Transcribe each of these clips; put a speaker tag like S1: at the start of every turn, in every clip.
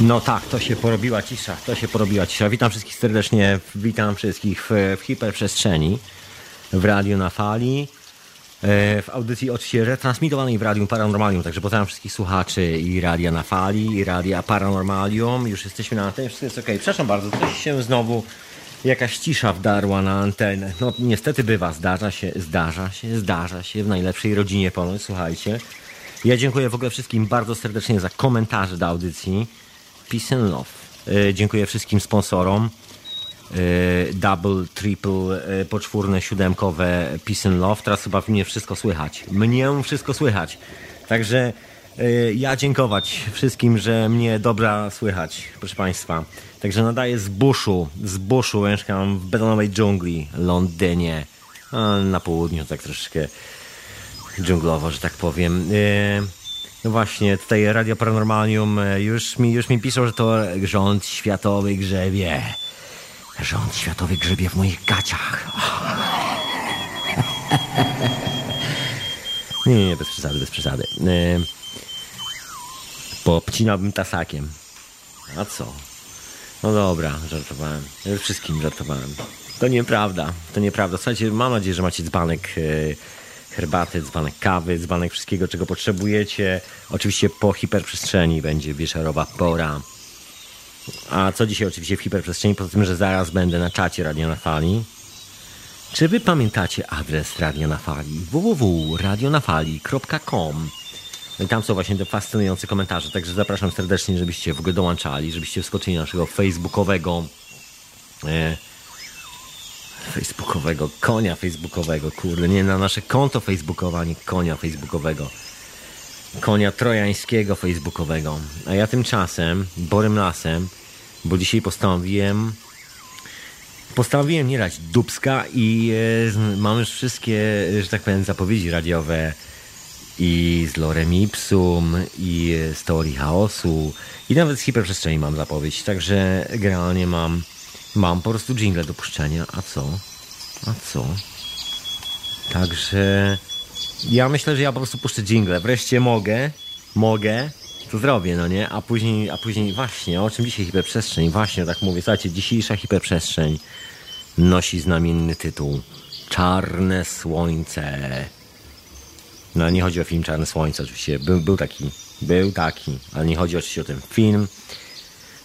S1: No tak, to się porobiła cisza, to się porobiła cisza. Witam wszystkich serdecznie, witam wszystkich w, w hiperprzestrzeni, w radiu na fali, e, w audycji oczywiście retransmitowanej w Radiu Paranormalium, także pozdrawiam wszystkich słuchaczy i Radia na Fali, i Radia Paranormalium. Już jesteśmy na antenie, wszystko jest ok. Przepraszam bardzo, coś się znowu, jakaś cisza wdarła na antenę. No niestety bywa, zdarza się, zdarza się, zdarza się w najlepszej rodzinie ponoć, słuchajcie. Ja dziękuję w ogóle wszystkim bardzo serdecznie za komentarze do audycji. Peace and Love. E, dziękuję wszystkim sponsorom. E, double, triple, e, poczwórne, siódemkowe Peace and Love. Teraz chyba mnie wszystko słychać. Mnie wszystko słychać. Także ja dziękować wszystkim, że mnie dobra słychać, proszę Państwa. Także nadaję z buszu, z buszu mieszkam w betonowej dżungli, Londynie, na południu, tak troszeczkę dżunglowo, że tak powiem. No właśnie, tutaj Radio Paranormalium e, już mi, już mi piszą, że to rząd światowy grzebie. Rząd światowy grzebie w moich gaciach. Nie, nie, nie, bez przesady, bez przesady. E, popcinałbym tasakiem. A co? No dobra, żartowałem. Wszystkim żartowałem. To nieprawda, to nieprawda. Słuchajcie, mam nadzieję, że macie dzbanek e, herbaty, dzbanek kawy, dzbanek wszystkiego, czego potrzebujecie. Oczywiście po hiperprzestrzeni będzie wieczorowa pora. A co dzisiaj oczywiście w hiperprzestrzeni, poza tym, że zaraz będę na czacie Radio na Fali. Czy wy pamiętacie adres Radio na Fali? www.radionafali.com no i tam są właśnie te fascynujące komentarze, także zapraszam serdecznie, żebyście w ogóle dołączali, żebyście wskoczyli na naszego facebookowego e, facebookowego, konia facebookowego, kurde, nie na nasze konto facebookowe, a nie konia facebookowego. Konia trojańskiego facebookowego. A ja tymczasem, borym lasem, bo dzisiaj postanowiłem postanowiłem nie dać dubska i e, mam już wszystkie, że tak powiem, zapowiedzi radiowe i z Lorem Ipsum i z teorii chaosu i nawet z hiperprzestrzeni mam zapowiedź, także generalnie mam Mam po prostu jingle do puszczenia. A co? A co? Także ja myślę, że ja po prostu puszczę jingle. Wreszcie mogę, mogę, to zrobię, no nie? A później, a później właśnie, o czym dzisiaj hiperprzestrzeń? Właśnie, tak mówię, słuchajcie, dzisiejsza hiperprzestrzeń nosi znamienny tytuł Czarne Słońce. No nie chodzi o film Czarne Słońce, oczywiście. Był, był taki, był taki, ale nie chodzi oczywiście o ten film.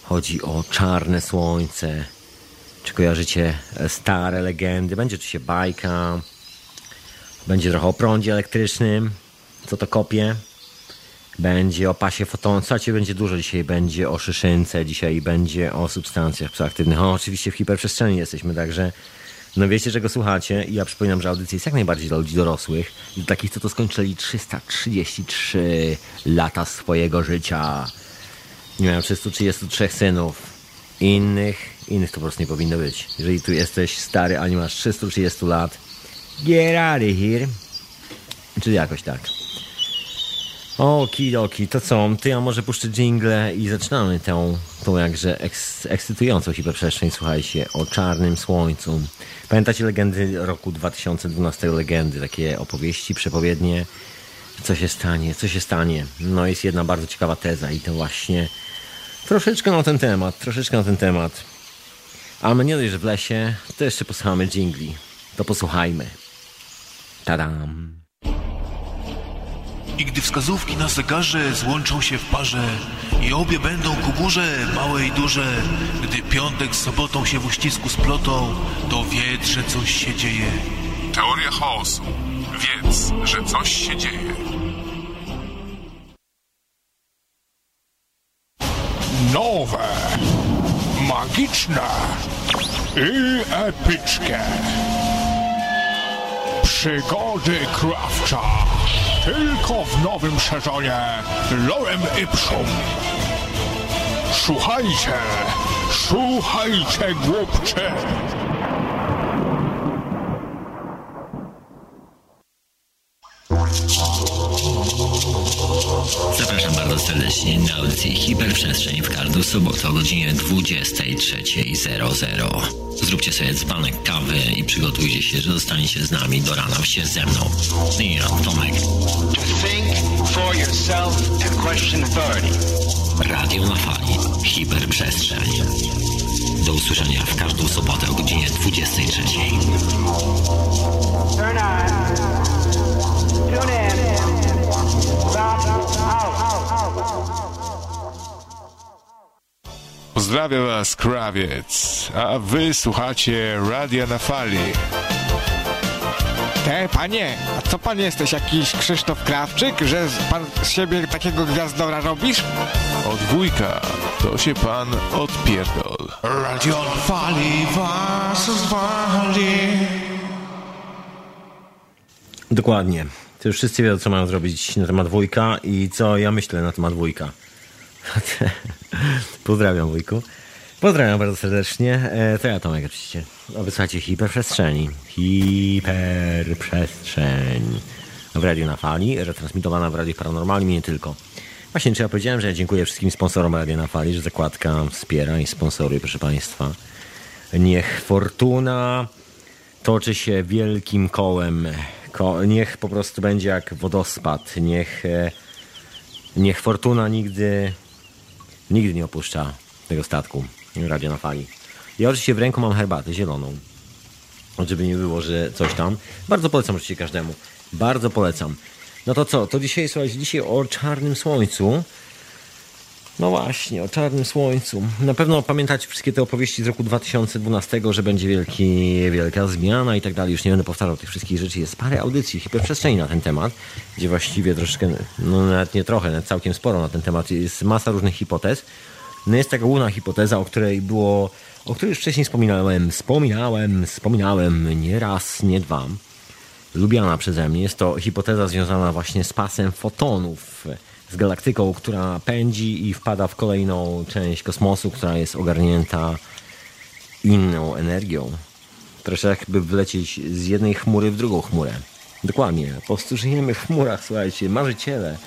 S1: Chodzi o Czarne Słońce. Czy kojarzycie e, stare legendy? Będzie oczywiście bajka. Będzie trochę o prądzie elektrycznym. Co to kopie? Będzie o pasie foton. Słuchajcie, będzie dużo dzisiaj. Będzie o szyszynce dzisiaj. Będzie o substancjach psychoaktywnych. Oczywiście w hiperprzestrzeni jesteśmy, także no wiecie, czego słuchacie. I ja przypominam, że audycja jest jak najbardziej dla ludzi dorosłych. I dla takich, co to skończyli 333 lata swojego życia. Nie miałem 333 synów. Innych Innych to po prostu nie powinno być. Jeżeli tu jesteś stary, a nie masz 330 lat, get out of here. Czyli jakoś tak. Okidoki, to co? To ja może puszczę jingle i zaczynamy tę, tą jakże eks, ekscytującą hiperprzestrzeń, słuchajcie, o czarnym słońcu. Pamiętacie legendy roku 2012, legendy, takie opowieści, przepowiednie? Co się stanie, co się stanie? No jest jedna bardzo ciekawa teza i to właśnie troszeczkę na ten temat, troszeczkę na ten temat. A my nie dość, że w lesie, to jeszcze posłuchamy dżingli. To posłuchajmy. Tadam.
S2: I gdy wskazówki na zegarze złączą się w parze i obie będą ku górze, małe i duże, gdy piątek z sobotą się w uścisku splotą, to wie, że coś się dzieje.
S3: Teoria chaosu. Wiedz, że coś się dzieje.
S4: Nowe magiczne i epickie. Przygody Krawcza tylko w nowym sezonie Lorem Ipsum. Słuchajcie, słuchajcie głupcze.
S1: Serdecznie na audycji Hiperprzestrzeń w każdą sobotę o godzinie 23.00. Zróbcie sobie dzbanek kawy i przygotujcie się, że zostaniecie z nami do rana się ze mną. I ja, Tomek.
S5: To think for yourself and question authority.
S1: Radio na fali. Hiperprzestrzeń. Do usłyszenia w każdą sobotę o godzinie 23.
S6: Turn on.
S4: Pozdrawiam was, krawiec, a wy słuchacie Radia na Fali.
S7: Te, panie, a co pan jesteś, jakiś Krzysztof Krawczyk, że z- pan z siebie takiego gwiazdora robisz?
S2: Od wujka to się pan odpierdol.
S4: Radio na Fali was zwali.
S1: Dokładnie. To już wszyscy wiedzą, co mają zrobić na temat wujka i co ja myślę na temat wujka. Pozdrawiam wujku. Pozdrawiam bardzo serdecznie. E, to ja Tomek oczywiście. A wysłuchajcie hiperprzestrzeni. Hiperprzestrzeń. W radiu na fali, retransmitowana w Radiu Paranormalnym nie tylko. Właśnie, czy ja powiedziałem, że dziękuję wszystkim sponsorom Radia na Fali, że zakładka wspiera i sponsoruje, proszę Państwa. Niech fortuna toczy się wielkim kołem. Niech po prostu będzie jak wodospad. Niech, e, niech fortuna nigdy, nigdy nie opuszcza tego statku radia na fali. Ja oczywiście w ręku mam herbatę zieloną. Żeby nie było, że coś tam. Bardzo polecam oczywiście każdemu. Bardzo polecam. No to co? To dzisiaj, słuchajcie, dzisiaj o czarnym słońcu. No właśnie, o czarnym słońcu. Na pewno pamiętacie wszystkie te opowieści z roku 2012, że będzie wielki, wielka zmiana i tak dalej. Już nie będę powtarzał tych wszystkich rzeczy. Jest parę audycji, hiperprzestrzeni na ten temat, gdzie właściwie troszeczkę, no nawet nie trochę, nawet całkiem sporo na ten temat. Jest masa różnych hipotez. No jest taka główna hipoteza, o której było, o której już wcześniej wspominałem, wspominałem, wspominałem nie raz, nie dwa lubiana przeze mnie. Jest to hipoteza związana właśnie z pasem fotonów, z galaktyką, która pędzi i wpada w kolejną część kosmosu, która jest ogarnięta inną energią. Troszkę jakby wlecieć z jednej chmury w drugą chmurę. Dokładnie. Po prostu żyjemy w chmurach, słuchajcie. Marzyciele.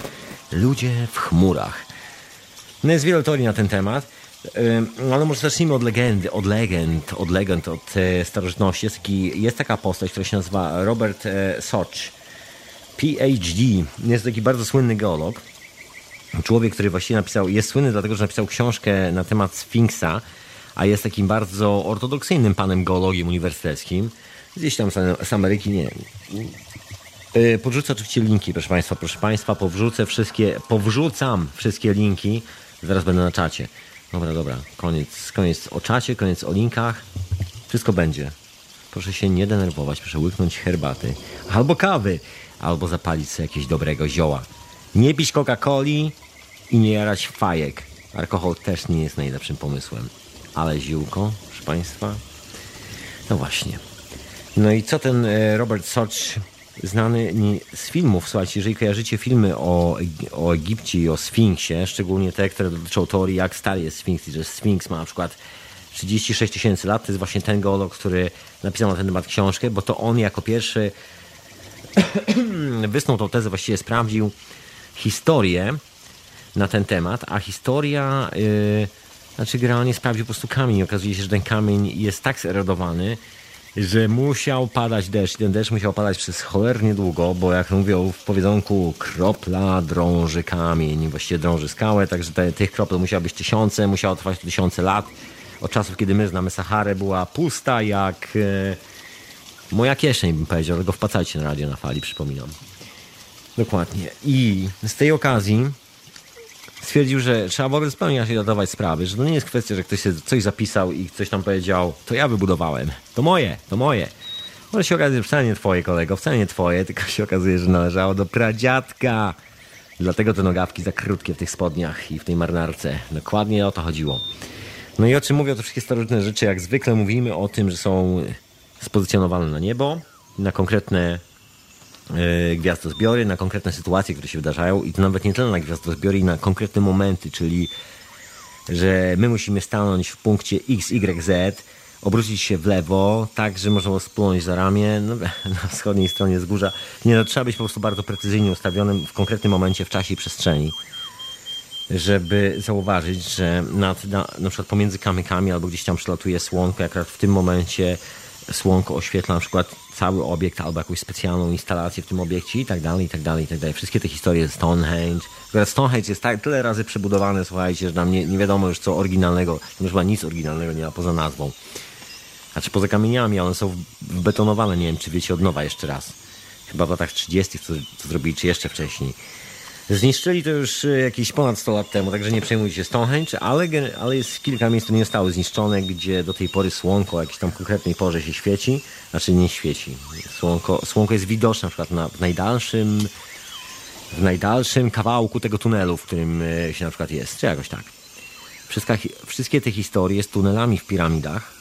S1: Ludzie w chmurach. No jest wiele teorii na ten temat. Ale może zacznijmy od legendy, od legend, od legend, od e, starożytności. Jest, taki, jest taka postać, która się nazywa Robert e, Soch. PhD. Jest taki bardzo słynny geolog. Człowiek, który właściwie napisał, jest słynny dlatego, że napisał książkę na temat Sfinksa, a jest takim bardzo ortodoksyjnym panem geologiem uniwersyteckim. Gdzieś tam z, Ameryki, nie wiem. E, Podrzucę oczywiście linki, proszę Państwa, proszę Państwa, powrzucę wszystkie, powrzucam wszystkie linki, zaraz będę na czacie. Dobra, dobra, koniec, koniec o czacie, koniec o linkach, wszystko będzie. Proszę się nie denerwować, proszę łyknąć herbaty, albo kawy, albo zapalić sobie jakiegoś dobrego zioła. Nie pić Coca-Coli i nie jarać fajek. Alkohol też nie jest najlepszym pomysłem. Ale ziółko, proszę Państwa, no właśnie. No i co ten e, Robert Soch, znany z filmów, słuchajcie, jeżeli kojarzycie filmy o, o Egipcie i o Sfinksie, szczególnie te, które dotyczą teorii, jak stary jest Sfinks i że Sfinks ma na przykład 36 tysięcy lat, to jest właśnie ten geolog, który napisał na ten temat książkę, bo to on jako pierwszy wysnuł tą tezę, właściwie sprawdził historię na ten temat, a historia, yy, znaczy generalnie sprawdził po prostu kamień. Okazuje się, że ten kamień jest tak zerodowany, że musiał padać deszcz. Ten deszcz musiał padać przez cholernie długo, bo jak mówią w powiedzonku, kropla drąży kamień, właściwie drąży skałę, także te, tych kropel musiało być tysiące, musiało trwać tysiące lat. Od czasów, kiedy my znamy Saharę, była pusta jak e, moja kieszeń, bym powiedział, ale go wpłacajcie na radio na fali, przypominam. Dokładnie. I z tej okazji stwierdził, że trzeba wobec pełni się zadawać sprawy, że to nie jest kwestia, że ktoś sobie coś zapisał i ktoś tam powiedział, to ja wybudowałem, to moje, to moje. Może się okazuje, że wcale nie twoje, kolego, wcale nie twoje, tylko się okazuje, że należało do pradziadka. Dlatego te nogawki za krótkie w tych spodniach i w tej marynarce. Dokładnie o to chodziło. No i o czym mówią te wszystkie starożytne rzeczy? Jak zwykle mówimy o tym, że są spozycjonowane na niebo, na konkretne gwiazdozbiory, na konkretne sytuacje, które się wydarzają i to nawet nie tyle na gwiazdozbiory, i na konkretne momenty, czyli że my musimy stanąć w punkcie X, Y, Z, obrócić się w lewo, tak, że można splunąć za ramię no, na wschodniej stronie wzgórza. Nie, no, trzeba być po prostu bardzo precyzyjnie ustawionym w konkretnym momencie w czasie i przestrzeni. żeby zauważyć, że nad, na, na przykład pomiędzy kamykami albo gdzieś tam przelatuje słonko, akurat w tym momencie słonko oświetla na przykład cały obiekt albo jakąś specjalną instalację w tym obiekcie i tak dalej, i tak dalej, i tak dalej. Wszystkie te historie Stonehenge. Akurat Stonehenge jest tak, tyle razy przebudowane, słuchajcie, że nam nie, nie wiadomo już co oryginalnego, tam już chyba nic oryginalnego nie ma poza nazwą. Znaczy poza kamieniami, one są betonowane, nie wiem czy wiecie od nowa jeszcze raz. Chyba w latach 30. co, co zrobili, czy jeszcze wcześniej. Zniszczyli to już e, jakieś ponad 100 lat temu, także nie przejmujcie się Stonehenge, ale, ale jest kilka miejsc, które nie zostały zniszczone, gdzie do tej pory słonko o jakiejś tam konkretnej porze się świeci, znaczy nie świeci. Słonko, słonko jest widoczne na przykład na, w najdalszym w najdalszym kawałku tego tunelu, w którym e, się na przykład jest, czy jakoś tak. Wszystka, wszystkie te historie z tunelami w piramidach,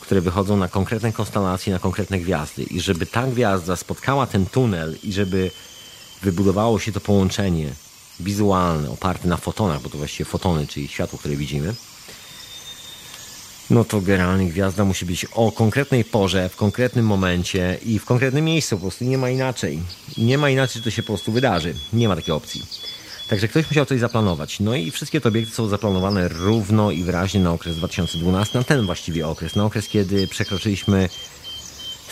S1: które wychodzą na konkretne konstelacje, na konkretne gwiazdy. I żeby ta gwiazda spotkała ten tunel i żeby wybudowało się to połączenie wizualne, oparte na fotonach, bo to właściwie fotony, czyli światło, które widzimy, no to generalnie gwiazda musi być o konkretnej porze, w konkretnym momencie i w konkretnym miejscu. Po prostu nie ma inaczej. Nie ma inaczej, że to się po prostu wydarzy. Nie ma takiej opcji. Także ktoś musiał coś zaplanować. No i wszystkie te obiekty są zaplanowane równo i wyraźnie na okres 2012, na ten właściwie okres, na okres, kiedy przekroczyliśmy,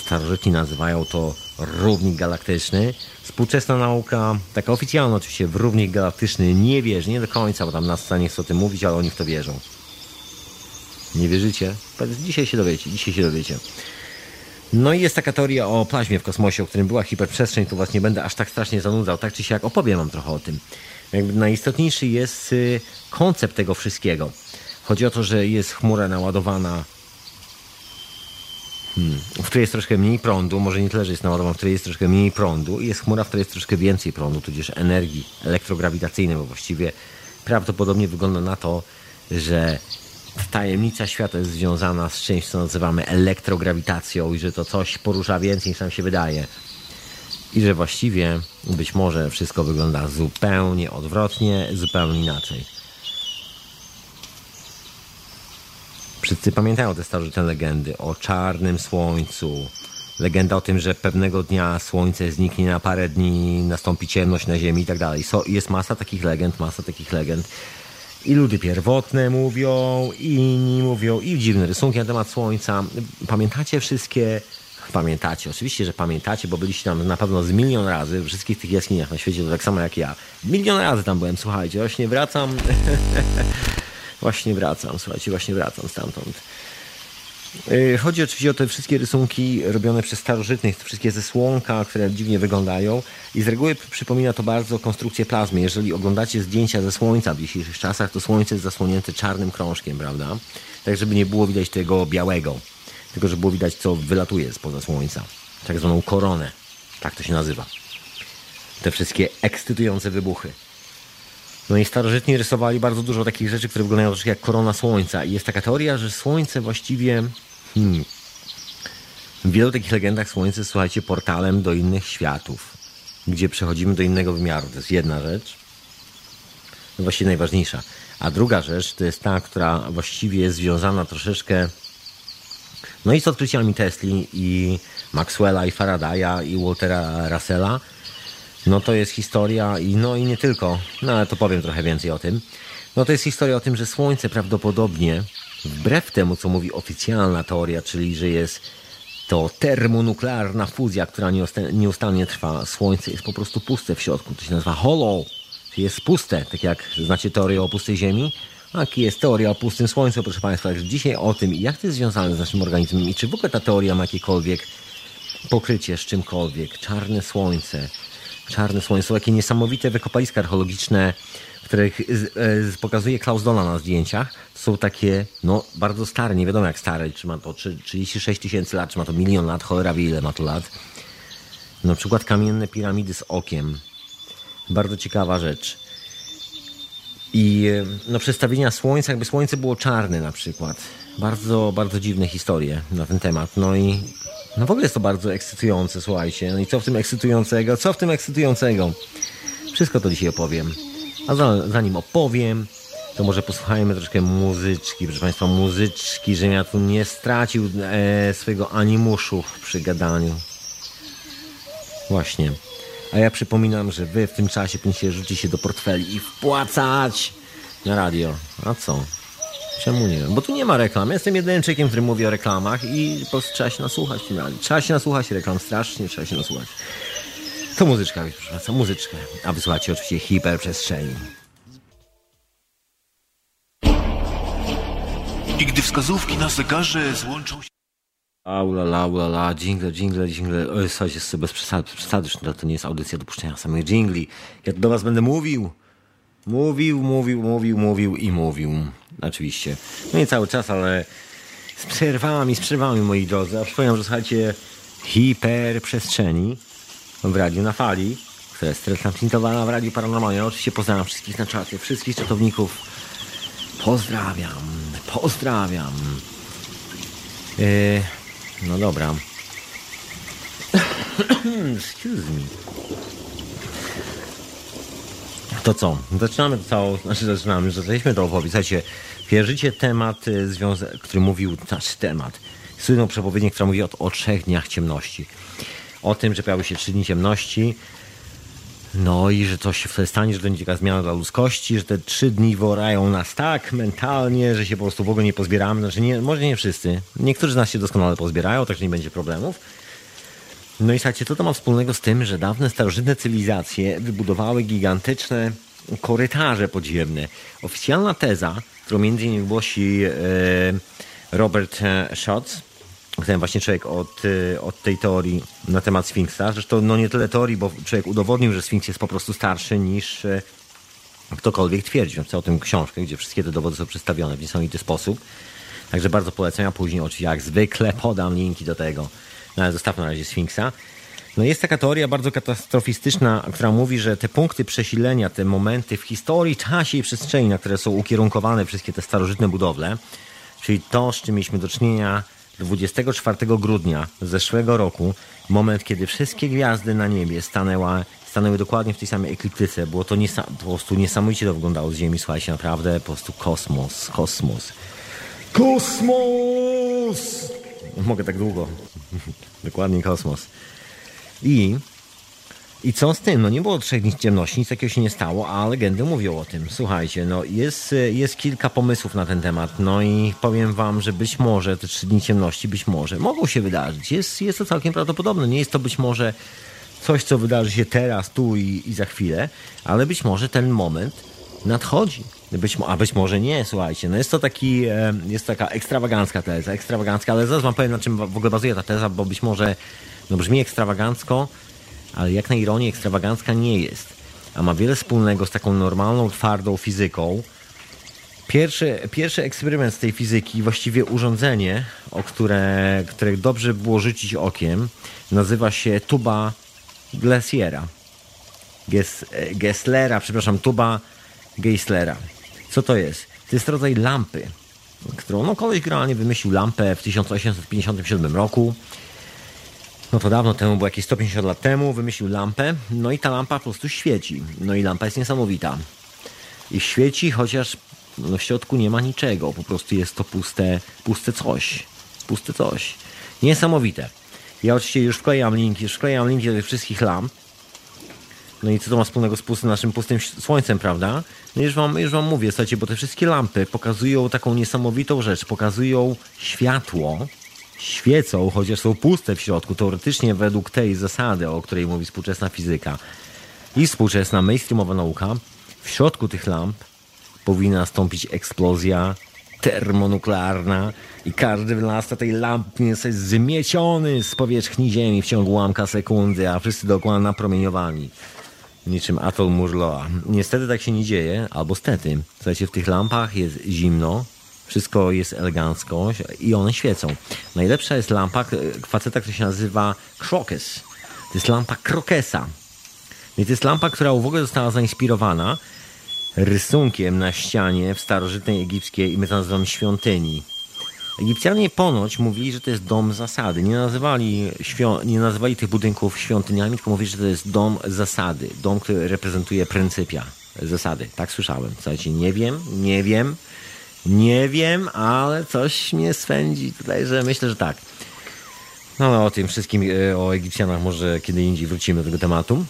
S1: starożytni nazywają to równik galaktyczny. Współczesna nauka, taka oficjalna oczywiście, w równik galaktyczny nie wierzy, nie do końca, bo tam na scenie chcą o tym mówić, ale oni w to wierzą. Nie wierzycie? Dzisiaj się dowiecie, dzisiaj się dowiecie. No i jest taka teoria o plaźmie w kosmosie, o którym była hiperprzestrzeń, tu was nie będę aż tak strasznie zanudzał, tak czy siak opowiem wam trochę o tym. Jakby najistotniejszy jest y, koncept tego wszystkiego. Chodzi o to, że jest chmura naładowana, hmm, w której jest troszkę mniej prądu, może nie tyle, że jest naładowana, w której jest troszkę mniej prądu i jest chmura, w której jest troszkę więcej prądu, tudzież energii elektrograwitacyjnej, bo właściwie prawdopodobnie wygląda na to, że tajemnica świata jest związana z czymś, co nazywamy elektrograwitacją i że to coś porusza więcej niż nam się wydaje. I że właściwie być może wszystko wygląda zupełnie odwrotnie, zupełnie inaczej. Wszyscy pamiętają te starożytne legendy o czarnym słońcu. Legenda o tym, że pewnego dnia słońce zniknie na parę dni, nastąpi ciemność na ziemi i tak dalej. Jest masa takich legend, masa takich legend. I ludy pierwotne mówią, i inni mówią, i dziwne rysunki na temat słońca. Pamiętacie wszystkie Pamiętacie, oczywiście, że pamiętacie, bo byliście tam na pewno z milion razy w wszystkich tych jaskiniach na świecie, to tak samo jak ja. Milion razy tam byłem, słuchajcie, właśnie wracam. właśnie wracam, słuchajcie, właśnie wracam stamtąd. Yy, Chodzi oczywiście o te wszystkie rysunki robione przez starożytnych, te wszystkie ze słonka, które dziwnie wyglądają i z reguły przypomina to bardzo konstrukcję plazmy. Jeżeli oglądacie zdjęcia ze słońca w dzisiejszych czasach, to słońce jest zasłonięte czarnym krążkiem, prawda? Tak, żeby nie było widać tego białego, tylko żeby było widać, co wylatuje spoza słońca. Tak zwaną koronę, tak to się nazywa. Te wszystkie ekscytujące wybuchy. No i starożytni rysowali bardzo dużo takich rzeczy, które wyglądają troszkę jak korona słońca. I jest taka teoria, że słońce właściwie. Hmm, w wielu takich legendach słońce słuchajcie, portalem do innych światów, gdzie przechodzimy do innego wymiaru. To jest jedna rzecz. No właściwie najważniejsza. A druga rzecz to jest ta, która właściwie jest związana troszeczkę. No i z odkryciami Tesli i Maxwella i Faradaya i Waltera Russella. No to jest historia i no i nie tylko, no ale to powiem trochę więcej o tym. No to jest historia o tym, że Słońce prawdopodobnie, wbrew temu co mówi oficjalna teoria, czyli że jest to termonuklearna fuzja, która nieusta- nieustannie trwa, Słońce jest po prostu puste w środku. To się nazywa hollow, czyli jest puste, tak jak znacie teorię o pustej Ziemi. Tak jest teoria o pustym Słońcu, proszę Państwa. Także dzisiaj o tym, jak to jest związane z naszym organizmem i czy w ogóle ta teoria ma jakiekolwiek pokrycie z czymkolwiek. Czarne słońce. Czarne słońce. Są takie niesamowite wykopaliska archeologiczne, których e, pokazuje Klaus Dola na zdjęciach. Są takie, no, bardzo stare, nie wiadomo jak stare, czy ma to trzy- 36 tysięcy lat, czy ma to milion lat, cholera wie ile ma to lat. Na przykład kamienne piramidy z okiem. Bardzo ciekawa rzecz. I e, no, przedstawienia słońca, jakby słońce było czarne na przykład. Bardzo, bardzo dziwne historie na ten temat. No i no w ogóle jest to bardzo ekscytujące, słuchajcie. No i co w tym ekscytującego? Co w tym ekscytującego? Wszystko to dzisiaj opowiem. A za, zanim opowiem, to może posłuchajmy troszkę muzyczki. Proszę Państwa, muzyczki, żebym ja tu nie stracił e, swojego animuszu przy gadaniu. Właśnie. A ja przypominam, że wy w tym czasie powinniście rzucić się do portfeli i wpłacać na radio. A co? Czemu nie? Bo tu nie ma reklam. Ja jestem jedynym człowiekiem, który mówi o reklamach i po prostu trzeba się nasłuchać radiu. Trzeba się nasłuchać reklam, strasznie trzeba się nasłuchać. To muzyczka, proszę Państwa, muzyczkę. A wysłuchacie oczywiście hiperprzestrzeni.
S2: I gdy wskazówki na zegarze złączą się...
S1: Aula, aula, la, jingle, jingle, jingle. Oj, słuchajcie, sobie bez przesady, bez przesady, to nie jest audycja dopuszczenia samych jingli. Ja do was będę mówił. Mówił, mówił, mówił, mówił i mówił. Oczywiście. No nie cały czas, ale z przerwami, z przerwami, moi drodzy. A przypominam, że słuchajcie hiperprzestrzeni w radiu na fali, która jest transmitowana w Radiu Paranormalnie. Oczywiście pozdrawiam wszystkich na czacie, wszystkich czatowników. Pozdrawiam, pozdrawiam. Yy, no dobra. Excuse me. To co? Zaczynamy to całą, znaczy zaczynamy, że zaczęliśmy to opowiedź. Wierzycie temat, y, który mówił, nasz temat, słynną przepowiednię, która mówi o, o trzech dniach ciemności. O tym, że pojawiły się trzy dni ciemności, no i że coś się wtedy stanie, że to będzie taka zmiana dla ludzkości, że te trzy dni worają nas tak mentalnie, że się po prostu w ogóle nie pozbieramy. Znaczy nie, może nie wszyscy. Niektórzy z nas się doskonale pozbierają, także nie będzie problemów. No i słuchajcie, co to ma wspólnego z tym, że dawne starożytne cywilizacje wybudowały gigantyczne korytarze podziemne. Oficjalna teza, którą między innymi głosi e, Robert Schatz, ten właśnie człowiek od, e, od tej teorii na temat Sfinksa. Zresztą no nie tyle teorii, bo człowiek udowodnił, że Sfinks jest po prostu starszy niż e, ktokolwiek twierdzi. Napisał o tym książkę, gdzie wszystkie te dowody są przedstawione w niesamowity sposób. Także bardzo polecam. Ja później oczywiście jak zwykle podam linki do tego. No ale zostawmy na razie Sfinksa. No jest taka teoria bardzo katastrofistyczna, która mówi, że te punkty przesilenia, te momenty w historii, czasie i przestrzeni, na które są ukierunkowane wszystkie te starożytne budowle, czyli to, z czym mieliśmy do czynienia 24 grudnia zeszłego roku, moment, kiedy wszystkie gwiazdy na niebie stanęła, stanęły dokładnie w tej samej ekliptyce. Było to niesa- po prostu niesamowicie to wyglądało z Ziemi, słuchajcie, naprawdę po prostu kosmos, kosmos. Kosmos! Mogę tak długo. Dokładnie kosmos. I, I co z tym? No nie było trzech dni ciemności, nic takiego się nie stało, a legendy mówią o tym. Słuchajcie, no jest, jest kilka pomysłów na ten temat. No i powiem wam, że być może te trzy dni ciemności, być może mogą się wydarzyć. Jest, jest to całkiem prawdopodobne. Nie jest to być może coś, co wydarzy się teraz, tu i, i za chwilę, ale być może ten moment nadchodzi. Być, a być może nie, słuchajcie. No jest to taki, e, jest taka ekstrawagancka teza, ekstrawagancka, ale zaraz wam powiem, na czym w ogóle bazuje ta teza, bo być może no brzmi ekstrawagancko, ale jak na ironię ekstrawagancka nie jest. A ma wiele wspólnego z taką normalną, twardą fizyką. Pierwszy, pierwszy eksperyment z tej fizyki, właściwie urządzenie, o które, które dobrze było rzucić okiem, nazywa się tuba Glasiera. Ges, Gesslera, przepraszam, tuba Geislera. Co to jest? To jest rodzaj lampy, którą no, koleś generalnie wymyślił lampę w 1857 roku. No to dawno temu, bo jakieś 150 lat temu, wymyślił lampę, no i ta lampa po prostu świeci. No i lampa jest niesamowita. I świeci, chociaż no, w środku nie ma niczego, po prostu jest to puste, puste coś. Puste coś. Niesamowite. Ja oczywiście już wklejam linki, już wklejam linki do tych wszystkich lamp. No i co to ma wspólnego z pustym, naszym pustym słońcem, prawda? No już wam, już wam mówię, słuchajcie, bo te wszystkie lampy pokazują taką niesamowitą rzecz. Pokazują światło, świecą, chociaż są puste w środku, teoretycznie według tej zasady, o której mówi współczesna fizyka i współczesna mainstreamowa nauka, w środku tych lamp powinna nastąpić eksplozja termonuklearna i każdy wynalazca tej lampy zostać zmieciony z powierzchni Ziemi w ciągu ułamka sekundy, a wszyscy dookoła napromieniowani. Niczym atol Murloa. Niestety tak się nie dzieje, albo stety. Słuchajcie, w tych lampach jest zimno, wszystko jest elegancko i one świecą. Najlepsza jest lampa faceta, który się nazywa Krokes. To jest lampa Krokesa. I to jest lampa, która w ogóle została zainspirowana rysunkiem na ścianie w starożytnej egipskiej i my to nazywamy świątyni. Egipcjanie ponoć mówili, że to jest dom zasady. Nie nazywali, świąt, nie nazywali tych budynków świątyniami, tylko mówili, że to jest dom zasady. Dom, który reprezentuje pryncypia zasady. Tak słyszałem. Słuchajcie, nie wiem, nie wiem, nie wiem, ale coś mnie swędzi tutaj, że myślę, że tak. No o tym wszystkim, e, o Egipcjanach może kiedy indziej wrócimy do tego tematu.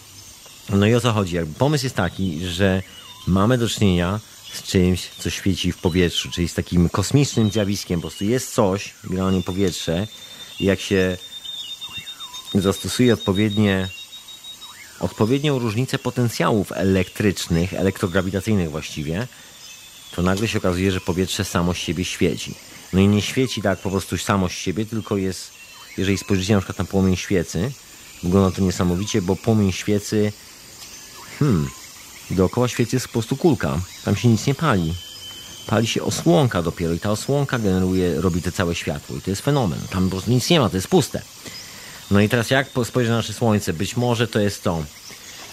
S1: No i o co chodzi? Pomysł jest taki, że mamy do czynienia z czymś, co świeci w powietrzu, czyli z takim kosmicznym zjawiskiem. Po prostu jest coś, generalnie powietrze, i jak się zastosuje odpowiednie, odpowiednią różnicę potencjałów elektrycznych, elektrograwitacyjnych właściwie, to nagle się okazuje, że powietrze samo z siebie świeci. No i nie świeci tak po prostu samo z siebie, tylko jest, jeżeli spojrzycie na przykład na płomień świecy, wygląda to niesamowicie, bo płomień świecy, hmm, dookoła świecy jest po prostu kulka. Tam się nic nie pali. Pali się osłonka dopiero i ta osłonka generuje, robi te całe światło. I to jest fenomen. Tam po prostu nic nie ma, to jest puste. No i teraz jak spojrzeć na nasze Słońce? Być może to jest to.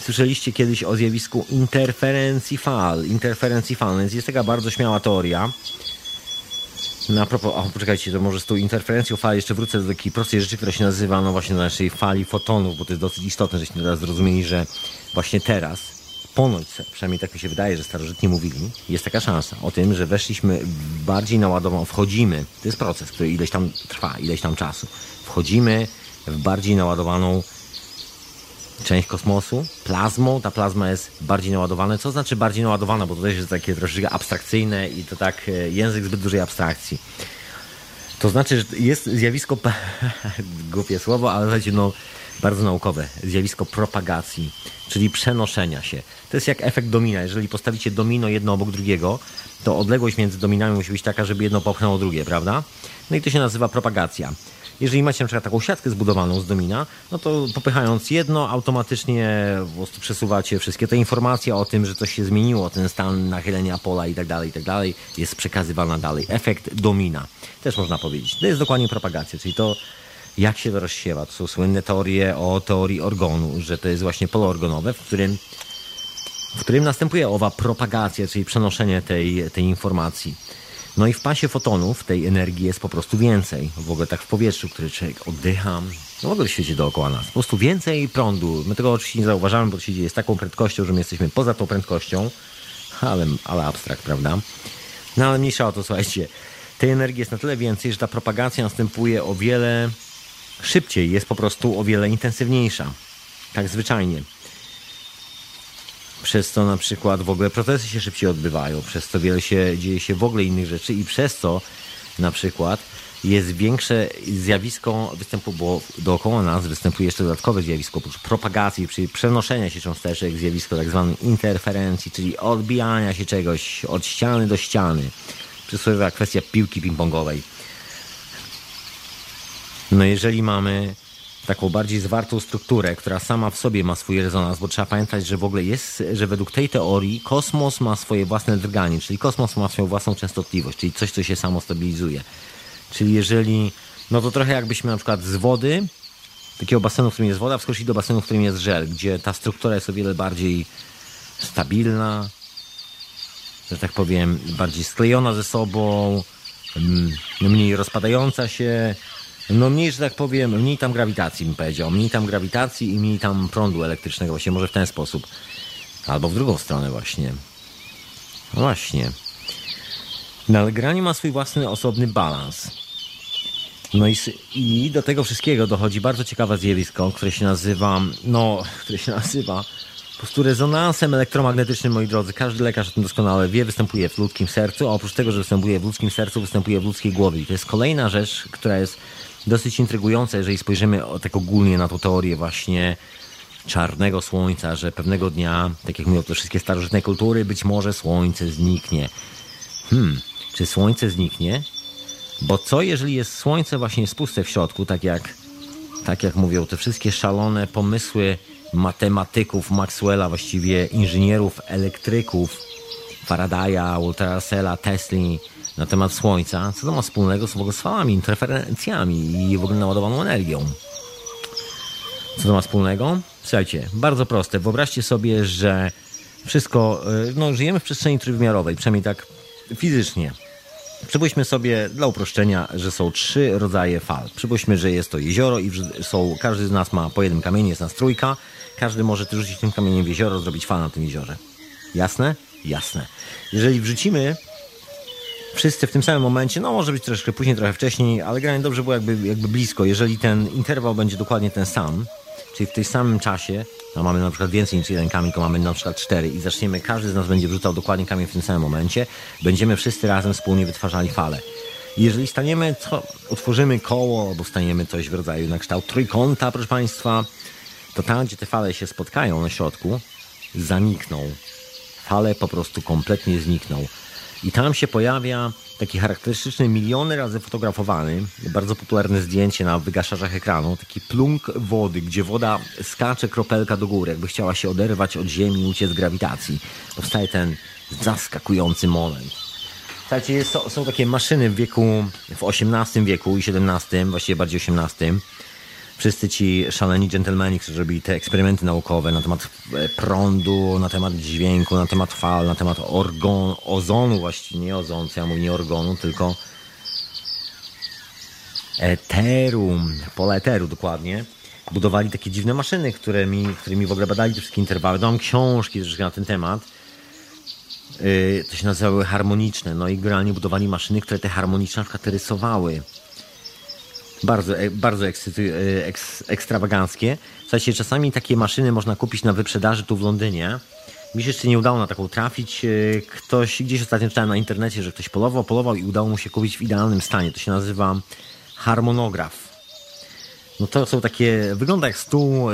S1: Słyszeliście kiedyś o zjawisku interferencji fal. Interferencji fal. Więc jest taka bardzo śmiała teoria. Na propos, o, poczekajcie, to może z tą interferencją fal jeszcze wrócę do takiej prostej rzeczy, która się nazywa, no właśnie naszej fali fotonów, bo to jest dosyć istotne, żeśmy teraz zrozumieli, że właśnie teraz, ponoć, przynajmniej tak mi się wydaje, że starożytni mówili, jest taka szansa o tym, że weszliśmy bardziej naładowaną, wchodzimy, to jest proces, który ileś tam trwa, ileś tam czasu, wchodzimy w bardziej naładowaną część kosmosu, plazmą. Ta plazma jest bardziej naładowana. Co znaczy bardziej naładowana? Bo to też jest takie troszeczkę abstrakcyjne i to tak e, język zbyt dużej abstrakcji. To znaczy, że jest zjawisko, głupie słowo, ale słuchajcie, no bardzo naukowe, zjawisko propagacji, czyli przenoszenia się. To jest jak efekt domina. Jeżeli postawicie domino jedno obok drugiego, to odległość między dominami musi być taka, żeby jedno popchnęło drugie, prawda? No i to się nazywa propagacja. Jeżeli macie na przykład taką siatkę zbudowaną z domina, no to popychając jedno, automatycznie po prostu przesuwacie wszystkie te informacje o tym, że coś się zmieniło, ten stan nachylenia pola i tak dalej, i tak dalej, jest przekazywana dalej. Efekt domina. Też można powiedzieć. To jest dokładnie propagacja, czyli to jak się to rozsiewa. To są słynne teorie o teorii organu, że to jest właśnie pole organowe, w którym, w którym następuje owa propagacja, czyli przenoszenie tej, tej informacji. No i w pasie fotonów tej energii jest po prostu więcej. W ogóle tak w powietrzu, który człowiek oddycha, no w ogóle w świecie dookoła nas. Po prostu więcej prądu. My tego oczywiście nie zauważamy, bo to się dzieje z taką prędkością, że my jesteśmy poza tą prędkością, ale, ale abstrakt, prawda? No ale mniejsza o to, słuchajcie. Tej energii jest na tyle więcej, że ta propagacja następuje o wiele szybciej, jest po prostu o wiele intensywniejsza. Tak zwyczajnie. Przez to na przykład w ogóle procesy się szybciej odbywają, przez to wiele się dzieje się w ogóle innych rzeczy i przez to na przykład jest większe zjawisko występu, bo dookoła nas występuje jeszcze dodatkowe zjawisko oprócz propagacji, czyli przenoszenia się cząsteczek, zjawisko tak zwanej interferencji, czyli odbijania się czegoś od ściany do ściany. Przysłowiowa kwestia piłki ping-pongowej. No jeżeli mamy taką bardziej zwartą strukturę, która sama w sobie ma swój rezonans, bo trzeba pamiętać, że w ogóle jest, że według tej teorii kosmos ma swoje własne drganie, czyli kosmos ma swoją własną częstotliwość, czyli coś, co się samo stabilizuje. Czyli jeżeli, no to trochę jakbyśmy na przykład z wody, takiego basenu, w którym jest woda, wskoczyli do basenu, w którym jest żel, gdzie ta struktura jest o wiele bardziej stabilna, że tak powiem, bardziej sklejona ze sobą, mm, mniej rozpadająca się, no mniej, że tak powiem, mniej tam grawitacji bym powiedział. Mniej tam grawitacji i mniej tam prądu elektrycznego. Właśnie może w ten sposób. Albo w drugą stronę właśnie. No właśnie. No ale granie ma swój własny osobny balans. No i, i do tego wszystkiego dochodzi bardzo ciekawe zjawisko, które się nazywa, no, które się nazywa po prostu rezonansem elektromagnetycznym, moi drodzy. Każdy lekarz o tym doskonale wie, występuje w ludzkim sercu, a oprócz tego, że występuje w ludzkim sercu, występuje w ludzkiej głowie. I to jest kolejna rzecz, która jest dosyć intrygujące, jeżeli spojrzymy tak ogólnie na tą teorię właśnie czarnego słońca, że pewnego dnia, tak jak mówią te wszystkie starożytne kultury, być może słońce zniknie. Hmm, czy słońce zniknie? Bo co jeżeli jest słońce właśnie spuste w środku, tak jak, tak jak mówią te wszystkie szalone pomysły matematyków, Maxwella, właściwie inżynierów, elektryków, Faradaya, Waltera Russella, Tesli, na temat Słońca, co to ma wspólnego z, z falami, interferencjami i w ogóle naładowaną energią. Co to ma wspólnego? Słuchajcie, bardzo proste. Wyobraźcie sobie, że wszystko, y, no żyjemy w przestrzeni trójwymiarowej, przynajmniej tak fizycznie. Przypuśćmy sobie dla uproszczenia, że są trzy rodzaje fal. Przypuśćmy, że jest to jezioro i są, każdy z nas ma po jednym kamieniu, jest nas trójka. Każdy może rzucić tym kamieniem w jezioro, zrobić fal na tym jeziorze. Jasne? Jasne. Jeżeli wrzucimy wszyscy w tym samym momencie, no może być troszkę później, trochę wcześniej, ale granie dobrze było jakby, jakby blisko. Jeżeli ten interwał będzie dokładnie ten sam, czyli w tej samym czasie, a mamy na przykład więcej niż jeden kamień, to mamy na przykład cztery i zaczniemy, każdy z nas będzie wrzucał dokładnie kamień w tym samym momencie, będziemy wszyscy razem wspólnie wytwarzali fale. Jeżeli staniemy, co, utworzymy koło, albo staniemy coś w rodzaju na kształt trójkąta, proszę Państwa, to tam, gdzie te fale się spotkają na środku, zanikną. Fale po prostu kompletnie znikną. I tam się pojawia taki charakterystyczny, miliony razy fotografowany, bardzo popularne zdjęcie na wygaszarzach ekranu, taki plunk wody, gdzie woda skacze kropelka do góry, jakby chciała się oderwać od ziemi i uciec z grawitacji. Powstaje ten zaskakujący moment. Słuchajcie, są, są takie maszyny w wieku, w XVIII wieku i XVII, właściwie bardziej XVIII. Wszyscy ci szaleni dżentelmeni, którzy robili te eksperymenty naukowe na temat e, prądu, na temat dźwięku, na temat fal, na temat orgon, ozonu, właściwie nie ozonu, co ja mówię, nie organu, tylko eteru, pola eteru dokładnie. Budowali takie dziwne maszyny, którymi, którymi w ogóle badali te wszystkie interwały. Dam książki troszeczkę na ten temat. Yy, to się nazywały harmoniczne. No i generalnie budowali maszyny, które te harmoniczne na przykład rysowały. Bardzo, e, bardzo ekscyty, e, eks, ekstrawaganckie. Słuchajcie, czasami takie maszyny można kupić na wyprzedaży tu w Londynie. Mi się jeszcze nie udało na taką trafić. E, Ktoś, gdzieś ostatnio czytałem na internecie, że ktoś polował, polował i udało mu się kupić w idealnym stanie. To się nazywa harmonograf. No to są takie, wygląda jak stół,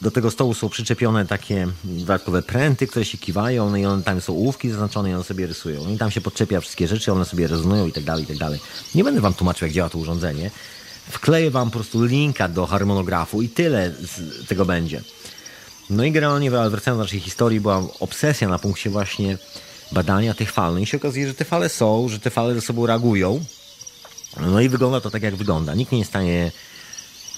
S1: do tego stołu są przyczepione takie dodatkowe pręty, które się kiwają, no i one, tam są ołówki zaznaczone i one sobie rysują. I tam się podczepia wszystkie rzeczy, one sobie rezonują i tak dalej, i tak dalej. Nie będę wam tłumaczył, jak działa to urządzenie. Wkleję wam po prostu linka do harmonografu i tyle z tego będzie. No i generalnie wracając do naszej historii, była obsesja na punkcie właśnie badania tych fal. No i się okazuje, że te fale są, że te fale ze sobą reagują. No i wygląda to tak, jak wygląda. Nikt nie jest w stanie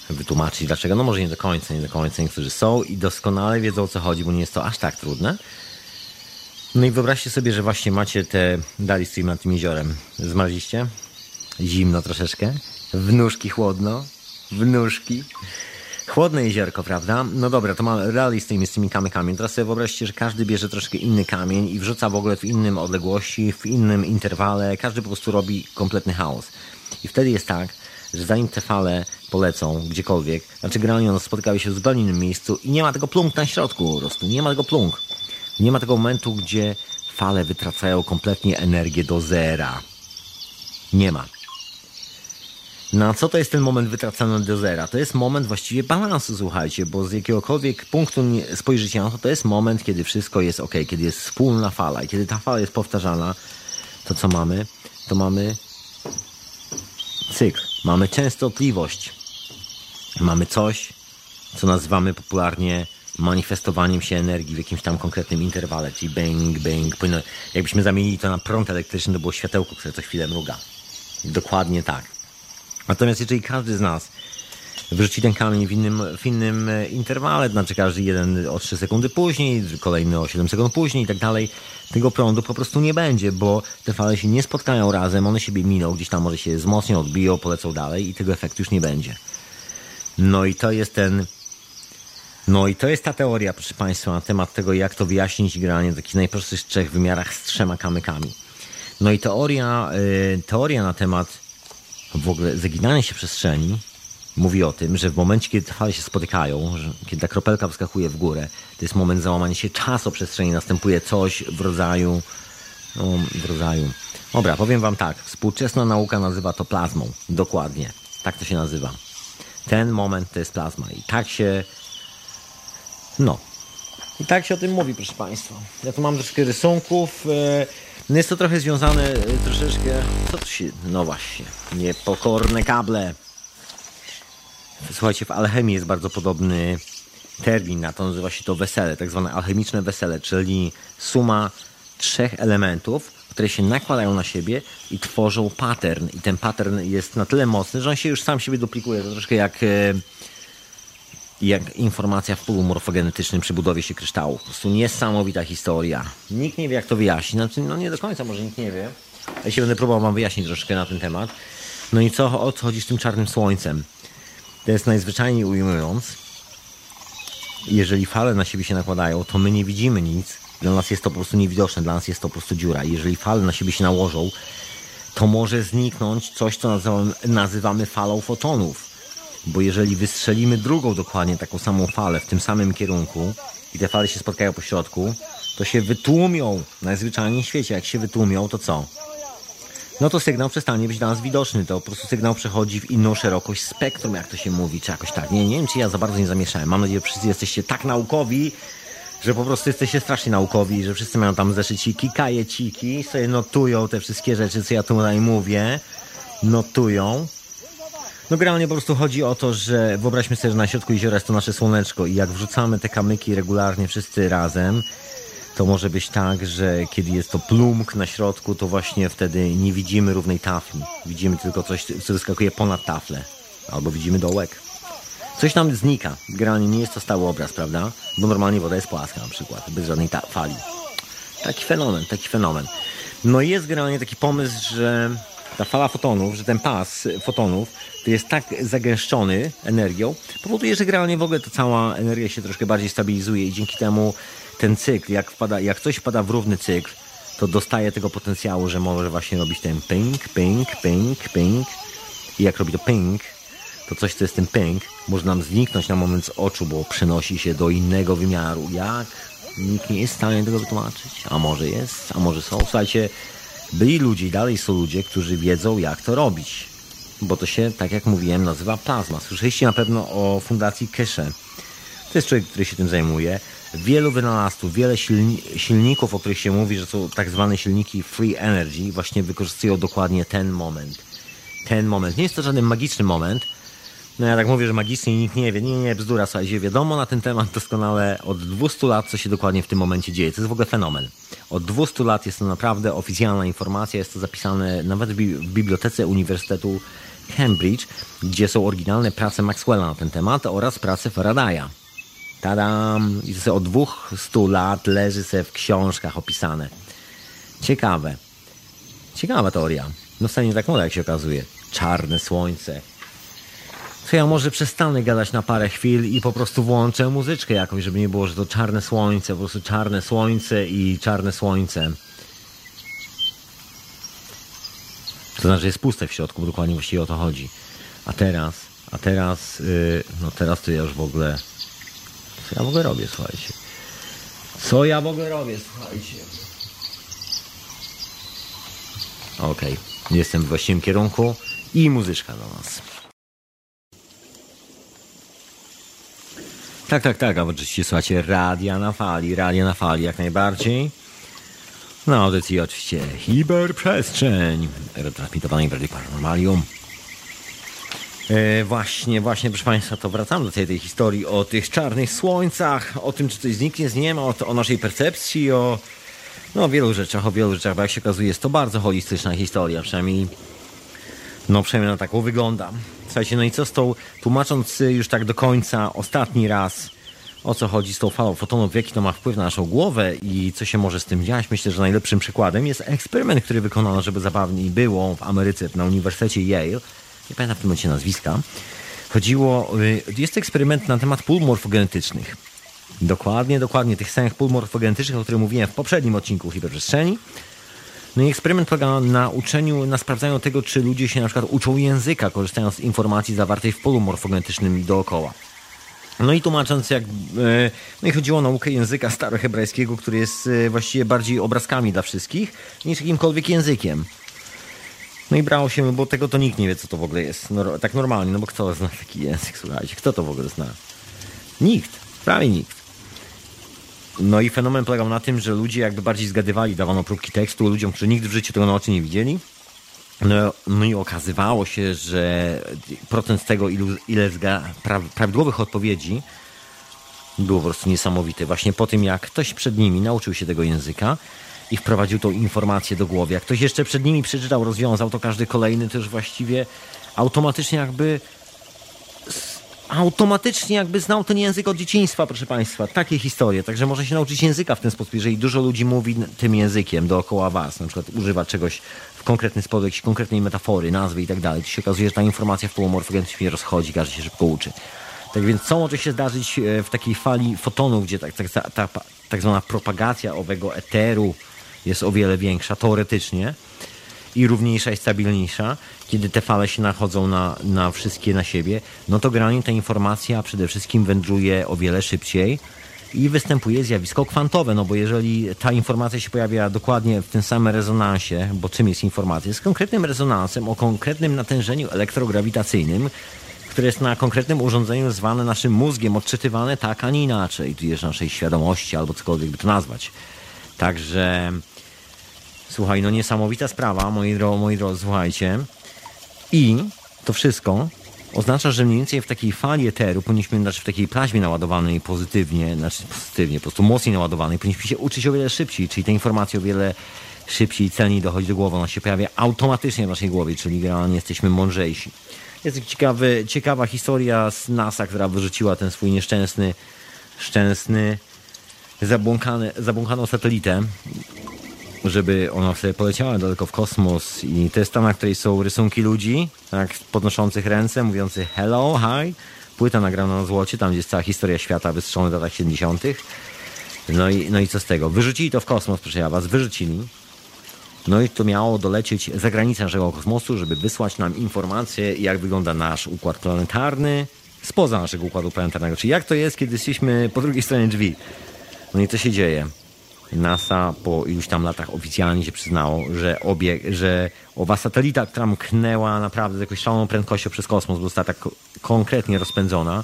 S1: wytłumaczyć dlaczego. No może nie do końca, nie do końca. Niektórzy są i doskonale wiedzą o co chodzi, bo nie jest to aż tak trudne. No i wyobraźcie sobie, że właśnie macie te dali stream nad tym jeziorem. Zmarzliście? Zimno troszeczkę. W nóżki chłodno. W nóżki. Chłodne jeziorko, prawda? No dobra, to mamy rally z tymi, z tymi kamykami. Teraz sobie wyobraźcie, że każdy bierze troszkę inny kamień i wrzuca w ogóle w innym odległości, w innym interwale. Każdy po prostu robi kompletny chaos. I wtedy jest tak, że zanim te fale polecą gdziekolwiek, znaczy generalnie one spotykały się w zupełnie innym miejscu i nie ma tego plunk na środku po prostu. Nie ma tego plunk. Nie ma tego momentu, gdzie fale wytracają kompletnie energię do zera. Nie ma. No a co to jest ten moment wytracany do zera? To jest moment właściwie balansu, słuchajcie, bo z jakiegokolwiek punktu spojrzycie na to, to jest moment, kiedy wszystko jest ok, kiedy jest wspólna fala i kiedy ta fala jest powtarzana, to co mamy? To mamy cykl, mamy częstotliwość, mamy coś, co nazywamy popularnie manifestowaniem się energii w jakimś tam konkretnym interwale, czyli bang, bang. Jakbyśmy zamienili to na prąd elektryczny, to było światełko, które co chwilę mruga. Dokładnie tak. Natomiast jeżeli każdy z nas wyrzuci ten kamień w innym, w innym e, interwale, znaczy każdy jeden o 3 sekundy później, kolejny o 7 sekund później i tak dalej, tego prądu po prostu nie będzie, bo te fale się nie spotkają razem, one siebie miną, gdzieś tam może się wzmocnią, odbiją, polecą dalej i tego efektu już nie będzie. No i to jest ten. No i to jest ta teoria, proszę Państwa, na temat tego, jak to wyjaśnić granie w takich najprostszych trzech wymiarach z trzema kamykami. No i teoria, y, teoria na temat w ogóle zaginania się przestrzeni mówi o tym, że w momencie, kiedy fale się spotykają, kiedy ta kropelka wskakuje w górę, to jest moment załamania się czasoprzestrzeni, następuje coś w rodzaju, no, w rodzaju. Dobra, powiem wam tak, współczesna nauka nazywa to plazmą, dokładnie, tak to się nazywa. Ten moment to jest plazma i tak się, no, i tak się o tym mówi, proszę Państwa. Ja tu mam troszkę rysunków. e, No jest to trochę związane e, troszeczkę. Co tu się. No właśnie. Niepokorne kable. Słuchajcie, w alchemii jest bardzo podobny termin na to. Nazywa się to wesele, tak zwane alchemiczne wesele, czyli suma trzech elementów, które się nakładają na siebie i tworzą pattern. I ten pattern jest na tyle mocny, że on się już sam siebie duplikuje. To troszkę jak. e, jak informacja w polu morfogenetycznym przy budowie się kryształu. Po prostu niesamowita historia. Nikt nie wie, jak to wyjaśnić. Znaczy, no nie do końca może nikt nie wie. Ja się będę próbował wam wyjaśnić troszkę na ten temat. No i co, o co chodzi z tym czarnym słońcem? To jest najzwyczajniej ujmując, jeżeli fale na siebie się nakładają, to my nie widzimy nic. Dla nas jest to po prostu niewidoczne, dla nas jest to po prostu dziura. Jeżeli fale na siebie się nałożą, to może zniknąć coś, co nazywamy, falą fotonów. Bo jeżeli wystrzelimy drugą dokładnie taką samą falę w tym samym kierunku i te fale się spotkają po środku, to się wytłumią najzwyczajniej w świecie. Jak się wytłumią, to co? No to sygnał przestanie być dla nas widoczny. To po prostu sygnał przechodzi w inną szerokość spektrum, jak to się mówi, czy jakoś tak. Nie, nie wiem, czy ja za bardzo nie zamieszałem. Mam nadzieję, że wszyscy jesteście tak naukowi, że po prostu jesteście strasznie naukowi, że wszyscy mają tam zeszyciki, kajeciki, sobie notują te wszystkie rzeczy, co ja tutaj mówię. Notują. No generalnie po prostu chodzi o to, że wyobraźmy sobie, że na środku jeziora jest to nasze słoneczko i jak wrzucamy te kamyki regularnie wszyscy razem, to może być tak, że kiedy jest to plumk na środku, to właśnie wtedy nie widzimy równej tafli. Widzimy tylko coś, co wyskakuje ponad taflę. Albo widzimy dołek. Coś nam znika. Generalnie nie jest to stały obraz, prawda? Bo normalnie woda jest płaska na przykład, bez żadnej fali. Taki fenomen, taki fenomen. No i jest generalnie taki pomysł, że ta fala fotonów, że ten pas fotonów to jest tak zagęszczony energią, powoduje, że generalnie w ogóle to cała energia się troszkę bardziej stabilizuje i dzięki temu ten cykl, jak, wpada, jak coś wpada w równy cykl, to dostaje tego potencjału, że może właśnie robić ten ping, ping, ping, ping. I jak robi to ping, to coś, co jest ten ping, może nam zniknąć na moment z oczu, bo przenosi się do innego wymiaru. Jak? Nikt nie jest w stanie tego wytłumaczyć. A może jest, a może są. Słuchajcie, byli ludzie i dalej są ludzie, którzy wiedzą, jak to robić. Bo to się, tak jak mówiłem, nazywa plazma. Słyszeliście na pewno o fundacji Keshe. To jest człowiek, który się tym zajmuje. Wielu wynalazców, wiele silni silników, o których się mówi, że są tak zwane silniki free energy, właśnie wykorzystują dokładnie ten moment. Ten moment. Nie jest to żaden magiczny moment. No ja tak mówię, że magicznie nikt nie wie. Nie, nie, bzdura, słuchajcie, wiadomo na ten temat doskonale od 200 lat, co się dokładnie w tym momencie dzieje. To jest w ogóle fenomen. Od 200 lat jest to naprawdę oficjalna informacja, jest to zapisane nawet w, bi w Bibliotece Uniwersytetu Cambridge, gdzie są oryginalne prace Maxwella na ten temat oraz prace Faradaya. Tadam! I to sobie od 200 lat leży sobie w książkach opisane. Ciekawe. Ciekawa teoria. No wcale nie tak młoda, jak się okazuje. Czarne słońce. To ja może przestanę gadać na parę chwil i po prostu włączę muzyczkę jakąś, żeby nie było, że to czarne słońce, po prostu czarne słońce i czarne słońce. To znaczy, jest puste w środku, bo dokładnie właściwie o to chodzi. A teraz, a teraz, yy, no teraz to ja już w ogóle, co ja w ogóle robię, słuchajcie. Co ja w ogóle robię, słuchajcie. Okej, jestem w właściwym kierunku i muzyczka do nas. Tak, tak, tak, a oczywiście słuchacie radia na fali, radia na fali jak najbardziej. Na audycji oczywiście hiperprzestrzeń, retransmitowanej w Radiu Paranormalium. E, właśnie, właśnie, proszę Państwa, to wracam do tej, tej historii o tych czarnych słońcach, o tym, czy coś zniknie z nieba, o, o naszej percepcji, o no, wielu rzeczach, o wielu rzeczach, bo jak się okazuje, jest to bardzo holistyczna historia, przynajmniej no przynajmniej na taką wygląda. Słuchajcie, no i co z tą, tłumacząc już tak do końca, ostatni raz, o co chodzi z tą falą fotonów, jaki to ma wpływ na naszą głowę i co się może z tym dziać, myślę, że najlepszym przykładem jest eksperyment, który wykonano, żeby zabawniej było w Ameryce, na Uniwersytecie Yale. Nie pamiętam w tym momencie nazwiska. Chodziło, y, jest to eksperyment na temat pól morfogenetycznych. Dokładnie, dokładnie tych samych pól morfogenetycznych, o których mówiłem w poprzednim odcinku hiperprzestrzeni. No i eksperyment polega na uczeniu, na sprawdzaniu tego, czy ludzie się na przykład uczą języka, korzystając z informacji zawartej w polu morfogenetycznym dookoła. No i tłumacząc, jak. No i chodziło o naukę języka starohebrajskiego, który jest właściwie bardziej obrazkami dla wszystkich niż jakimkolwiek językiem. No i brało się, bo tego to nikt nie wie, co to w ogóle jest. No, tak normalnie, no bo kto zna taki język, słuchajcie, kto to w ogóle zna? Nikt, prawie nikt. No i fenomen polegał na tym, że ludzie jakby bardziej zgadywali, dawano próbki tekstu ludziom, którzy nigdy w życiu tego na oczy nie widzieli. No, no i okazywało się, że procent tego, ilu, ile zga, pra, prawidłowych odpowiedzi było po prostu niesamowite. Właśnie po tym, jak ktoś przed nimi nauczył się tego języka i wprowadził tą informację do głowy. Jak ktoś jeszcze przed nimi przeczytał, rozwiązał, to każdy kolejny też właściwie automatycznie jakby automatycznie jakby znał ten język od dzieciństwa, proszę Państwa. Takie historie. Także można się nauczyć języka w ten sposób, jeżeli dużo ludzi mówi tym językiem dookoła Was, na przykład używa czegoś w konkretny sposób, jakiejś konkretnej metafory, nazwy i tak dalej, to się okazuje, że ta informacja w polomorfogentycznie się rozchodzi, każdy się szybko uczy. Tak więc co może się zdarzyć w takiej fali fotonów, gdzie tak, tak, ta, ta, tak zwana propagacja owego eteru jest o wiele większa, teoretycznie. I równiejsza i stabilniejsza, kiedy te fale się nachodzą na, na wszystkie na siebie, no to generalnie ta informacja przede wszystkim wędruje o wiele szybciej i występuje zjawisko kwantowe, no bo jeżeli ta informacja się pojawia dokładnie w tym samym rezonansie, bo czym jest informacja? Jest konkretnym rezonansem o konkretnym natężeniu elektrograwitacyjnym, które jest na konkretnym urządzeniu zwane naszym mózgiem, odczytywane tak, a nie inaczej, tu jest naszej świadomości albo cokolwiek by to nazwać. Także słuchaj, no niesamowita sprawa, moi, dro moi drodzy, słuchajcie. I to wszystko oznacza, że mniej więcej w takiej fali eteru powinniśmy, znaczy w takiej plaźmie naładowanej pozytywnie, znaczy pozytywnie, po prostu mocniej naładowanej, powinniśmy się uczyć o wiele szybciej, czyli te informacje o wiele szybciej i celniej dochodzi do głowy. Ona się pojawia automatycznie w naszej głowie, czyli generalnie jesteśmy mądrzejsi. Jest ciekawy, ciekawa historia z NASA, która wyrzuciła ten swój nieszczęsny, szczęsny, zabłąkany, zabłąkaną satelitę, żeby ona sobie poleciała daleko w kosmos. I to jest ta, na której są rysunki ludzi, tak, podnoszących ręce, mówiących hello, hi. Płyta nagrana na złocie, tam gdzie jest cała historia świata wystrzelona w latach 70. No i, no i co z tego? Wyrzucili to w kosmos, proszę ja was, wyrzucili. No i to miało dolecieć za granicę naszego kosmosu, żeby wysłać nam informacje, jak wygląda nasz układ planetarny spoza naszego układu planetarnego. Czyli jak to jest, kiedy jesteśmy po drugiej stronie drzwi. No i co się dzieje? NASA po iluś tam latach oficjalnie się przyznało, że, obie, że owa satelita, która mknęła naprawdę z jakąś szaloną prędkością przez kosmos, bo została tak konkretnie rozpędzona,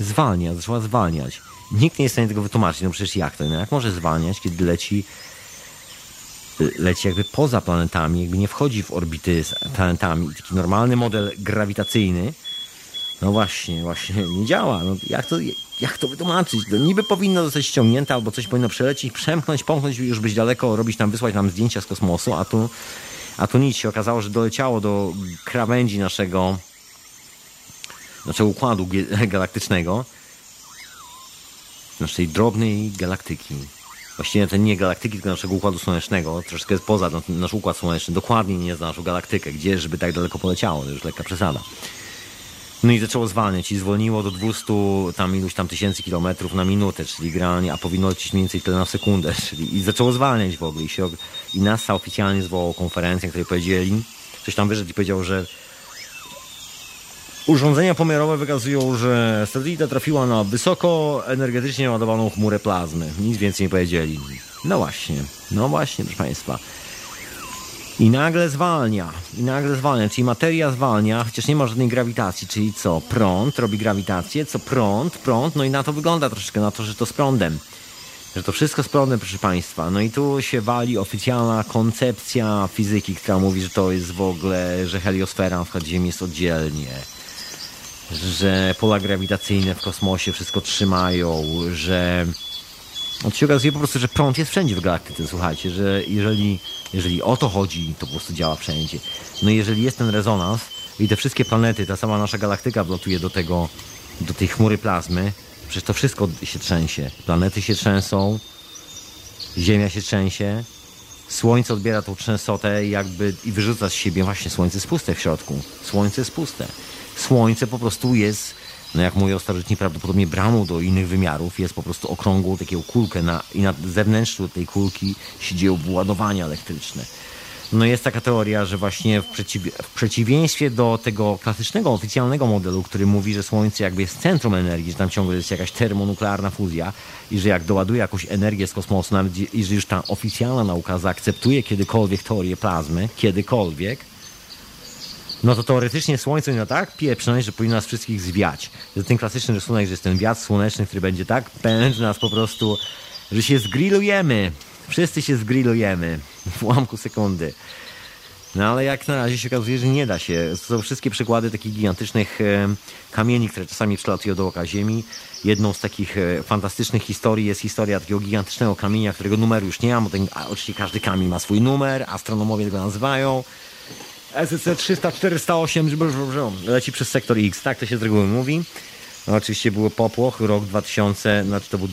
S1: zwalnia, zaczęła zwalniać. Nikt nie jest w stanie tego wytłumaczyć. No przecież jak to? No jak może zwalniać, kiedy leci leci jakby poza planetami, jakby nie wchodzi w orbity z planetami. Taki normalny model grawitacyjny, no właśnie, właśnie nie działa. No jak, to, jak to wytłumaczyć? No niby powinno zostać ściągnięte albo coś powinno przelecieć, przemknąć, pomknąć, już być daleko, robić nam, wysłać nam zdjęcia z kosmosu, a tu, a tu nic się okazało, że doleciało do krawędzi naszego, naszego układu galaktycznego, naszej drobnej galaktyki właściwie to nie galaktyki, tylko naszego Układu Słonecznego, troszkę poza nasz Układ Słoneczny, dokładnie nie zna naszą galaktykę, gdzie żeby tak daleko poleciało, to już lekka przesada. No i zaczęło zwalniać i zwolniło do 200 tam iluś tam tysięcy kilometrów na minutę, czyli generalnie, a powinno lecieć mniej więcej tyle na sekundę, czyli i zaczęło zwalniać w ogóle i, się, i NASA oficjalnie zwołał konferencję, której powiedzieli, coś tam wyszedł i powiedział, że Urządzenia pomiarowe wykazują, że satelita trafiła na wysoko energetycznie ładowaną chmurę plazmy. Nic więcej nie powiedzieli. No właśnie, no właśnie, proszę Państwa. I nagle zwalnia, i nagle zwalnia, czyli materia zwalnia, chociaż nie ma żadnej grawitacji, czyli co? Prąd robi grawitację, co? Prąd, prąd, no i na to wygląda troszeczkę, na to, że to z prądem. Że to wszystko z prądem, proszę Państwa. No i tu się wali oficjalna koncepcja fizyki, która mówi, że to jest w ogóle, że heliosfera przykład Ziemi jest oddzielnie że pola grawitacyjne w kosmosie wszystko trzymają, że no się okazuje po prostu, że prąd jest wszędzie w galaktyce, słuchajcie, że jeżeli, jeżeli o to chodzi, to po prostu działa wszędzie. No i jeżeli jest ten rezonans i te wszystkie planety, ta sama nasza galaktyka wlatuje do tego, do tej chmury plazmy, przecież to wszystko się trzęsie. Planety się trzęsą, Ziemia się trzęsie, Słońce odbiera tą trzęsotę jakby i wyrzuca z siebie właśnie Słońce jest puste w środku. Słońce jest puste. Słońce po prostu jest, no jak mówią starożytni, prawdopodobnie bramą do innych wymiarów, jest po prostu okrągłą taką kulkę na, i na zewnętrzu tej kulki się dzieją wyładowania elektryczne. No jest taka teoria, że właśnie w, przeciw, w, przeciwieństwie do tego klasycznego, oficjalnego modelu, który mówi, że Słońce jakby jest centrum energii, że tam ciągle jest jakaś termonuklearna fuzja i że jak doładuje jakąś energię z kosmosu, nawet i że już ta oficjalna nauka zaakceptuje kiedykolwiek teorię plazmy, kiedykolwiek, no to teoretycznie Słońce no tak pieprzne, że powinno nas wszystkich zwiać. Jest ten klasyczny rysunek, że jest ten wiatr słoneczny, który będzie tak pędz nas po prostu, że się zgrillujemy. Wszyscy się zgrillujemy w ułamku sekundy. No ale jak na razie się okazuje, że nie da się. To są wszystkie przykłady takich gigantycznych e, kamieni, które czasami przelatują do oka Ziemi. Jedną z takich e, fantastycznych historii jest historia takiego gigantycznego kamienia, którego numeru już nie ma, bo ten, oczywiście każdy kamień ma swój numer, astronomowie go nazywają. SC 300 408 leci przez sektor X, tak to się z reguły mówi. Oczywiście był popłoch, rok 2000, znaczy to był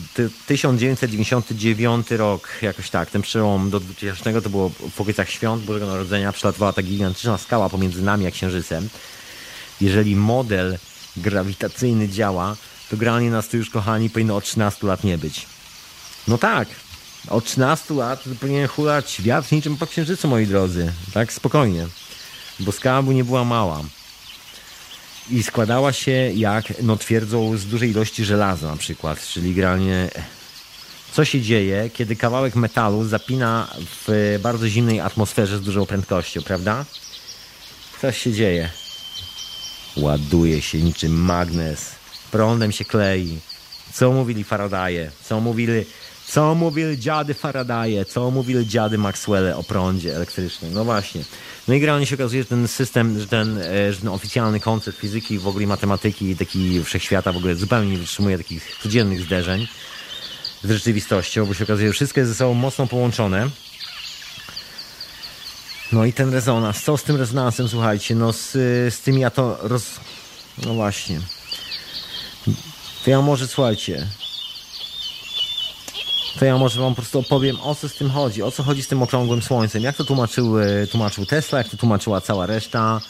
S1: 1999 rok, jakoś tak, ten przełom do 2000 to było w okolicach świąt Bożego Narodzenia, przelatywała ta gigantyczna skała pomiędzy nami a Księżycem. Jeżeli model grawitacyjny działa, to granie nas tu już, kochani, powinno od 13 lat nie być. No tak, Od 13 lat powinien hulać wiatr niczym po księżycu, moi drodzy. Tak spokojnie. Bo skała nie była mała. I składała się, jak no, twierdzą, z dużej ilości żelaza na przykład. Czyli generalnie co się dzieje, kiedy kawałek metalu zapina w bardzo zimnej atmosferze z dużą prędkością, prawda? Co się dzieje? Ładuje się niczym magnes, prądem się klei. Co mówili Faradaje? Co mówili, co mówili dziady Faradaje? Co mówili dziady Maxwelle o prądzie elektrycznym? No właśnie. No i generalnie się okazuje, że ten system, że ten, e, że ten oficjalny koncept fizyki, w ogóle matematyki, taki wszechświata w ogóle zupełnie nie wytrzymuje takich codziennych zderzeń z rzeczywistością, bo się okazuje, że wszystko jest ze sobą mocno połączone. No i ten rezonans, co z tym rezonansem, słuchajcie, no z, z tymi ja to roz... No właśnie. To ja może, słuchajcie, to ja może wam po prostu opowiem, o co z tym chodzi, o co chodzi z tym okrągłym słońcem, jak to tłumaczył, e, tłumaczył Tesla, jak to tłumaczyła cała reszta,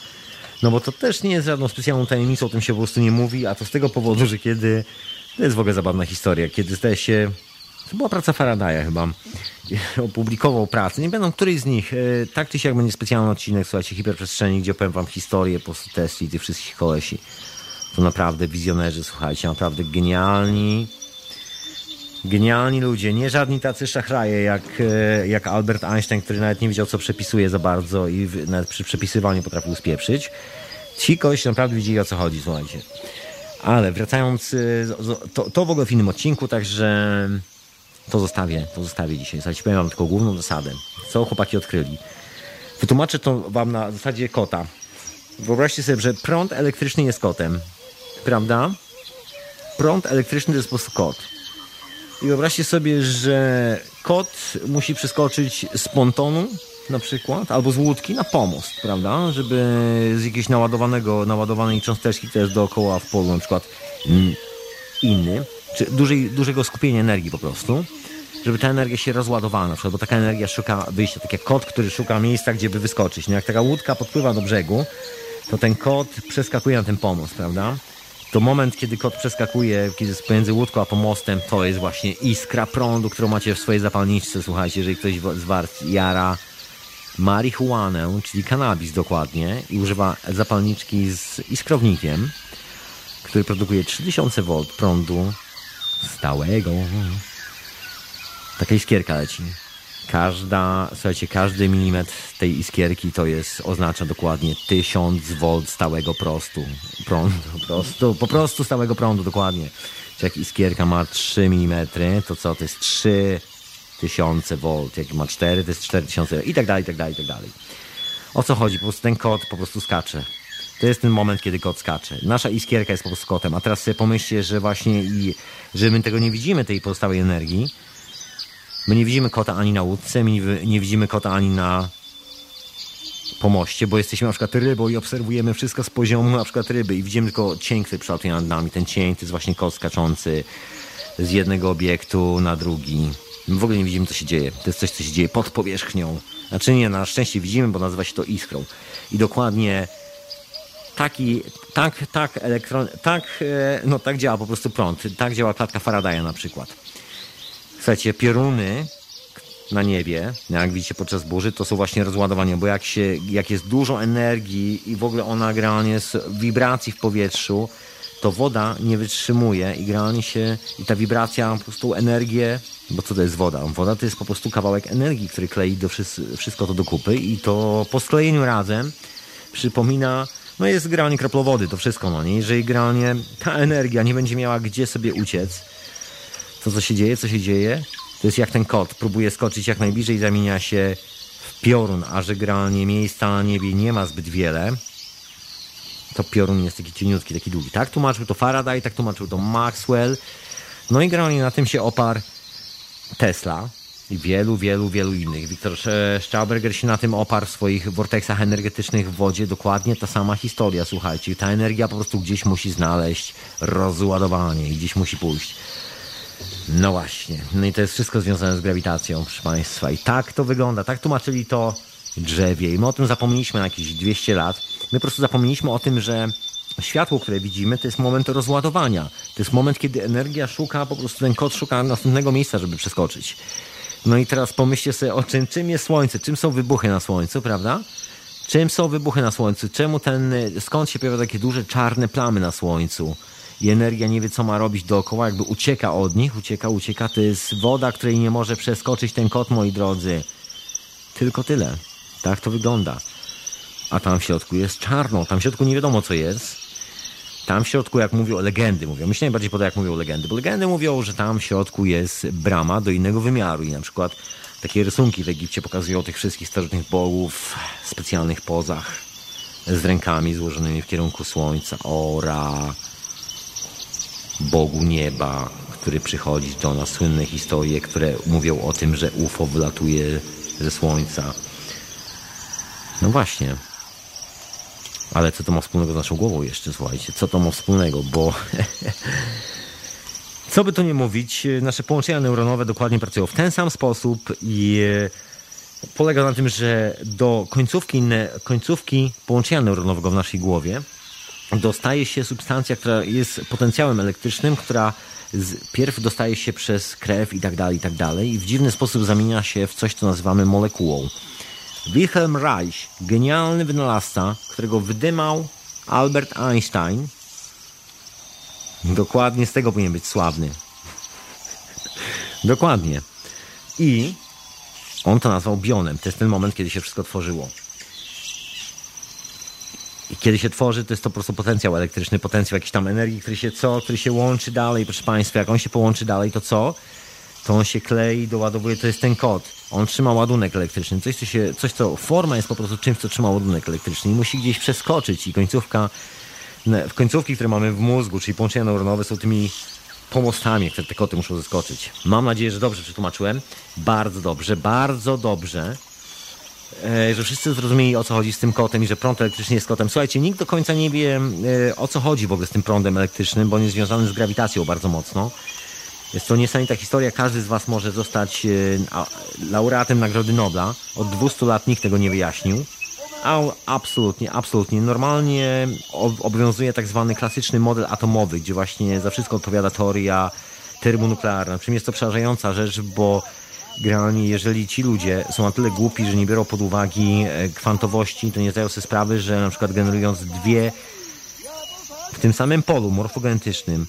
S1: no bo to też nie jest żadną specjalną tajemnicą, o tym się po prostu nie mówi, a to z tego powodu, że kiedy, to jest w ogóle zabawna historia, kiedy zdaje się, to była praca Faradaya chyba, opublikował pracę, nie będą której z nich, e, tak czy siak będzie specjalny odcinek, słuchajcie, hiperprzestrzeni, gdzie opowiem wam historię po prostu Tesli i tych wszystkich kolesi. To naprawdę wizjonerzy, słuchajcie, naprawdę genialni, Genialni ludzie, nie żadni tacy szachraje jak, e, jak Albert Einstein, który nawet nie wiedział, co przepisuje za bardzo i nawet przy przepisywaniu potrafił spieprzyć. Ci kogoś naprawdę widzieli, o co chodzi, słuchajcie. Ale wracając, e, to, to w ogóle w innym odcinku, także to zostawię, to zostawię dzisiaj. Słuchajcie, powiem wam tylko główną zasadę. Co chłopaki odkryli. Wytłumaczę to wam na zasadzie kota. Wyobraźcie sobie, że prąd elektryczny jest kotem, prawda? Prąd elektryczny to jest po prostu kot. I wyobraźcie sobie, że kot musi przeskoczyć z pontonu na przykład, albo z łódki na pomost, prawda? Żeby z jakiegoś naładowanego, naładowanej cząsteczki, jest dookoła w polu, na przykład mm, inny, czy dużej, dużego skupienia energii po prostu, żeby ta energia się rozładowała na przykład, bo taka energia szuka wyjścia, tak jak kot, który szuka miejsca, gdzie by wyskoczyć. No jak taka łódka podpływa do brzegu, to ten kot przeskakuje na ten pomost, prawda? To moment, kiedy kot przeskakuje, kiedy jest pomiędzy łódką a pomostem, to jest właśnie iskra prądu, którą macie w swojej zapalniczce. Słuchajcie, jeżeli ktoś z was jara marihuanę, czyli kanabis dokładnie, i używa zapalniczki z iskrownikiem, który produkuje 3000 V prądu stałego. Taka iskierka leci. Każda, słuchajcie, każdy milimetr tej iskierki to jest, oznacza dokładnie 1000 V stałego prostu, prądu, prostu, po prostu stałego prądu, dokładnie. Czy jak iskierka ma 3 mm, to co, to jest 3000 V, jak ma 4, to jest 4000 i tak dalej, i tak dalej, i tak dalej. O co chodzi? Po prostu ten kot po prostu skacze. To jest ten moment, kiedy kot skacze. Nasza iskierka jest po prostu kotem, a teraz sobie pomyślcie, że właśnie i, że my tego nie widzimy, tej pozostałej energii, My nie widzimy kota ani na łódce, my nie, wi- nie widzimy kota ani na pomoście, bo jesteśmy na przykład rybą i obserwujemy wszystko z poziomu na przykład ryby i widzimy tylko cień, który przelatuje nad nami. Ten cień to jest właśnie kot skaczący z jednego obiektu na drugi. My w ogóle nie widzimy, co się dzieje. To jest coś, co się dzieje pod powierzchnią. Znaczy nie, na szczęście widzimy, bo nazywa się to iskrą. I dokładnie taki, tak, tak, elektron, tak, e, no tak działa po prostu prąd. Tak działa klatka Faradaya na przykład. Słuchajcie, pioruny na niebie, jak widzicie podczas burzy, to są właśnie rozładowania, bo jak, się, jak jest dużo energii i w ogóle ona generalnie jest wibracji w powietrzu, to woda nie wytrzymuje i generalnie się, i ta wibracja po prostu energię, bo co to jest woda? Woda to jest po prostu kawałek energii, który klei do wszys- wszystko to do kupy i to po sklejeniu razem przypomina, no jest granie kroplowody, to wszystko, no nie? Jeżeli granie ta energia nie będzie miała gdzie sobie uciec, to co się dzieje, co się dzieje, to jest jak ten kot próbuje skoczyć jak najbliżej, zamienia się w piorun, a że generalnie miejsca na niebie nie ma zbyt wiele, to piorun jest taki cieniutki, taki długi. Tak tłumaczył to Faraday, tak tłumaczył to Maxwell. No i generalnie na tym się oparł Tesla i wielu, wielu, wielu innych. Wiktor Stauberger się na tym oparł w swoich vorteksach energetycznych w wodzie. Dokładnie ta sama historia, słuchajcie. Ta energia po prostu gdzieś musi znaleźć rozładowanie i gdzieś musi pójść. No właśnie. No i to jest wszystko związane z grawitacją, proszę Państwa. I tak to wygląda. Tak tłumaczyli to drzewie. I my o tym zapomnieliśmy na jakieś 200 lat. My po prostu zapomnieliśmy o tym, że światło, które widzimy, to jest moment rozładowania. To jest moment, kiedy energia szuka, po prostu ten kot szuka następnego miejsca, żeby przeskoczyć. No i teraz pomyślcie sobie o czym, czym jest Słońce, czym są wybuchy na Słońcu, prawda? Czym są wybuchy na Słońcu? Czemu ten, skąd się pojawiają takie duże czarne plamy na Słońcu? I energia nie wie, co ma robić dookoła, jakby ucieka od nich, ucieka, ucieka. To jest woda, której nie może przeskoczyć ten kot, moi drodzy. Tylko tyle. Tak to wygląda. A tam w środku jest czarno. Tam w środku nie wiadomo, co jest. Tam w środku, jak mówią, legendy mówią. Mi się najbardziej podoba, jak mówią legendy, bo legendy mówią, że tam w środku jest brama do innego wymiaru i na przykład takie rysunki w Egipcie pokazują tych wszystkich starożytnych bogów w specjalnych pozach z rękami złożonymi w kierunku słońca, ora, Bogu nieba, który przychodzi do nas, słynne historie, które mówią o tym, że UFO wylatuje ze słońca. No właśnie. Ale co to ma wspólnego z naszą głową jeszcze, słuchajcie? Co to ma wspólnego? Bo co by tu nie mówić, nasze połączenia neuronowe dokładnie pracują w ten sam sposób i e, polega na tym, że do końcówki, końcówki połączenia neuronowego w naszej głowie dostaje się substancja, która jest potencjałem elektrycznym, która pierw dostaje się przez krew i tak dalej, i tak dalej i w dziwny sposób zamienia się w coś, co nazywamy molekułą. Wilhelm Reich, genialny wynalazca, którego wydymał Albert Einstein, dokładnie z tego powinien być sławny. dokładnie. I on to nazwał bionem. To jest ten moment, kiedy się wszystko tworzyło. I kiedy się tworzy, to jest to po prostu potencjał elektryczny, potencjał jakiejś tam energii, który się co, który się łączy dalej, proszę Państwa. Jak on się połączy dalej, to co? To on się klei, doładowuje, to jest ten kod. On trzyma ładunek elektryczny. Coś, co się, coś, co forma jest po prostu czymś, co trzyma ładunek elektryczny i musi gdzieś przeskoczyć i końcówka, w końcówki, które mamy w mózgu, czyli połączenia neuronowe są tymi pomostami, które te koty muszą zeskoczyć. Mam nadzieję, że dobrze przetłumaczyłem. Bardzo dobrze, bardzo dobrze. E, że wszyscy zrozumieli o co chodzi z tym kotem i że prąd elektryczny jest kotem. Słuchajcie, nikt do końca nie wie e, o co chodzi w ogóle z tym prądem elektrycznym, bo on jest związany z grawitacją bardzo mocno. Jest to niesamowita historia. Każdy z Was może zostać e, laureatem Nagrody Nobla. Od 200 lat nikt tego nie wyjaśnił. A absolutnie, absolutnie. Normalnie ob- obowiązuje tak zwany klasyczny model atomowy, gdzie właśnie za wszystko odpowiada teoria termonuklearna. Czym jest to przerażająca rzecz, bo generalnie jeżeli ci ludzie są na tyle głupi, że nie biorą pod uwagę e, kwantowości, to nie zdają sobie sprawy, że na przykład generując dwie w tym samym polu morfogenetycznym,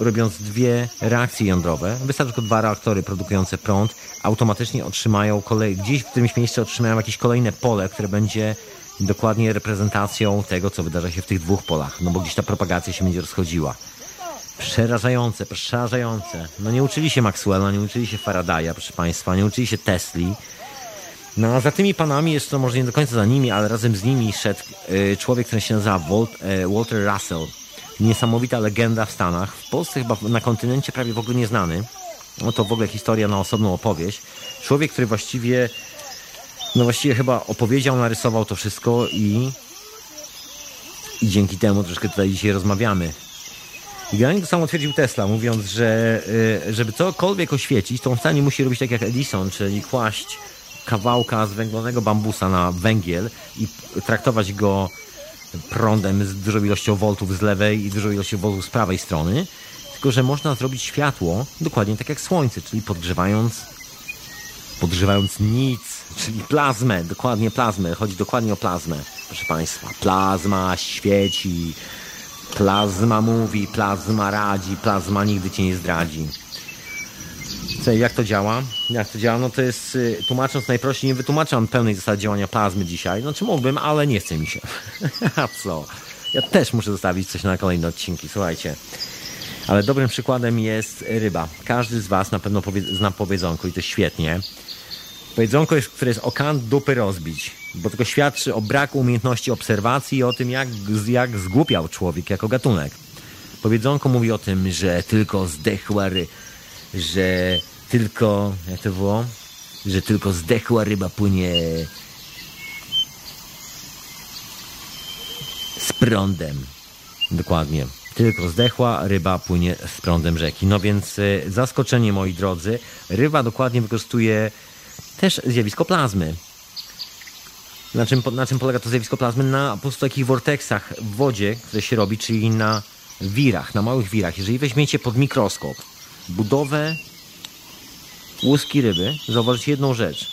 S1: robiąc dwie reakcje jądrowe, wystarczy tylko dwa reaktory produkujące prąd, automatycznie otrzymają kolej, gdzieś w którymś miejscu otrzymają jakieś kolejne pole, które będzie dokładnie reprezentacją tego, co wydarza się w tych dwóch polach, no bo gdzieś ta propagacja się będzie rozchodziła. Przerażające, przerażające. No nie uczyli się Maxwella, nie uczyli się Faradaya, proszę Państwa, nie uczyli się Tesli. No a za tymi panami jest to może nie do końca za nimi, ale razem z nimi szedł y, człowiek, który się nazywa Walt, y, Walter Russell. Niesamowita legenda w Stanach. W Polsce chyba na kontynencie prawie w ogóle nieznany. No to w ogóle historia na osobną opowieść. Człowiek, który właściwie no właściwie chyba opowiedział, narysował to wszystko i i dzięki temu troszkę tutaj dzisiaj rozmawiamy. I generalnie to samo twierdził Tesla, mówiąc, że y, żeby cokolwiek oświecić, to on wcale nie musi robić tak jak Edison, czyli kłaść kawałka z węglonego bambusa na węgiel i traktować go prądem z dużą ilością voltów z lewej i dużą ilością voltów z prawej strony, tylko że można zrobić światło dokładnie tak jak słońce, czyli podgrzewając podgrzewając nic, czyli plazmę, dokładnie plazmę, chodzi dokładnie o plazmę, proszę Państwa. Plazma świeci, plazma mówi, plazma radzi, plazma nigdy Cię nie zdradzi. Co, jak to działa? Jak to działa? No to jest, y, tłumacząc najprościej, nie wytłumaczam pełnej zasady działania plazmy dzisiaj. Znaczy mógłbym, ale nie chce mi się. A co? Ja też muszę zostawić coś na kolejne odcinki, słuchajcie. Ale dobrym przykładem jest ryba. Każdy z Was na pewno powie, zna powiedzonko i to świetnie. Powiedzonko, jest, które jest o kant dupy rozbić, bo tylko świadczy o braku umiejętności obserwacji i o tym, jak, jak zgłupiał człowiek jako gatunek. Powiedzonko mówi o tym, że tylko zdechła ry... że tylko... jak to było? Że tylko zdechła ryba płynie z prądem. Dokładnie. Tylko zdechła ryba płynie z prądem rzeki. No więc y, zaskoczenie, moi drodzy. Ryba dokładnie wykorzystuje też zjawisko plazmy. Na czym, na czym polega to zjawisko plazmy? Na po prostu takich vorteksach w wodzie, które się robi, czyli na wirach, na małych wirach. Jeżeli weźmiecie pod mikroskop budowę łuski ryby, zauważycie jedną rzecz,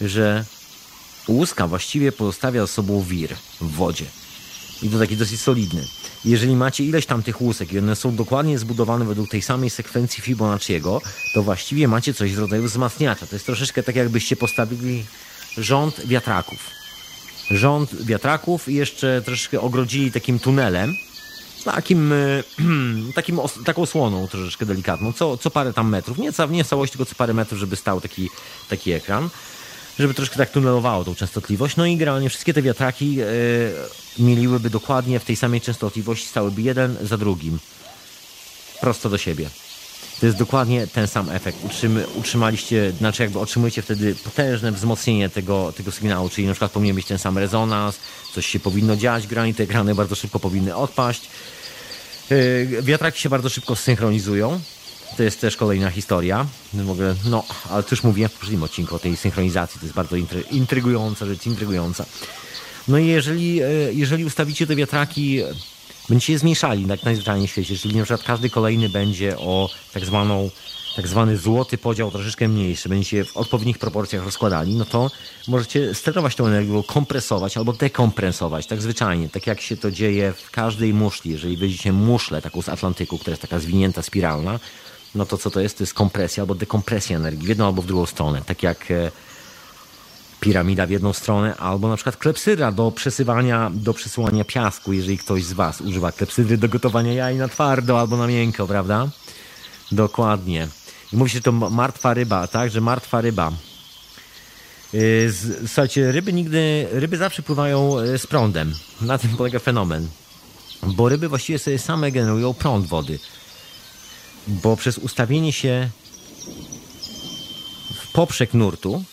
S1: że łuska właściwie pozostawia sobą wir w wodzie. I to taki dosyć solidny. Jeżeli macie ileś tam tych łusek i one są dokładnie zbudowane według tej samej sekwencji Fibonacciego, to właściwie macie coś w rodzaju wzmacniacza. To jest troszeczkę tak, jakbyście postawili rząd wiatraków. Rząd wiatraków i jeszcze troszeczkę ogrodzili takim tunelem, takim, e, takim taką słoną troszeczkę delikatną, co, co parę tam metrów, nie, ca, nie w całości, tylko co parę metrów, żeby stał taki, taki ekran, żeby troszkę tak tunelowało tą częstotliwość. No i generalnie wszystkie te wiatraki e, mieliłyby dokładnie w tej samej częstotliwości, stałyby jeden za drugim, prosto do siebie. To jest dokładnie ten sam efekt. Utrzymy, utrzymaliście, znaczy jakby otrzymujecie wtedy potężne wzmocnienie tego, tego sygnału, czyli na przykład powinien być ten sam rezonans, coś się powinno dziać, grani te ekrany bardzo szybko powinny odpaść. Yy, Wiatraki się bardzo szybko synchronizują. To jest też kolejna historia. Ogóle, no, ale to już mówiłem w poprzednim odcinku o tej synchronizacji. To jest bardzo intry- intrygująca rzecz, intrygująca. No i jeżeli, e, jeżeli ustawicie te wiatraki, będziecie je zmniejszali tak najzwyczajniej w świecie, czyli na przykład każdy kolejny będzie o tak zwaną tak zwany złoty podział troszeczkę mniejszy, będziecie w odpowiednich proporcjach rozkładali, no to możecie sterować tą energią, kompresować albo dekompresować, tak zwyczajnie, tak jak się to dzieje w każdej muszli. Jeżeli weźmiecie muszlę taką z Atlantyku, która jest taka zwinięta, spiralna, no to co to jest? To jest kompresja albo dekompresja energii w jedną albo w drugą stronę, tak jak e, piramida w jedną stronę, albo na przykład klepsydra do przesywania, do przesyłania piasku, jeżeli ktoś z Was używa klepsydry do gotowania jaj na twardo albo na miękko, prawda? Dokładnie. I mówi się, że to ma- martwa ryba, tak? Że martwa ryba. Z- Słuchajcie, ryby nigdy, ryby zawsze pływają yy, z prądem. Na tym polega fenomen. Bo ryby właściwie sobie same generują prąd wody. Bo przez ustawienie się w poprzek nurtu,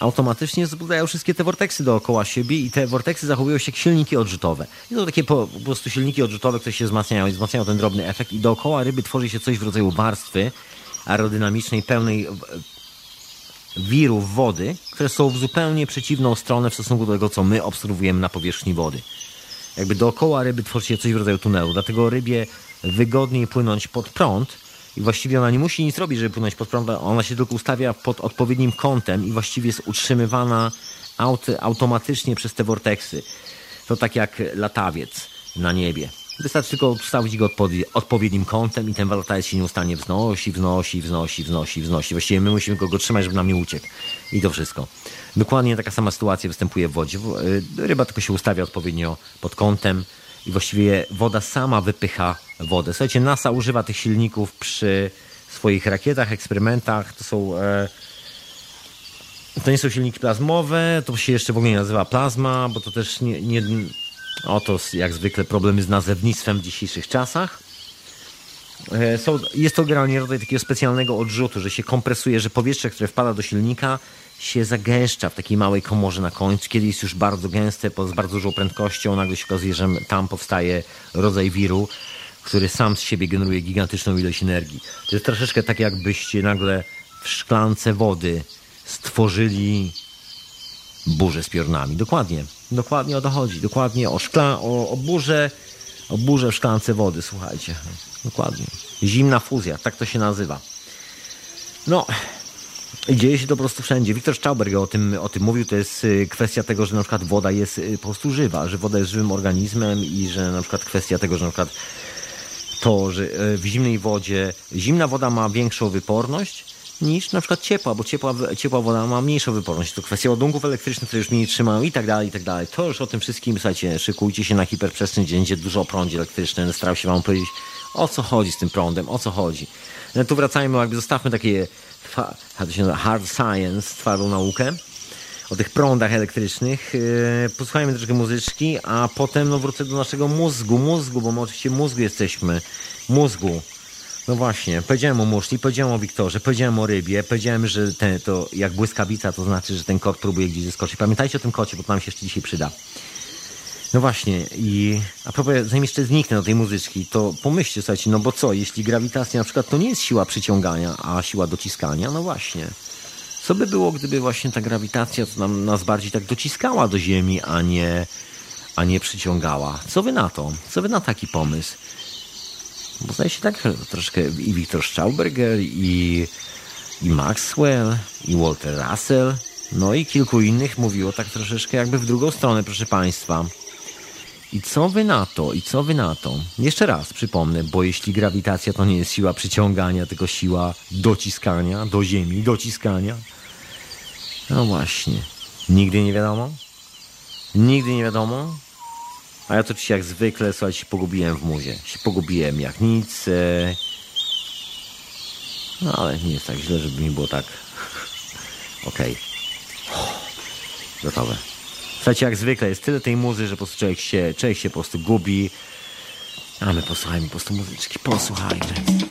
S1: automatycznie zbudają wszystkie te vorteksy dookoła siebie i te vorteksy zachowują się jak silniki odrzutowe. I to takie po, po prostu silniki odrzutowe, które się wzmacniają i wzmacniają ten drobny efekt i dookoła ryby tworzy się coś w rodzaju warstwy aerodynamicznej, pełnej wirów wody, które są w zupełnie przeciwną stronę w stosunku do tego, co my obserwujemy na powierzchni wody. Jakby dookoła ryby tworzy się coś w rodzaju tunelu, dlatego rybie wygodniej płynąć pod prąd i właściwie ona nie musi nic robić, żeby płynąć pod prąd, ona się tylko ustawia pod odpowiednim kątem i właściwie jest utrzymywana aut, automatycznie przez te vorteksy. To tak jak latawiec na niebie. Wystarczy tylko ustawić go pod odpowiednim kątem i ten latawiec się nieustannie wznosi, wznosi, wznosi, wznosi, wznosi. Właściwie my musimy go, go trzymać, żeby nam nie uciekł. I to wszystko. Dokładnie taka sama sytuacja występuje w wodzie. Y, Ryba tylko się ustawia odpowiednio pod kątem i właściwie woda sama wypycha wodę. Słuchajcie, NASA używa tych silników przy swoich rakietach, eksperymentach. To są... E, to nie są silniki plazmowe, to się jeszcze w ogóle nie nazywa plazma, bo to też nie, nie oto jak zwykle problemy z nazewnictwem w dzisiejszych czasach. E, Są, jest to generalnie rodzaj takiego specjalnego odrzutu, że się kompresuje, że powietrze, które wpada do silnika się zagęszcza w takiej małej komorze na końcu, kiedy jest już bardzo gęste, z bardzo dużą prędkością, nagle się okazuje, że tam powstaje rodzaj wiru, który sam z siebie generuje gigantyczną ilość energii. To jest troszeczkę tak, jakbyście nagle w szklance wody stworzyli burzę z piornami. Dokładnie. Dokładnie o to chodzi. Dokładnie o, szkla, o, o burzę, o burzę w szklance wody, słuchajcie. Dokładnie. Zimna fuzja, tak to się nazywa. No, dzieje się to po prostu wszędzie. Wiktor Stauberger o tym, o tym mówił. To jest y, kwestia tego, że na przykład woda jest y, po prostu żywa, że woda jest żywym organizmem i że na przykład kwestia tego, że na przykład to, że e, w zimnej wodzie zimna woda ma większą wyporność niż na przykład ciepła, bo ciepła, ciepła woda ma mniejszą wyporność. To kwestia ładunków elektrycznych, które już mniej trzymają i tak dalej, i tak dalej. To już o tym wszystkim, słuchajcie, szykujcie się na hiperprzestrzeń, gdzie będzie dużo prądzie elektrycznym. Starał się wam powiedzieć, o co chodzi z tym prądem, o co chodzi. No tu wracajmy, jakby zostawmy takie hard science, twardą naukę o tych prądach elektrycznych. Yy, Posłuchajmy troszkę muzyczki, a potem no, wrócę do naszego mózgu. Mózgu, bo my oczywiście mózgu jesteśmy. Mózgu. No właśnie, powiedziałem o muszli, powiedziałem o Wiktorze, powiedziałem o rybie, powiedziałem, że ten, to jak błyskawica, to znaczy, że ten kot próbuje gdzieś zeskoczyć. Pamiętajcie o tym kocie, bo to nam się jeszcze dzisiaj przyda. No właśnie, i a propos, zanim jeszcze zniknę do tej muzyczki, to pomyślcie, słuchajcie, no bo co, jeśli grawitacja na przykład to nie jest siła przyciągania, a siła dociskania, no właśnie. Co by było, gdyby właśnie ta grawitacja to nam, nas bardziej tak dociskała do Ziemi, a nie, a nie przyciągała? Co wy na to? Co wy na taki pomysł? Bo zdaje się tak troszkę i Wiktor Stauberger, i, i Maxwell, i Walter Russell, no i kilku innych mówiło tak troszeczkę jakby w drugą stronę, proszę Państwa. I co wy na to? I co wy na to? Jeszcze raz przypomnę, bo jeśli grawitacja to nie jest siła przyciągania, tylko siła dociskania do Ziemi, dociskania. No właśnie. Nigdy nie wiadomo? Nigdy nie wiadomo? A ja to oczywiście jak zwykle, słuchajcie, się pogubiłem w muzie. Się pogubiłem jak nic. E... No ale nie jest tak źle, żeby mi było tak. Okej. Gotowe. Słuchajcie, jak zwykle jest tyle tej muzy, że po prostu człowiek się, człowiek się po prostu gubi. A my posłuchajmy po prostu muzyczki, posłuchajmy.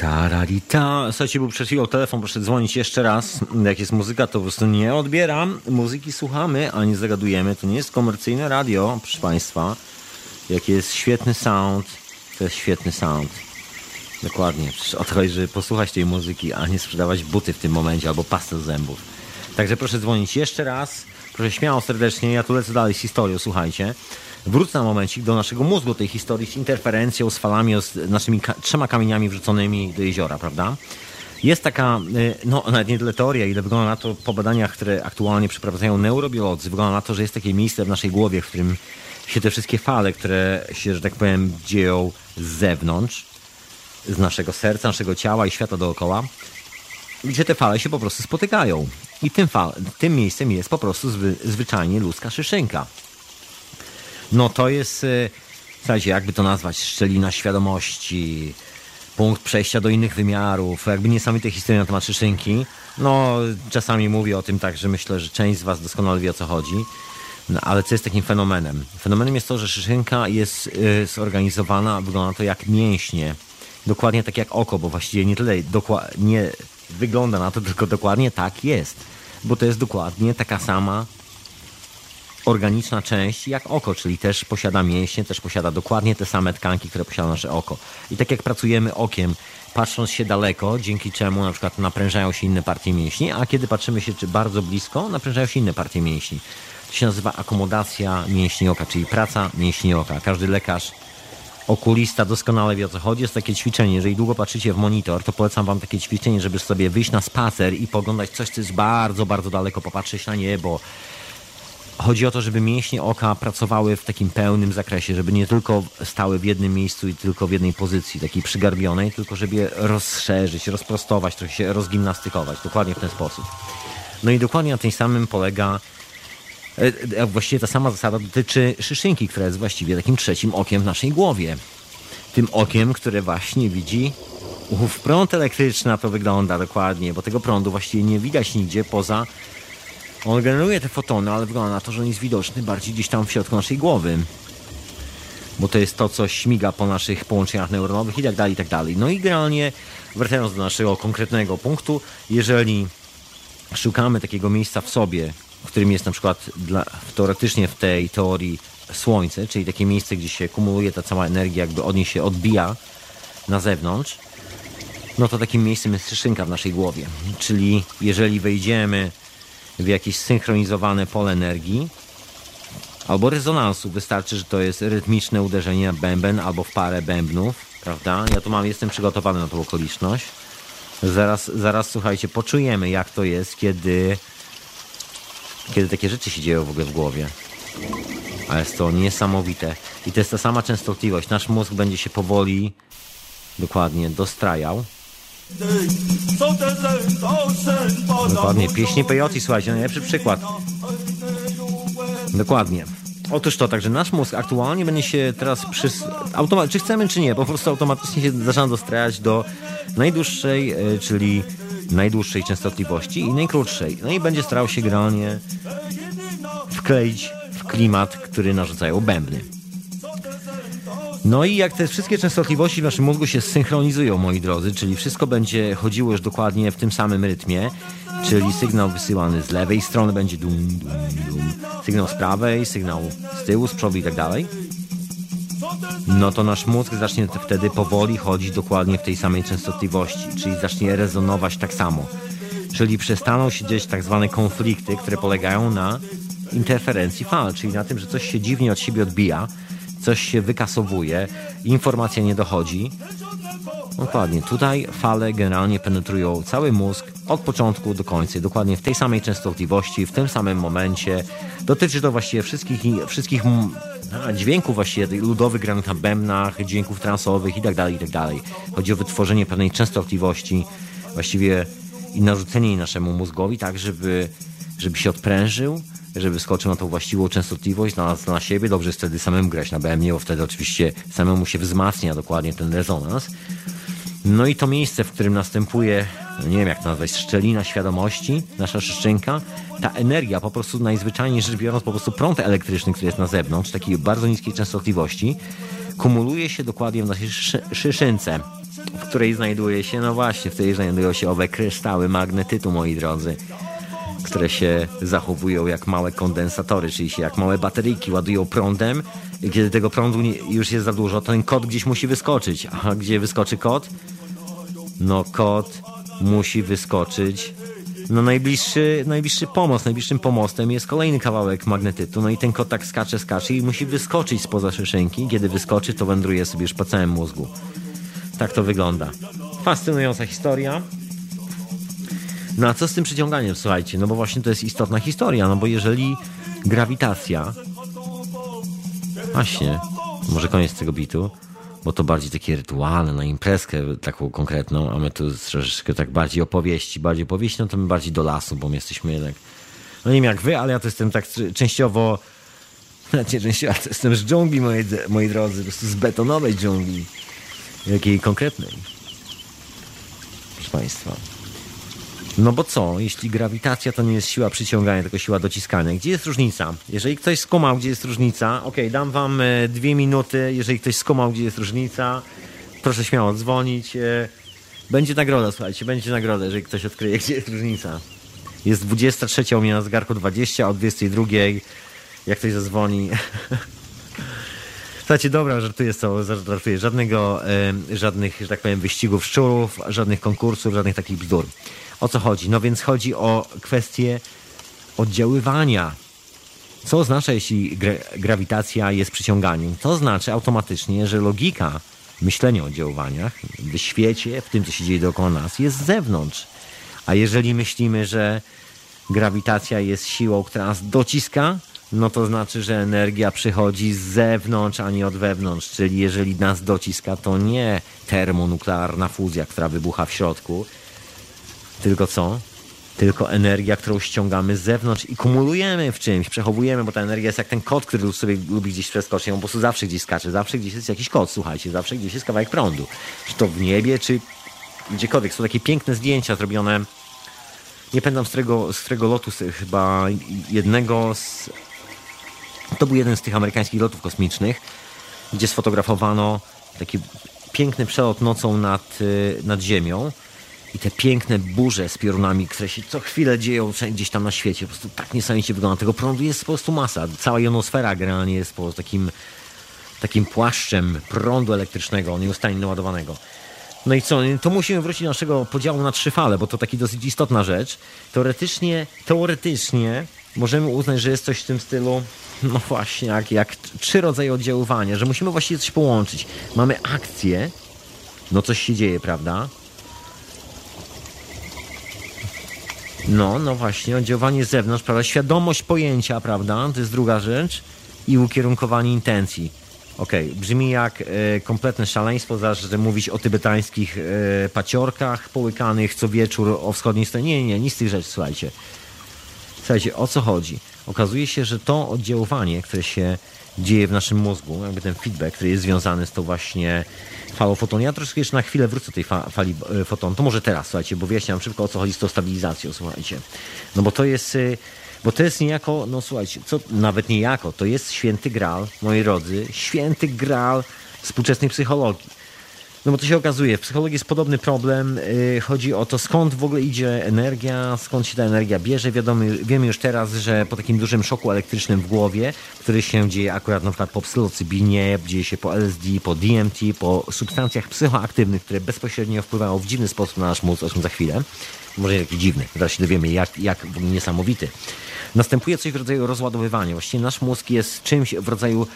S1: Tararita. Słuchajcie, był przed chwilą telefon, proszę dzwonić jeszcze raz. Jak jest muzyka, to po prostu nie odbieram. Muzyki słuchamy, a nie zagadujemy. To nie jest komercyjne radio, proszę Państwa. Jaki jest świetny sound, to jest świetny sound. Dokładnie. Przecież o to żeby posłuchać tej muzyki, a nie sprzedawać buty w tym momencie albo pastę zębów. Także proszę dzwonić jeszcze raz. Proszę śmiało, serdecznie. Ja tu lecę dalej z historią, słuchajcie. Wrócę na momencik do naszego mózgu, tej historii z interferencją, z falami, z naszymi ka trzema kamieniami wrzuconymi do jeziora, prawda? Jest taka, y, no nawet nie tyle teoria, ile wygląda na to po badaniach, które aktualnie przeprowadzają neurobiolodzy, wygląda na to, że jest takie miejsce w naszej głowie, w którym się te wszystkie fale, które się, że tak powiem, dzieją z zewnątrz, z naszego serca, naszego ciała i świata dookoła, gdzie te fale się po prostu spotykają. I tym, fal, tym miejscem jest po prostu zwy, zwyczajnie ludzka szyszynka. No to jest, y, słuchajcie, jakby to nazwać, szczelina świadomości, punkt przejścia do innych wymiarów, jakby niesamowite historie na temat szyszynki. No, czasami mówię o tym tak, że myślę, że część z Was doskonale wie o co chodzi. No, ale co jest takim fenomenem? Fenomenem jest to, że szyszynka jest y, zorganizowana, wygląda to jak mięśnie. Dokładnie tak jak oko, bo właściwie nie tyle nie wygląda na to, tylko dokładnie tak jest. Bo to jest dokładnie taka sama organiczna część jak oko, czyli też posiada mięśnie, też posiada dokładnie te same tkanki, które posiada nasze oko. I tak jak pracujemy okiem, patrząc się daleko, dzięki czemu na przykład naprężają się inne partie mięśni, a kiedy patrzymy się czy bardzo blisko, naprężają się inne partie mięśni. To się nazywa akomodacja mięśni oka, czyli praca mięśni oka. Każdy lekarz okulista doskonale wie o co chodzi. Jest takie ćwiczenie, jeżeli długo patrzycie w monitor, to polecam wam takie ćwiczenie, żeby sobie wyjść na spacer i poglądać coś, co jest bardzo, bardzo daleko, popatrzeć na niebo, Chodzi o to, żeby mięśnie oka pracowały w takim pełnym zakresie, żeby nie tylko stały w jednym miejscu i tylko w jednej pozycji, takiej przygarbionej, tylko żeby je rozszerzyć, rozprostować, trochę się rozgimnastykować. Dokładnie w ten sposób. No i dokładnie na tym samym polega e, e, Właściwie ta sama zasada dotyczy szyszynki, która jest właściwie takim trzecim okiem w naszej głowie. Tym okiem, które właśnie widzi prąd elektryczny, to wygląda dokładnie, bo tego prądu właściwie nie widać nigdzie poza on generuje te fotony, ale wygląda na to, że on jest widoczny bardziej gdzieś tam w środku naszej głowy. Bo to jest to, co śmiga po naszych połączeniach neuronowych i tak dalej, i tak dalej. No i generalnie, wracając do naszego konkretnego punktu, jeżeli szukamy takiego miejsca w sobie, w którym jest na przykład dla, teoretycznie w tej teorii Słońce, czyli takie miejsce, gdzie się kumuluje ta cała energia, jakby od niej się odbija na zewnątrz, no to takim miejscem jest szynka w naszej głowie. Czyli jeżeli wejdziemy w jakieś synchronizowane pole energii albo rezonansu. Wystarczy, że to jest rytmiczne uderzenie na bęben albo w parę bębnów, prawda? Ja tu mam, jestem przygotowany na tą okoliczność. Zaraz, zaraz słuchajcie, poczujemy jak to jest, kiedy, kiedy takie rzeczy się dzieją w ogóle w głowie. A jest to niesamowite. I to jest ta sama częstotliwość. Nasz mózg będzie się powoli, dokładnie, dostrajał Dokładnie, pieśni Peyote, słuchajcie, najlepszy przykład. Dokładnie. Otóż to, także nasz mózg aktualnie będzie się teraz przy... Automat... Czy chcemy, czy nie, po prostu automatycznie się zaczyna dostrajać do najdłuższej, e, czyli najdłuższej częstotliwości i najkrótszej. No i będzie starał się generalnie wkleić w klimat, który narzucają bębny. No i jak te wszystkie częstotliwości w naszym mózgu się synchronizują, moi drodzy, czyli wszystko będzie chodziło już dokładnie w tym samym rytmie, czyli sygnał wysyłany z lewej strony będzie dum, dum, dum, sygnał z prawej, sygnał z tyłu, z przodu i tak dalej, no to nasz mózg zacznie wtedy powoli chodzić dokładnie w tej samej częstotliwości, czyli zacznie rezonować tak samo. Czyli przestaną się dziać tak zwane konflikty, które polegają na interferencji fal, czyli na tym, że coś się dziwnie od siebie odbija, coś się wykasowuje, informacja nie dochodzi. Dokładnie. Tutaj fale generalnie penetrują cały mózg od początku do końca. Dokładnie w tej samej częstotliwości, w tym samym momencie. Dotyczy to właściwie wszystkich, wszystkich dźwięków właściwie ludowych granych na bębnach, dźwięków transowych itd., itd. Chodzi o wytworzenie pewnej częstotliwości właściwie i narzucenie jej naszemu mózgowi tak, żeby, żeby się odprężył, żeby skoczył na tą właściwą częstotliwość, znalazł na siebie. Dobrze jest wtedy samemu grać na bębnie, bo wtedy oczywiście samemu się wzmacnia dokładnie ten rezonans. No i to miejsce, w którym następuje, nie wiem jak to nazwać, szczelina świadomości, nasza szyszczynka, ta energia po prostu najzwyczajniej rzecz biorąc, po prostu prąd elektryczny, który jest na zewnątrz, takiej bardzo niskiej częstotliwości, kumuluje się dokładnie w naszej szy szyszynce, w której znajduje się, no właśnie, w której znajdują się owe kryształy magnetytu, moi drodzy które się zachowują jak małe kondensatory, czyli się jak małe bateryjki ładują prądem. Kiedy tego prądu już jest za dużo, to ten kod gdzieś musi wyskoczyć. A gdzie wyskoczy kod? No kod musi wyskoczyć. No najbliższy, najbliższy pomost, najbliższym pomostem jest kolejny kawałek magnetytu. No i ten kod tak skacze, skacze i musi wyskoczyć spoza szyszynki. Kiedy wyskoczy, to wędruje sobie już po całym mózgu. Tak to wygląda. Fascynująca historia. No a co z tym przyciąganiem, słuchajcie? No bo właśnie to jest istotna historia, no bo jeżeli grawitacja... Właśnie, może koniec tego bitu, bo to bardziej takie rytualne, na imprezkę taką konkretną, a my tu troszeczkę tak bardziej opowieści, bardziej opowieści, no to my bardziej do lasu, bo my jesteśmy jednak... No nie wiem jak wy, ale ja to jestem tak częściowo... Znaczy, częściowo, to jestem z dżungli, moi, moi drodzy, po prostu z betonowej dżungli. Jakiej konkretnej. Proszę Państwa. No bo co, jeśli grawitacja to nie jest siła przyciągania, tylko siła dociskania. Gdzie jest różnica? Jeżeli ktoś skumał, gdzie jest różnica, ok, dam wam e, dwie minuty. Jeżeli ktoś skumał, gdzie jest różnica, proszę śmiało dzwonić. E, będzie nagroda, słuchajcie, będzie nagroda, jeżeli ktoś odkryje, gdzie jest różnica. Jest 23, u mnie na zegarku 20, o 22, jak ktoś zadzwoni. Słuchajcie, dobra, żartuję co, żartuję. Żadnego, żadnych, że tak powiem, wyścigów szczurów, żadnych konkursów, żadnych takich bzdur. O co chodzi? No więc chodzi o kwestię oddziaływania. Co oznacza, jeśli gra grawitacja jest przyciąganiem? To znaczy automatycznie, że logika myślenia o oddziaływaniach w świecie, w tym, co się dzieje dookoła nas, jest z zewnątrz. A jeżeli myślimy, że grawitacja jest siłą, która nas dociska, no to znaczy, że energia przychodzi z zewnątrz, a nie od wewnątrz. Czyli jeżeli nas dociska, to nie termonuklearna fuzja, która wybucha w środku, tylko co? Tylko energia, którą ściągamy z zewnątrz i kumulujemy w czymś, przechowujemy, bo ta energia jest jak ten kod, który sobie lubi gdzieś przeskoczyć. On po prostu zawsze gdzieś skacze, zawsze gdzieś jest jakiś kod, słuchajcie, zawsze gdzieś jest kawałek prądu. Czy to w niebie, czy gdziekolwiek. Są takie piękne zdjęcia zrobione, nie pamiętam z którego, z którego lotu, chyba jednego z... To był jeden z tych amerykańskich lotów kosmicznych, gdzie sfotografowano taki piękny przelot nocą nad, y, nad Ziemią i te piękne burze z piorunami, które się co chwilę dzieją gdzieś tam na świecie. Po prostu tak niesamowicie wygląda. Tego prądu jest po prostu masa. Cała jonosfera generalnie jest po takim, takim płaszczem prądu elektrycznego, nieustannie naładowanego. No i co? To musimy wrócić do naszego podziału na trzy fale, bo to taki dosyć istotna rzecz. Teoretycznie, teoretycznie możemy uznać, że jest coś w tym stylu, no właśnie, jak, jak trzy rodzaje oddziaływania, że musimy właściwie coś połączyć. Mamy akcję, no coś się dzieje, prawda? No, no właśnie, oddziaływanie z zewnątrz, prawda? Świadomość pojęcia, prawda? To jest druga rzecz. I ukierunkowanie intencji. Okej, okay. brzmi jak e, kompletne szaleństwo, że mówić o tybetańskich e, paciorkach połykanych co wieczór o wschodniej stronie. Nie, nie, nic z tych rzeczy, słuchajcie. Słuchajcie, o co chodzi? Okazuje się, że to oddziaływanie, które się dzieje w naszym mózgu, jakby ten feedback, który jest związany z tą właśnie falą fotonu. Ja troszkę jeszcze na chwilę wrócę do tej fa fali e, fotonu. To może teraz, słuchajcie, bo wyjaśniam szybko o co chodzi z tą stabilizacją, słuchajcie. No bo to jest, e, bo to jest niejako, no słuchajcie, co, nawet niejako, to jest święty gral, moi drodzy, święty gral współczesnej psychologii. No bo to się okazuje, w psychologii jest podobny problem. Yy, chodzi o to, skąd w ogóle idzie energia, skąd się ta energia bierze. Wiadomo, wiemy już teraz, że po takim dużym szoku elektrycznym w głowie, który się dzieje akurat na przykład po psylocybinie, dzieje się po LSD, po DMT, po substancjach psychoaktywnych, które bezpośrednio wpływają w dziwny sposób na nasz mózg, o czym za chwilę. Może nie taki dziwny, zaraz się dowiemy, jak, jak niesamowity. Następuje coś w rodzaju rozładowywania. Właściwie nasz mózg jest czymś w rodzaju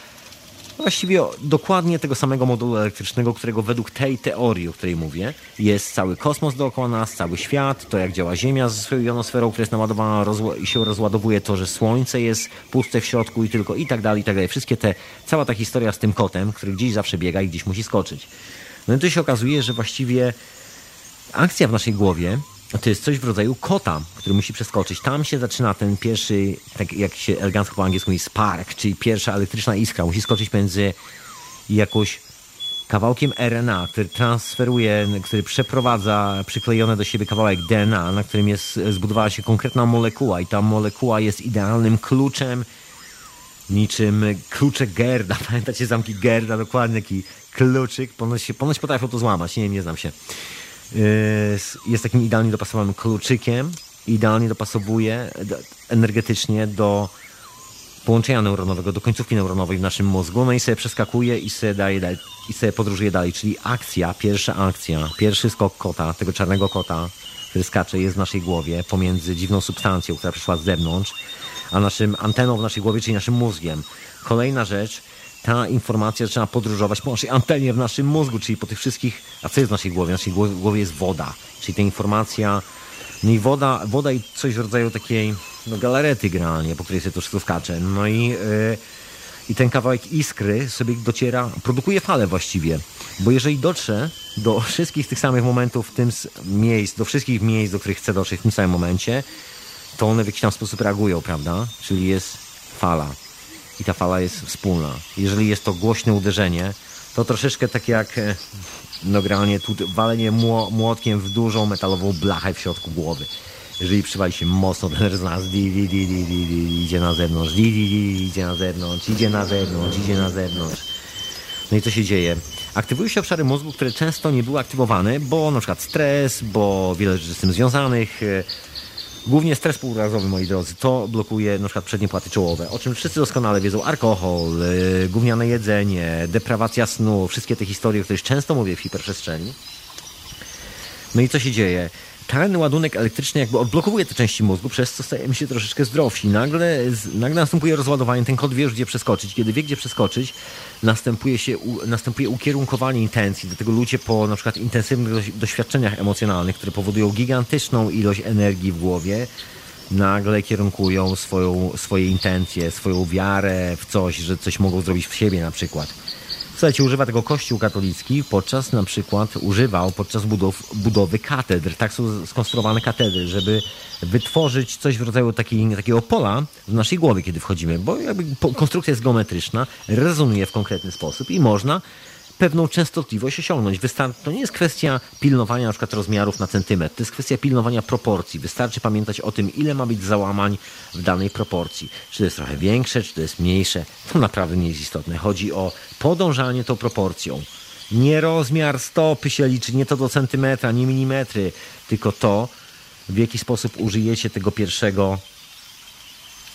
S1: właściwie dokładnie tego samego modulu elektrycznego, którego według tej teorii, o której mówię, jest cały kosmos dookoła nas, cały świat, to jak działa Ziemia ze swoją jonosferą, która jest naładowana i się rozładowuje, to, że Słońce jest puste w środku i tylko i tak dalej, i tak dalej. Wszystkie te, cała ta historia z tym kotem, który gdzieś zawsze biega i gdzieś musi skoczyć. No i tu się okazuje, że właściwie akcja w naszej głowie to jest coś w rodzaju kota, który musi przeskoczyć. Tam się zaczyna ten pierwszy, tak jak się elegancko po angielsku mówi, spark, czyli pierwsza elektryczna iskra. Musi skoczyć między jakąś kawałkiem RNA, który transferuje, który przeprowadza przyklejony do siebie kawałek DNA, na którym jest, zbudowała się konkretna molekuła i ta molekuła jest idealnym kluczem niczym kluczek Gerda. Pamiętacie zamki Gerda? Dokładnie taki kluczyk. Ponoć, ponoć potrafią to złamać. Nie nie znam się. Yy, Jest takim idealnie dopasowanym kluczykiem. Idealnie dopasowuje do- energetycznie do połączenia neuronowego, do końcówki neuronowej w naszym mózgu. No i sobie przeskakuje i sobie, daje, i sobie podróżuje dalej. Czyli akcja, pierwsza akcja, pierwszy skok kota, tego czarnego kota, który skacze, jest w naszej głowie pomiędzy dziwną substancją, która przyszła z zewnątrz, a naszym anteną w naszej głowie, czyli naszym mózgiem. Kolejna rzecz, ta informacja zaczyna podróżować po naszej antenie w naszym mózgu, czyli po tych wszystkich, a co jest w naszej głowie? W naszej głowie jest woda, czyli ta informacja, no i woda, woda i coś w rodzaju takiej no, galarety generalnie, po której sobie to wszystko skacze. No i, yy, i ten kawałek iskry sobie dociera, produkuje falę właściwie. Bo jeżeli dotrze do wszystkich tych samych momentów w tym miejsc, do wszystkich miejsc, do których chce dotrzeć w tym samym momencie, to one w jakiś tam sposób reagują, prawda? Czyli jest fala. I ta fala jest wspólna. Jeżeli jest to głośne uderzenie, to troszeczkę tak jak e, no generalnie tu walenie mło- młotkiem w dużą metalową blachę w środku głowy. Jeżeli przywali się mocno ten di, idzie na zewnątrz, idzie na zewnątrz, idzie na zewnątrz, idzie na zewnątrz. No i co się dzieje? Aktywują się obszary mózgu, które często nie były aktywowane, bo na przykład stres, bo wiele rzeczy z tym związanych. Głównie stres półrazowy, moi drodzy, to blokuje na przykład przednie płaty czołowe, o czym wszyscy doskonale wiedzą. Alkohol, yy, gówniane jedzenie, deprawacja snu, wszystkie te historie, o których często mówię w hiperprzestrzeni. No i co się dzieje? Ten ładunek elektryczny jakby odblokowuje te części mózgu, przez co stajemy się troszeczkę zdrowsi. Nagle, nagle następuje rozładowanie, ten kod wie już gdzie przeskoczyć. Kiedy wie gdzie przeskoczyć, następuje, się, następuje ukierunkowanie intencji. Dlatego ludzie po na przykład intensywnych doś- doświadczeniach emocjonalnych, które powodują gigantyczną ilość energii w głowie, nagle kierunkują swoją, swoje intencje, swoją wiarę w coś, że coś mogą zrobić w siebie na przykład. Słuchajcie, używa tego Kościół katolicki podczas na przykład, używał podczas budow, budowy katedr. Tak są skonstruowane katedry, żeby wytworzyć coś w rodzaju takiej, takiego pola w naszej głowie, kiedy wchodzimy, bo jakby konstrukcja jest geometryczna, rezonuje w konkretny sposób i można pewną częstotliwość osiągnąć. Wystar- to nie jest kwestia pilnowania na przykład rozmiarów na centymetr, to jest kwestia pilnowania proporcji. Wystarczy pamiętać o tym, ile ma być załamań w danej proporcji. Czy to jest trochę większe, czy to jest mniejsze, to naprawdę nie jest istotne. Chodzi o podążanie tą proporcją. Nie rozmiar stopy się liczy, nie to do centymetra, nie milimetry, tylko to, w jaki sposób użyjecie tego pierwszego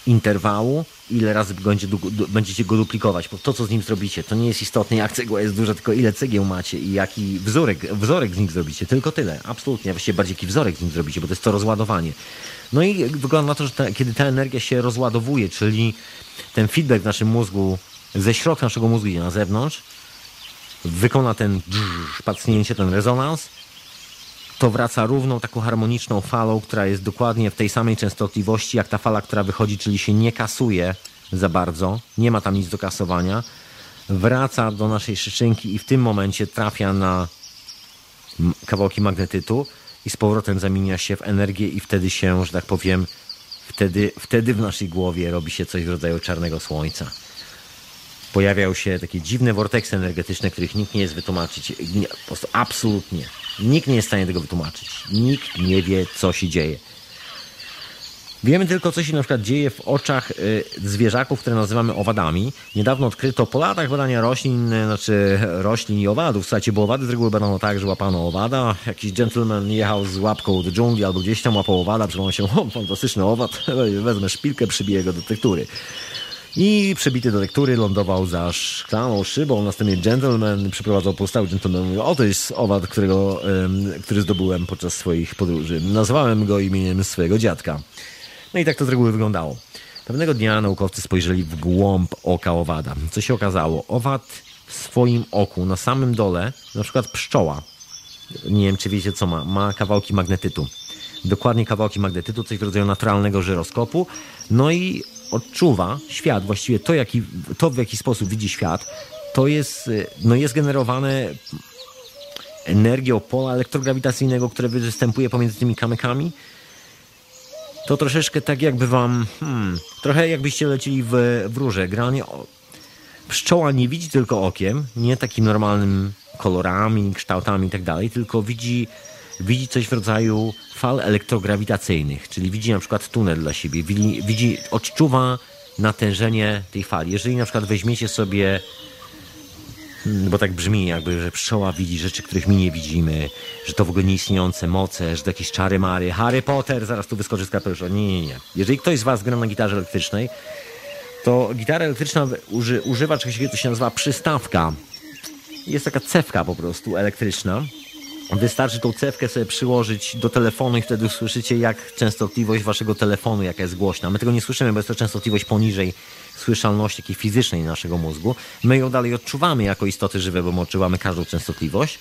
S1: interwału, ile razy będzie, będziecie go duplikować, bo to, co z nim zrobicie, to nie jest istotne, jak cegła jest duża, tylko ile cegieł macie i jaki wzorek, wzorek z nich zrobicie, tylko tyle, absolutnie, właściwie bardziej jaki wzorek z nim zrobicie, bo to jest to rozładowanie. No i wygląda na to, że ta, kiedy ta energia się rozładowuje, czyli ten feedback w naszym mózgu ze środka naszego mózgu idzie na zewnątrz, wykona ten drżż, pacnięcie, ten rezonans, to wraca równą taką harmoniczną falą, która jest dokładnie w tej samej częstotliwości jak ta fala, która wychodzi, czyli się nie kasuje za bardzo, nie ma tam nic do kasowania, wraca do naszej szyszynki i w tym momencie trafia na kawałki magnetytu i z powrotem zamienia się w energię i wtedy się, że tak powiem, wtedy, wtedy w naszej głowie robi się coś w rodzaju czarnego słońca pojawiają się takie dziwne vorteksy energetyczne, których nikt nie jest wytłumaczyć. Po prostu absolutnie. Nikt nie jest w stanie tego wytłumaczyć. Nikt nie wie, co się dzieje. Wiemy tylko, co się na przykład dzieje w oczach y, zwierzaków, które nazywamy owadami. Niedawno odkryto po latach badania roślin, y, znaczy roślin i owadów. Słuchajcie, bo owady z reguły badano tak, że łapano owada. Jakiś gentleman jechał z łapką do dżungli albo gdzieś tam łapał owada, przypomniał się, o, fantastyczny owad, wezmę szpilkę, przybiję go do tektury. I przebity do lektury lądował za szklaną szybą. Następnie gentleman przyprowadzał postały gentleman. Mówił, o to jest owad, którego, który zdobyłem podczas swoich podróży. Nazwałem go imieniem swojego dziadka. No i tak to z reguły wyglądało. Pewnego dnia naukowcy spojrzeli w głąb oka owada. Co się okazało? Owad w swoim oku, na samym dole, na przykład pszczoła, nie wiem czy wiecie co ma, ma kawałki magnetytu. Dokładnie kawałki magnetytu, coś w rodzaju naturalnego żyroskopu. No i odczuwa świat, właściwie to, jaki, to w jaki sposób widzi świat, to jest, y, no jest generowane energią pola elektrograwitacyjnego, które występuje pomiędzy tymi kamykami. To troszeczkę tak jakby wam, hmm, trochę jakbyście lecieli w, w róże. Granie pszczoła nie widzi tylko okiem, nie takim normalnym kolorami, kształtami i tak tylko widzi, widzi coś w rodzaju fal elektrograwitacyjnych, czyli widzi na przykład tunel dla siebie, widzi, widzi odczuwa natężenie tej fali. Jeżeli na przykład weźmiecie sobie Hmm, bo tak brzmi jakby, że pszczoła widzi rzeczy, których my nie widzimy, że to w ogóle nieistniejące moce, że to jakieś czary mary, Harry Potter, zaraz tu wyskoczy z kapelusza. Nie, nie, nie. Jeżeli ktoś z was gra na gitarze elektrycznej, to gitara elektryczna uży, używa czegoś co się nazywa przystawka. Jest taka cewka po prostu elektryczna. Wystarczy tą cewkę sobie przyłożyć do telefonu i wtedy usłyszycie, jak częstotliwość waszego telefonu, jaka jest głośna. My tego nie słyszymy, bo jest to częstotliwość poniżej słyszalności takiej fizycznej naszego mózgu. My ją dalej odczuwamy jako istoty żywe, bo my odczuwamy każdą częstotliwość,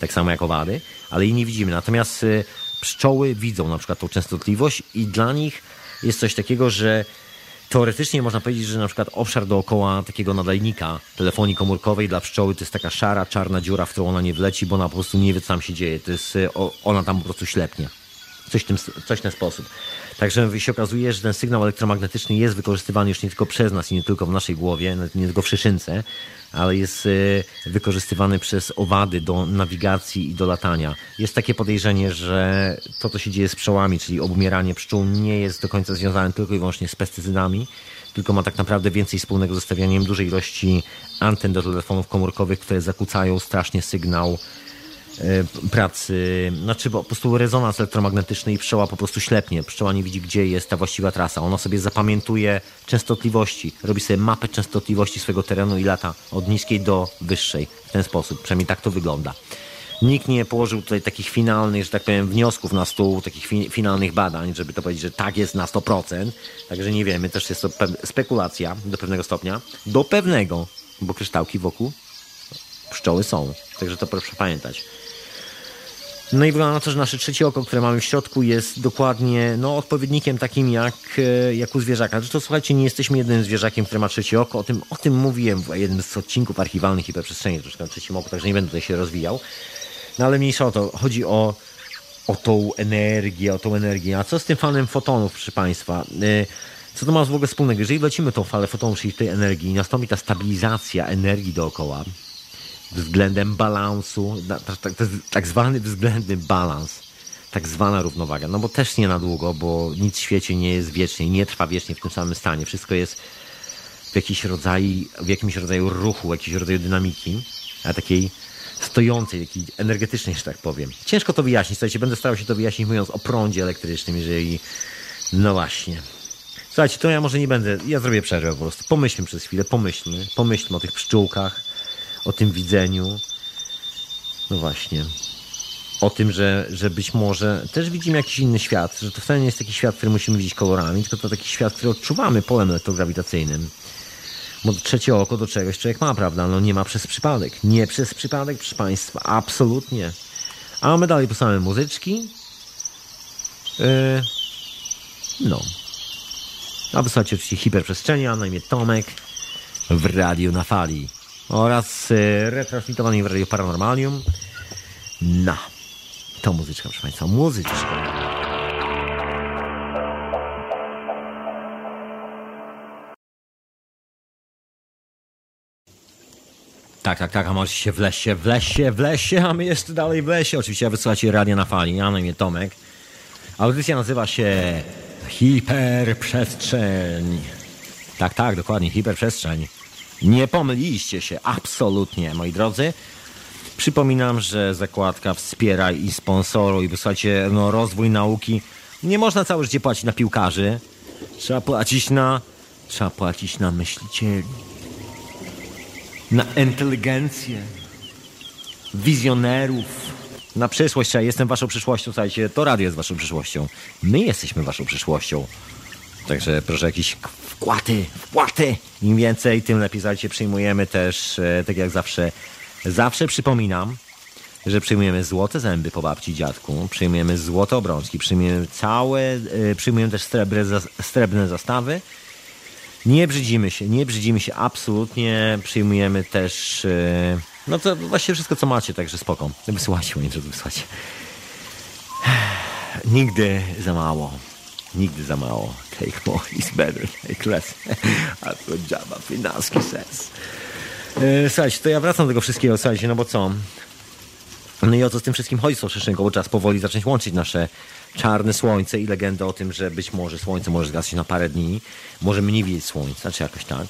S1: tak samo jak owady, ale jej nie widzimy. Natomiast y, pszczoły widzą na przykład tą częstotliwość i dla nich jest coś takiego, że teoretycznie można powiedzieć, że na przykład obszar dookoła takiego nadajnika telefonii komórkowej dla pszczoły to jest taka szara, czarna dziura, w którą ona nie wleci, bo ona po prostu nie wie, co tam się dzieje. To jest, y, ona tam po prostu ślepnie. Coś, tym, coś w ten sposób. Także się okazuje, że ten sygnał elektromagnetyczny jest wykorzystywany już nie tylko przez nas i nie tylko w naszej głowie, nie tylko w szyszynce, ale jest e, wykorzystywany przez owady do nawigacji i do latania. Jest takie podejrzenie, że to, co się dzieje z pszczołami, czyli obumieranie pszczół, nie jest do końca związane tylko i wyłącznie z pestycydami, tylko ma tak naprawdę więcej wspólnego z zostawianiem dużej ilości anten do telefonów komórkowych, które zakłócają strasznie sygnał pracy, znaczy po prostu rezonans elektromagnetyczny i pszczoła po prostu ślepnie. Pszczoła nie widzi, gdzie jest ta właściwa trasa. Ona sobie zapamiętuje częstotliwości, robi sobie mapę częstotliwości swojego terenu i lata od niskiej do wyższej w ten sposób. Przynajmniej tak to wygląda. Nikt nie położył tutaj takich finalnych, że tak powiem, wniosków na stół, takich fi finalnych badań, żeby to powiedzieć, że tak jest na 100%. Także nie wiemy, też jest to spekulacja do pewnego stopnia. Do pewnego, bo kryształki wokół pszczoły są. Także to proszę pamiętać. No i wygląda na to, że nasze trzecie oko, które mamy w środku, jest dokładnie no, odpowiednikiem takim jak, e, jak u zwierzaka. Zresztą słuchajcie, nie jesteśmy jednym zwierzakiem, które ma trzecie oko. O tym, o tym mówiłem w jednym z odcinków archiwalnych hiperprzestrzeni, troszkę na trzecim oku, także nie będę tutaj się rozwijał. No ale mniejsza o to. Chodzi o, o tą energię, o tą energię. A co z tym fanem fotonów, proszę Państwa? E, co to ma w ogóle wspólnego? Jeżeli wlecimy tą falę fotonów, czyli tej energii, nastąpi ta stabilizacja energii dookoła, względem balansu, tak zwany względny balans, tak zwana równowaga, no bo też nie na długo, bo nic w świecie nie jest wiecznie, nie trwa wiecznie w tym samym stanie. Wszystko jest w, jakiś rodzaju, w jakimś rodzaju ruchu, jakimś rodzaju dynamiki, a takiej stojącej, takiej energetycznej, że tak powiem. Ciężko to wyjaśnić, słuchajcie, będę starał się to wyjaśnić mówiąc o prądzie elektrycznym, jeżeli... No właśnie. Słuchajcie, to ja może nie będę, ja zrobię przerwę po prostu. Pomyślmy przez chwilę, pomyślmy, pomyślmy o tych pszczółkach, o tym widzeniu. No właśnie. O tym, że, że być może też widzimy jakiś inny świat, że to wcale nie jest taki świat, który musimy widzieć kolorami, tylko to taki świat, który odczuwamy polem elektrograwitacyjnym. Bo trzecie oko do czegoś człowiek ma, prawda? No nie ma przez przypadek. Nie przez przypadek, proszę Państwa. Absolutnie. A my dalej posłuchamy muzyczki. Yy, no. A wysłuchajcie oczywiście hiperprzestrzenia, na imię Tomek w Radiu na Fali oraz e, retransmitowany w Radio Paranormalium na to muzyczka, proszę Państwa, muzyczka. Tak, tak, tak, a możecie się w lesie, w lesie, w lesie, a my jeszcze dalej w lesie. Oczywiście wysłuchacie radia na fali, ja na imię Tomek. Audycja nazywa się Hiperprzestrzeń. Tak, tak, dokładnie, hiperprzestrzeń. Nie pomyliliście się, absolutnie, moi drodzy. Przypominam, że zakładka wspiera i sponsoruj, wysłuchajcie, no, rozwój nauki. Nie można całe życie płacić na piłkarzy. Trzeba płacić na... Trzeba płacić na myślicieli. Na inteligencję. Wizjonerów. Na przyszłość. Ja jestem waszą przyszłością, słuchajcie. To radio jest waszą przyszłością. My jesteśmy waszą przyszłością. Także proszę jakieś wkłady, wkłady. Im więcej, tym lepiej. Słuchajcie, przyjmujemy też, e, tak jak zawsze, zawsze przypominam, że przyjmujemy złote zęby po babci dziadku, przyjmujemy złote obrączki, przyjmujemy całe, e, przyjmujemy też srebrne, srebrne zastawy. Nie brzydzimy się, nie brzydzimy się absolutnie. Przyjmujemy też, e, no to właśnie wszystko, co macie, także spoko. Wysyłacie, moje drodzy, wysyłacie. Nigdy za mało. Nigdy za mało. Take more is better, take less. That's what Jabba Finansky says. E, Słuchajcie, to ja wracam do tego wszystkiego, słuchajcie, no bo co? No i o co z tym wszystkim chodzi szyszynką, bo czas powoli zacząć łączyć nasze czarne słońce i legendę o tym, że być może słońce może zgasnąć na parę dni, możemy nie widzieć słońca, czy jakoś tak.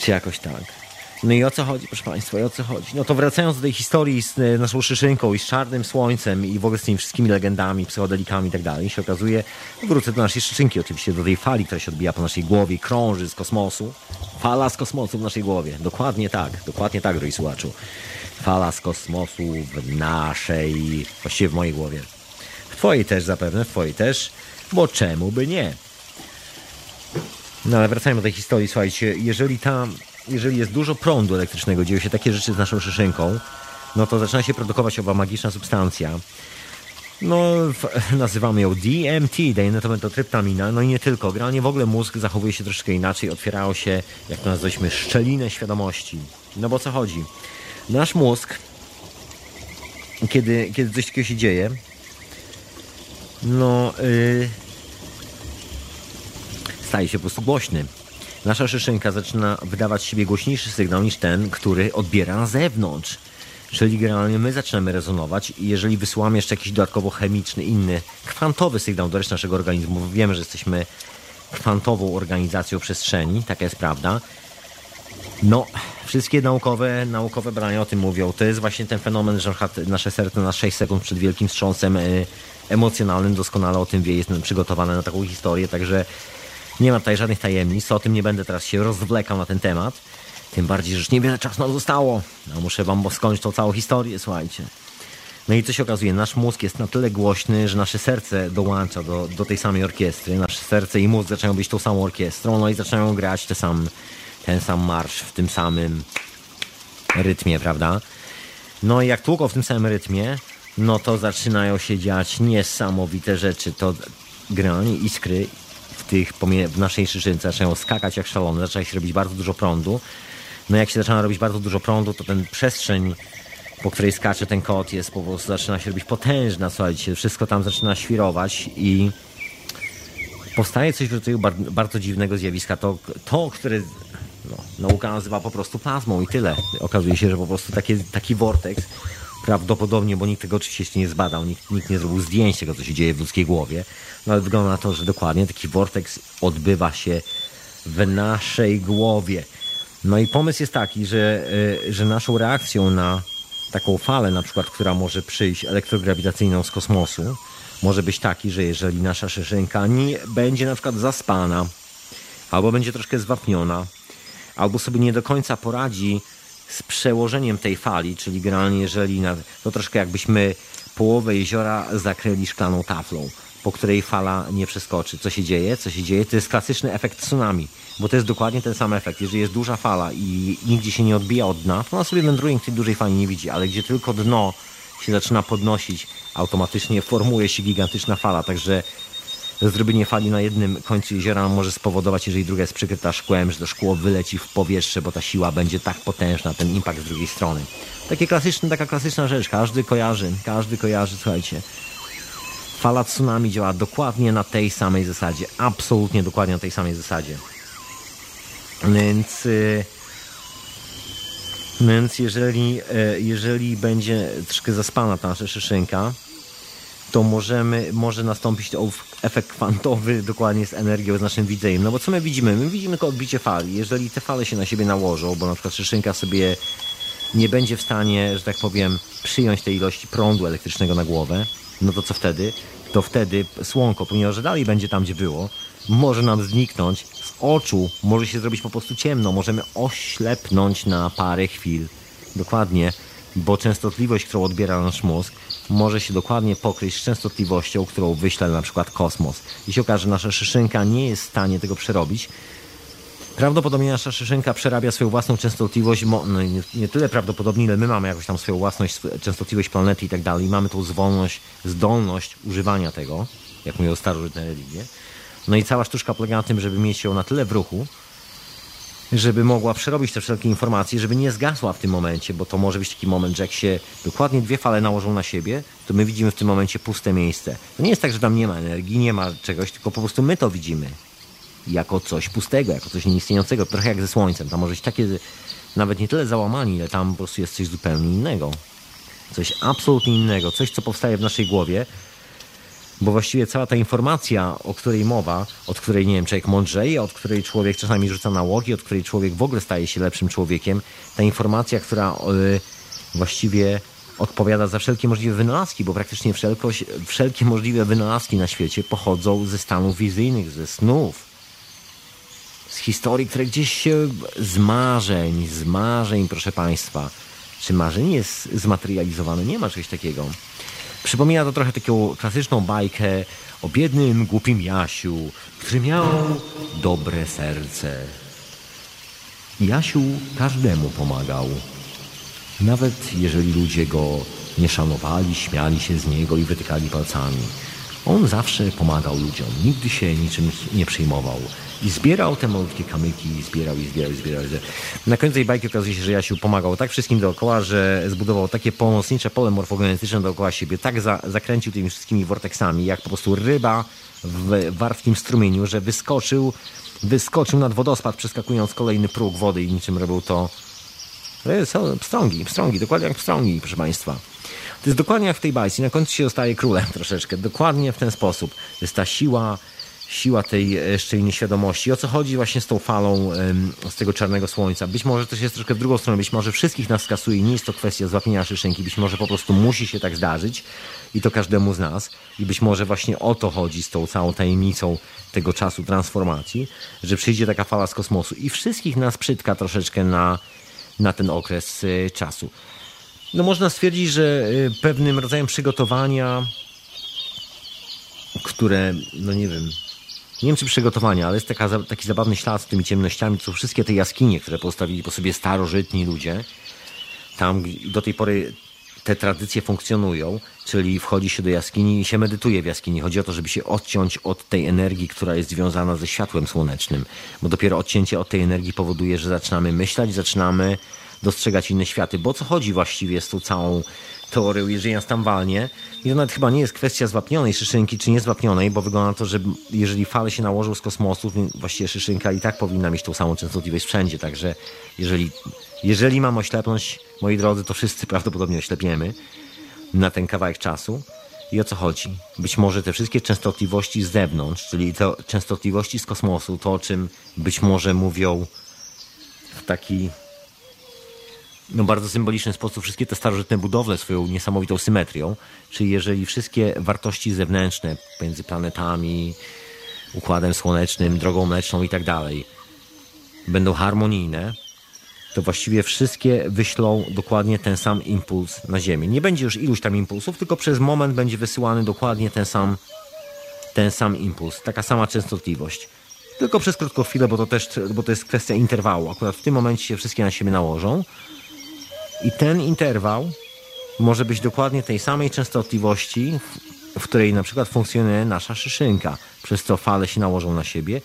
S1: Czy jakoś tak. No i o co chodzi, proszę Państwa, i o co chodzi? No to wracając do tej historii z e, naszą szyszynką i z czarnym słońcem i w ogóle z tymi wszystkimi legendami, psychodelikami i tak dalej, się okazuje, wrócę do naszej szyszynki oczywiście, do tej fali, która się odbija po naszej głowie krąży z kosmosu. Fala z kosmosu w naszej głowie. Dokładnie tak, dokładnie tak, drogi słuchaczu. Fala z kosmosu w naszej, właściwie w mojej głowie. W twojej też zapewne, w twojej też, bo czemu by nie? No ale wracajmy do tej historii, słuchajcie, jeżeli tam, jeżeli jest dużo prądu elektrycznego, dzieją się takie rzeczy z naszą szyszynką, no to zaczyna się produkować owa magiczna substancja. No, nazywamy ją DMT, dynametometryptamina, no i nie tylko. Generalnie w ogóle mózg zachowuje się troszeczkę inaczej, otwierają się, jak to nazwaliśmy, szczeliny świadomości. No bo co chodzi? Nasz mózg, kiedy, kiedy coś takiego się dzieje, no, yy, staje się po prostu głośny. Nasza szyszynka zaczyna wydawać siebie głośniejszy sygnał niż ten, który odbiera na zewnątrz. Czyli generalnie my zaczynamy rezonować i jeżeli wysyłamy jeszcze jakiś dodatkowo chemiczny, inny, kwantowy sygnał do reszty naszego organizmu, wiemy, że jesteśmy kwantową organizacją przestrzeni, taka jest prawda, no, wszystkie naukowe, naukowe badania o tym mówią. To jest właśnie ten fenomen, że nasze serce na 6 sekund przed wielkim wstrząsem y, emocjonalnym doskonale o tym wie, jest przygotowane na taką historię, także nie ma tutaj żadnych tajemnic. O tym nie będę teraz się rozwlekał na ten temat. Tym bardziej, że już niewiele czasu nam zostało. No, muszę wam skończyć tą całą historię, słuchajcie. No i co się okazuje? Nasz mózg jest na tyle głośny, że nasze serce dołącza do, do tej samej orkiestry. Nasze serce i mózg zaczynają być tą samą orkiestrą, no i zaczynają grać te sam, ten sam marsz w tym samym rytmie, prawda? No i jak tłuką w tym samym rytmie, no to zaczynają się dziać niesamowite rzeczy. To generalnie iskry tych, w naszej szyszynce zaczynają skakać jak szalone, zaczyna się robić bardzo dużo prądu. No jak się zaczyna robić bardzo dużo prądu, to ten przestrzeń, po której skacze ten kot jest po prostu, zaczyna się robić potężna, słuchajcie, wszystko tam zaczyna świrować i powstaje coś w rodzaju bar- bardzo dziwnego zjawiska. To, to które no, nauka nazywa po prostu plazmą i tyle. Okazuje się, że po prostu taki vortex prawdopodobnie, bo nikt tego oczywiście nie zbadał, nikt, nikt nie zrobił zdjęć tego, co się dzieje w ludzkiej głowie, no ale wygląda na to, że dokładnie taki vortex odbywa się w naszej głowie. No i pomysł jest taki, że, y, że naszą reakcją na taką falę, na przykład, która może przyjść elektrograwitacyjną z kosmosu, może być taki, że jeżeli nasza szyszynka nie będzie na przykład zaspana, albo będzie troszkę zwapniona, albo sobie nie do końca poradzi z przełożeniem tej fali, czyli generalnie jeżeli na, to troszkę jakbyśmy połowę jeziora zakryli szklaną taflą, po której fala nie przeskoczy. Co się dzieje? Co się dzieje? To jest klasyczny efekt tsunami, bo to jest dokładnie ten sam efekt. Jeżeli jest duża fala i nigdzie się nie odbija od dna, to ona sobie wędruje, tej dużej fali nie widzi, ale gdzie tylko dno się zaczyna podnosić, automatycznie formuje się gigantyczna fala, także zrobienie fali na jednym końcu jeziora może spowodować, jeżeli druga jest przykryta szkłem, że to szkło wyleci w powietrze, bo ta siła będzie tak potężna, ten impact z drugiej strony. Takie klasyczne, taka klasyczna rzecz, każdy kojarzy, każdy kojarzy, słuchajcie. Fala tsunami działa dokładnie na tej samej zasadzie, absolutnie dokładnie na tej samej zasadzie. Więc... Yy... Więc jeżeli, e, jeżeli będzie troszkę zaspana ta nasza szyszynka, to możemy, może nastąpić efekt kwantowy dokładnie z energią, z naszym widzeniem. No bo co my widzimy? My widzimy tylko odbicie fali. Jeżeli te fale się na siebie nałożą, bo na przykład szyszynka sobie nie będzie w stanie, że tak powiem, przyjąć tej ilości prądu elektrycznego na głowę, no to co wtedy? To wtedy słonko, ponieważ dalej będzie tam, gdzie było, może nam zniknąć z oczu, może się zrobić po prostu ciemno, możemy oślepnąć na parę chwil. Dokładnie. bo częstotliwość, którą odbiera nasz mózg, może się dokładnie pokryć z częstotliwością, którą wyśle na przykład kosmos. I się okaże, że nasza szyszynka nie jest w stanie tego przerobić, Prawdopodobnie nasza szyszynka przerabia swoją własną częstotliwość, no nie, nie, tyle prawdopodobnie, ile my mamy jakąś tam swoją własność, częstotliwość planety i tak dalej. I mamy tą zwolność, zdolność używania tego, jak mówią starożytne religie. No i cała sztuczka polega na tym, żeby mieć ją na tyle w ruchu, żeby mogła przerobić te wszelkie informacje, żeby nie zgasła w tym momencie, bo to może być taki moment, że jak się dokładnie dwie fale nałożą na siebie, to my widzimy w tym momencie puste miejsce. To nie jest tak, że tam nie ma energii, nie ma czegoś, tylko po prostu my to widzimy jako coś pustego, jako coś nieistniejącego, trochę jak ze Słońcem. Tam może być takie nawet nie tyle załamanie, ile tam po prostu jest coś zupełnie innego. Coś absolutnie innego, coś, co powstaje w naszej głowie, bo właściwie cała ta informacja, o której mowa, od której, nie wiem, człowiek mądrzeje, od której człowiek czasami rzuca nałogi, od której człowiek w ogóle staje się lepszym człowiekiem, ta informacja, która yy, właściwie odpowiada za wszelkie możliwe wynalazki, bo praktycznie wszelkie możliwe wynalazki na świecie pochodzą ze stanów wizyjnych, ze snów z historii, które gdzieś się z marzeń, z marzeń, proszę Państwa. Czy marzeń jest zmaterializowane? Nie ma czegoś takiego. Przypomina to trochę taką klasyczną bajkę o biednym, głupim Jasiu, który miał dobre serce. Jasiu każdemu pomagał. Nawet jeżeli ludzie go nie szanowali, śmiali się z niego i wytykali palcami. On zawsze pomagał ludziom, nigdy się niczym nie przejmował. I zbierał te malutkie kamyki, zbierał i zbierał i zbierał. Na końcu tej bajki okazuje się, że Jasiu pomagał tak wszystkim dookoła, że zbudował takie pomocnicze pole morfogenetyczne dookoła siebie, tak za, zakręcił tymi wszystkimi vorteksami, jak po prostu ryba w wartkim strumieniu, że wyskoczył, wyskoczył nad wodospad, przeskakując kolejny próg wody i niczym robił to pstrągi, pstrągi, dokładnie jak pstrągi, proszę Państwa. To jest dokładnie jak w tej bajce. Na końcu się zostaje królem troszeczkę. Dokładnie w ten sposób. To jest ta siła, siła tej jeszcze innej świadomości. O co chodzi właśnie z tą falą z tego czarnego słońca? Być może to jest troszkę w drugą stronę. Być może wszystkich nas skasuje. Nie jest to kwestia złapienia szyszynki. Być może po prostu musi się tak zdarzyć i to każdemu z nas. I być może właśnie o to chodzi z tą całą tajemnicą tego czasu transformacji, że przyjdzie taka fala z kosmosu i wszystkich nas przytka troszeczkę na, na ten okres y, czasu. No można stwierdzić, że y, pewnym rodzajem przygotowania, które, no nie wiem, nie wiem czy przygotowania, ale jest taka, taki zabawny ślad z tymi ciemnościami, są wszystkie te jaskinie, które postawili po sobie starożytni ludzie. Tam do tej pory te tradycje funkcjonują, czyli wchodzi się do jaskini i się medytuje w jaskini. Chodzi o to, żeby się odciąć od tej energii, która jest związana ze światłem słonecznym, bo dopiero odcięcie od tej energii powoduje, że zaczynamy myśleć, zaczynamy dostrzegać inne światy. Bo o co chodzi właściwie z tą całą teorią, jeżeli nas tam walnie? I to nawet chyba nie jest kwestia zwapnionej szyszynki, czy niezwapnionej, bo wygląda na to, że jeżeli fale się nałożą z kosmosu, właściwie szyszynka i tak powinna mieć tą samą częstotliwość wszędzie. Także jeżeli, jeżeli mam oślepnąć, moi drodzy, to wszyscy prawdopodobnie oślepiemy na ten kawałek czasu. I o co chodzi? Być może te wszystkie częstotliwości z zewnątrz, czyli te częstotliwości z kosmosu, to o czym być może mówią w taki no, bardzo symboliczny sposób wszystkie te starożytne budowle swoją niesamowitą symetrią. Czyli jeżeli wszystkie wartości zewnętrzne między planetami, układem słonecznym, drogą mleczną i tak dalej będą harmonijne, to właściwie wszystkie wyślą dokładnie ten sam impuls na Ziemię. Nie będzie już iluś tam impulsów, tylko przez moment będzie wysyłany dokładnie ten sam, ten sam impuls, taka sama częstotliwość. Tylko przez krótką chwilę, bo to też bo to jest kwestia interwału. Akurat w tym momencie się wszystkie na siebie nałożą i ten interwał może być dokładnie tej samej częstotliwości, w której na przykład funkcjonuje nasza szyszynka, przez co fale się nałożą na siebie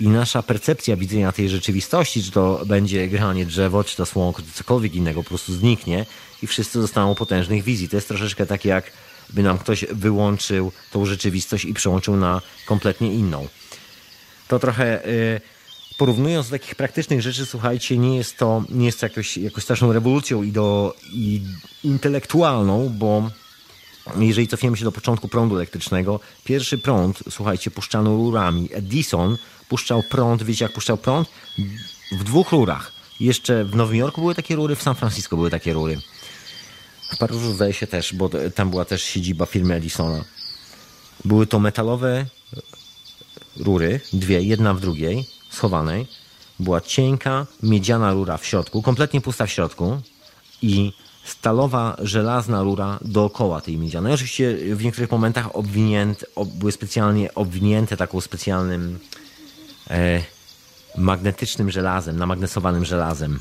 S1: i nasza percepcja widzenia tej rzeczywistości, czy to będzie granie drzewo, czy to słonko, czy cokolwiek innego, po prostu zniknie i wszyscy zostaną potężnych wizji. To jest troszeczkę tak, jak by nam ktoś wyłączył tą rzeczywistość i przełączył na kompletnie inną. To trochę... Yy, porównując do takich praktycznych rzeczy, słuchajcie, nie jest to, nie jest to jakoś, jakoś straszną rewolucją i, do, i intelektualną, bo jeżeli cofniemy się do początku prądu elektrycznego, pierwszy prąd, słuchajcie, puszczano rurami. Edison puszczał prąd, wiecie jak puszczał prąd? W dwóch rurach. Jeszcze w Nowym Jorku były takie rury, w San Francisco były takie rury. W Paryżu zdaje się też, bo tam była też siedziba firmy Edisona. Były to metalowe rury, dwie, jedna w drugiej, schowanej była cienka, miedziana rura w środku, kompletnie pusta w środku i stalowa, żelazna rura dookoła tej miedzianej. Oczywiście w niektórych momentach obwinięte, ob, były specjalnie obwinięte taką specjalnym e, magnetycznym żelazem, namagnesowanym żelazem.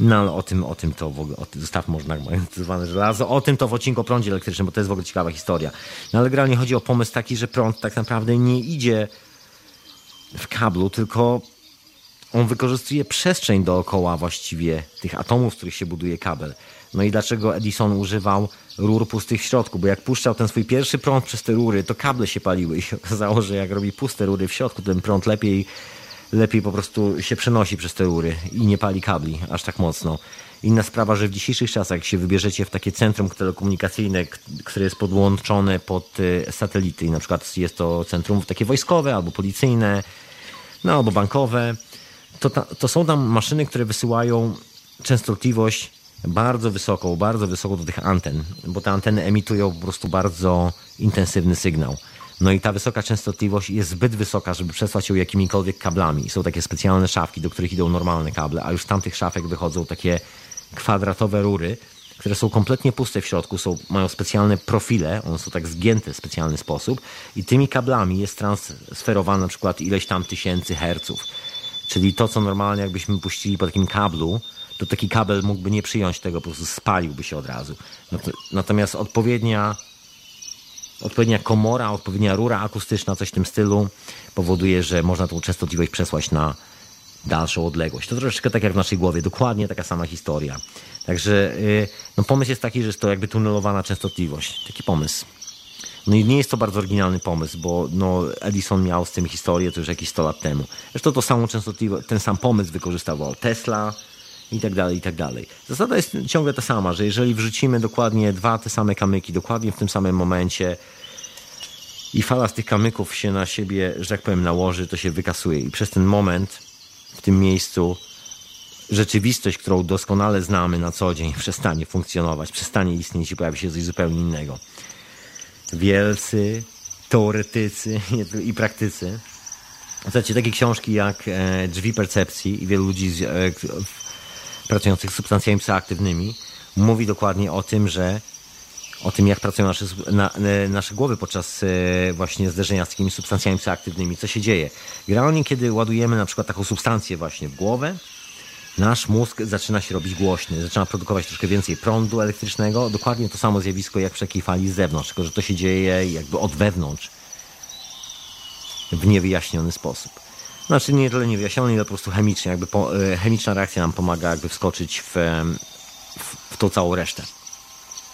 S1: No ale o tym, o tym to w ogóle, o tym, zostaw można magnetyzowane żelazo, o tym to w odcinku o prądzie elektrycznym, bo to jest w ogóle ciekawa historia. No ale generalnie chodzi o pomysł taki, że prąd tak naprawdę nie idzie w kablu, tylko on wykorzystuje przestrzeń dookoła właściwie tych atomów, z których się buduje kabel. No i dlaczego Edison używał rur pustych w środku? Bo jak puszczał ten swój pierwszy prąd przez te rury, to kable się paliły i okazało, że jak robi puste rury w środku, ten prąd lepiej, lepiej po prostu się przenosi przez te rury i nie pali kabli aż tak mocno. Inna sprawa, że w dzisiejszych czasach, jak się wybierzecie w takie centrum telekomunikacyjne, które jest podłączone pod y, satelity, na przykład jest to centrum takie wojskowe albo policyjne, no albo bankowe, to, ta, to są tam maszyny, które wysyłają częstotliwość bardzo wysoką, bardzo wysoką do tych anten, bo te anteny emitują po prostu bardzo intensywny sygnał. No i ta wysoka częstotliwość jest zbyt wysoka, żeby przesłać ją jakimikolwiek kablami. Są takie specjalne szafki, do których idą normalne kable, a już z tamtych szafek wychodzą takie kwadratowe rury, które są kompletnie puste w środku, są, mają specjalne profile, one są tak zgięte w specjalny sposób i tymi kablami jest transferowane na przykład ileś tam tysięcy herców. Czyli to, co normalnie jakbyśmy puścili po takim kablu, to taki kabel mógłby nie przyjąć tego, po prostu spaliłby się od razu. Nat- Natomiast odpowiednia, odpowiednia komora, odpowiednia rura akustyczna, coś w tym stylu, powoduje, że można tą częstotliwość przesłać na dalszą odległość. To troszeczkę tak jak w naszej głowie, dokładnie taka sama historia. Także yy, no pomysł jest taki, że jest to jakby tunelowana częstotliwość. Taki pomysł. No i nie jest to bardzo oryginalny pomysł, bo no, Edison miał z tym historię to już jakieś 100 lat temu. Zresztą to samą częstotliwość, ten sam pomysł wykorzystywał Tesla i tak dalej, i tak dalej. Zasada jest ciągle ta sama, że jeżeli wrzucimy dokładnie dwa te same kamyki, dokładnie w tym samym momencie i fala z tych kamyków się na siebie, że tak powiem, nałoży, to się wykasuje. I przez ten moment w tym miejscu rzeczywistość, którą doskonale znamy na co dzień, przestanie funkcjonować, przestanie istnieć i pojawi się coś zupełnie innego wielcy teoretycy i praktycy. Słuchajcie, takie książki jak e, Drzwi Percepcji i wielu ludzi e, pracujących z substancjami psychoaktywnymi mówi dokładnie o tym, że o tym, jak pracują nasze, na, e, nasze głowy podczas e, właśnie zderzenia z takimi substancjami psychoaktywnymi, co się dzieje. Generalnie, kiedy ładujemy na przykład taką substancję właśnie w głowę, nasz mózg zaczyna się robić głośny, zaczyna produkować troszkę więcej prądu elektrycznego. Dokładnie to samo zjawisko jak przy takiej fali z zewnątrz, tylko że to się dzieje jakby od wewnątrz w niewyjaśniony sposób. Znaczy nie tyle niewyjaśniony, ile po prostu chemicznie, jakby po, e, chemiczna reakcja nam pomaga jakby wskoczyć w, em, w, w tą całą resztę.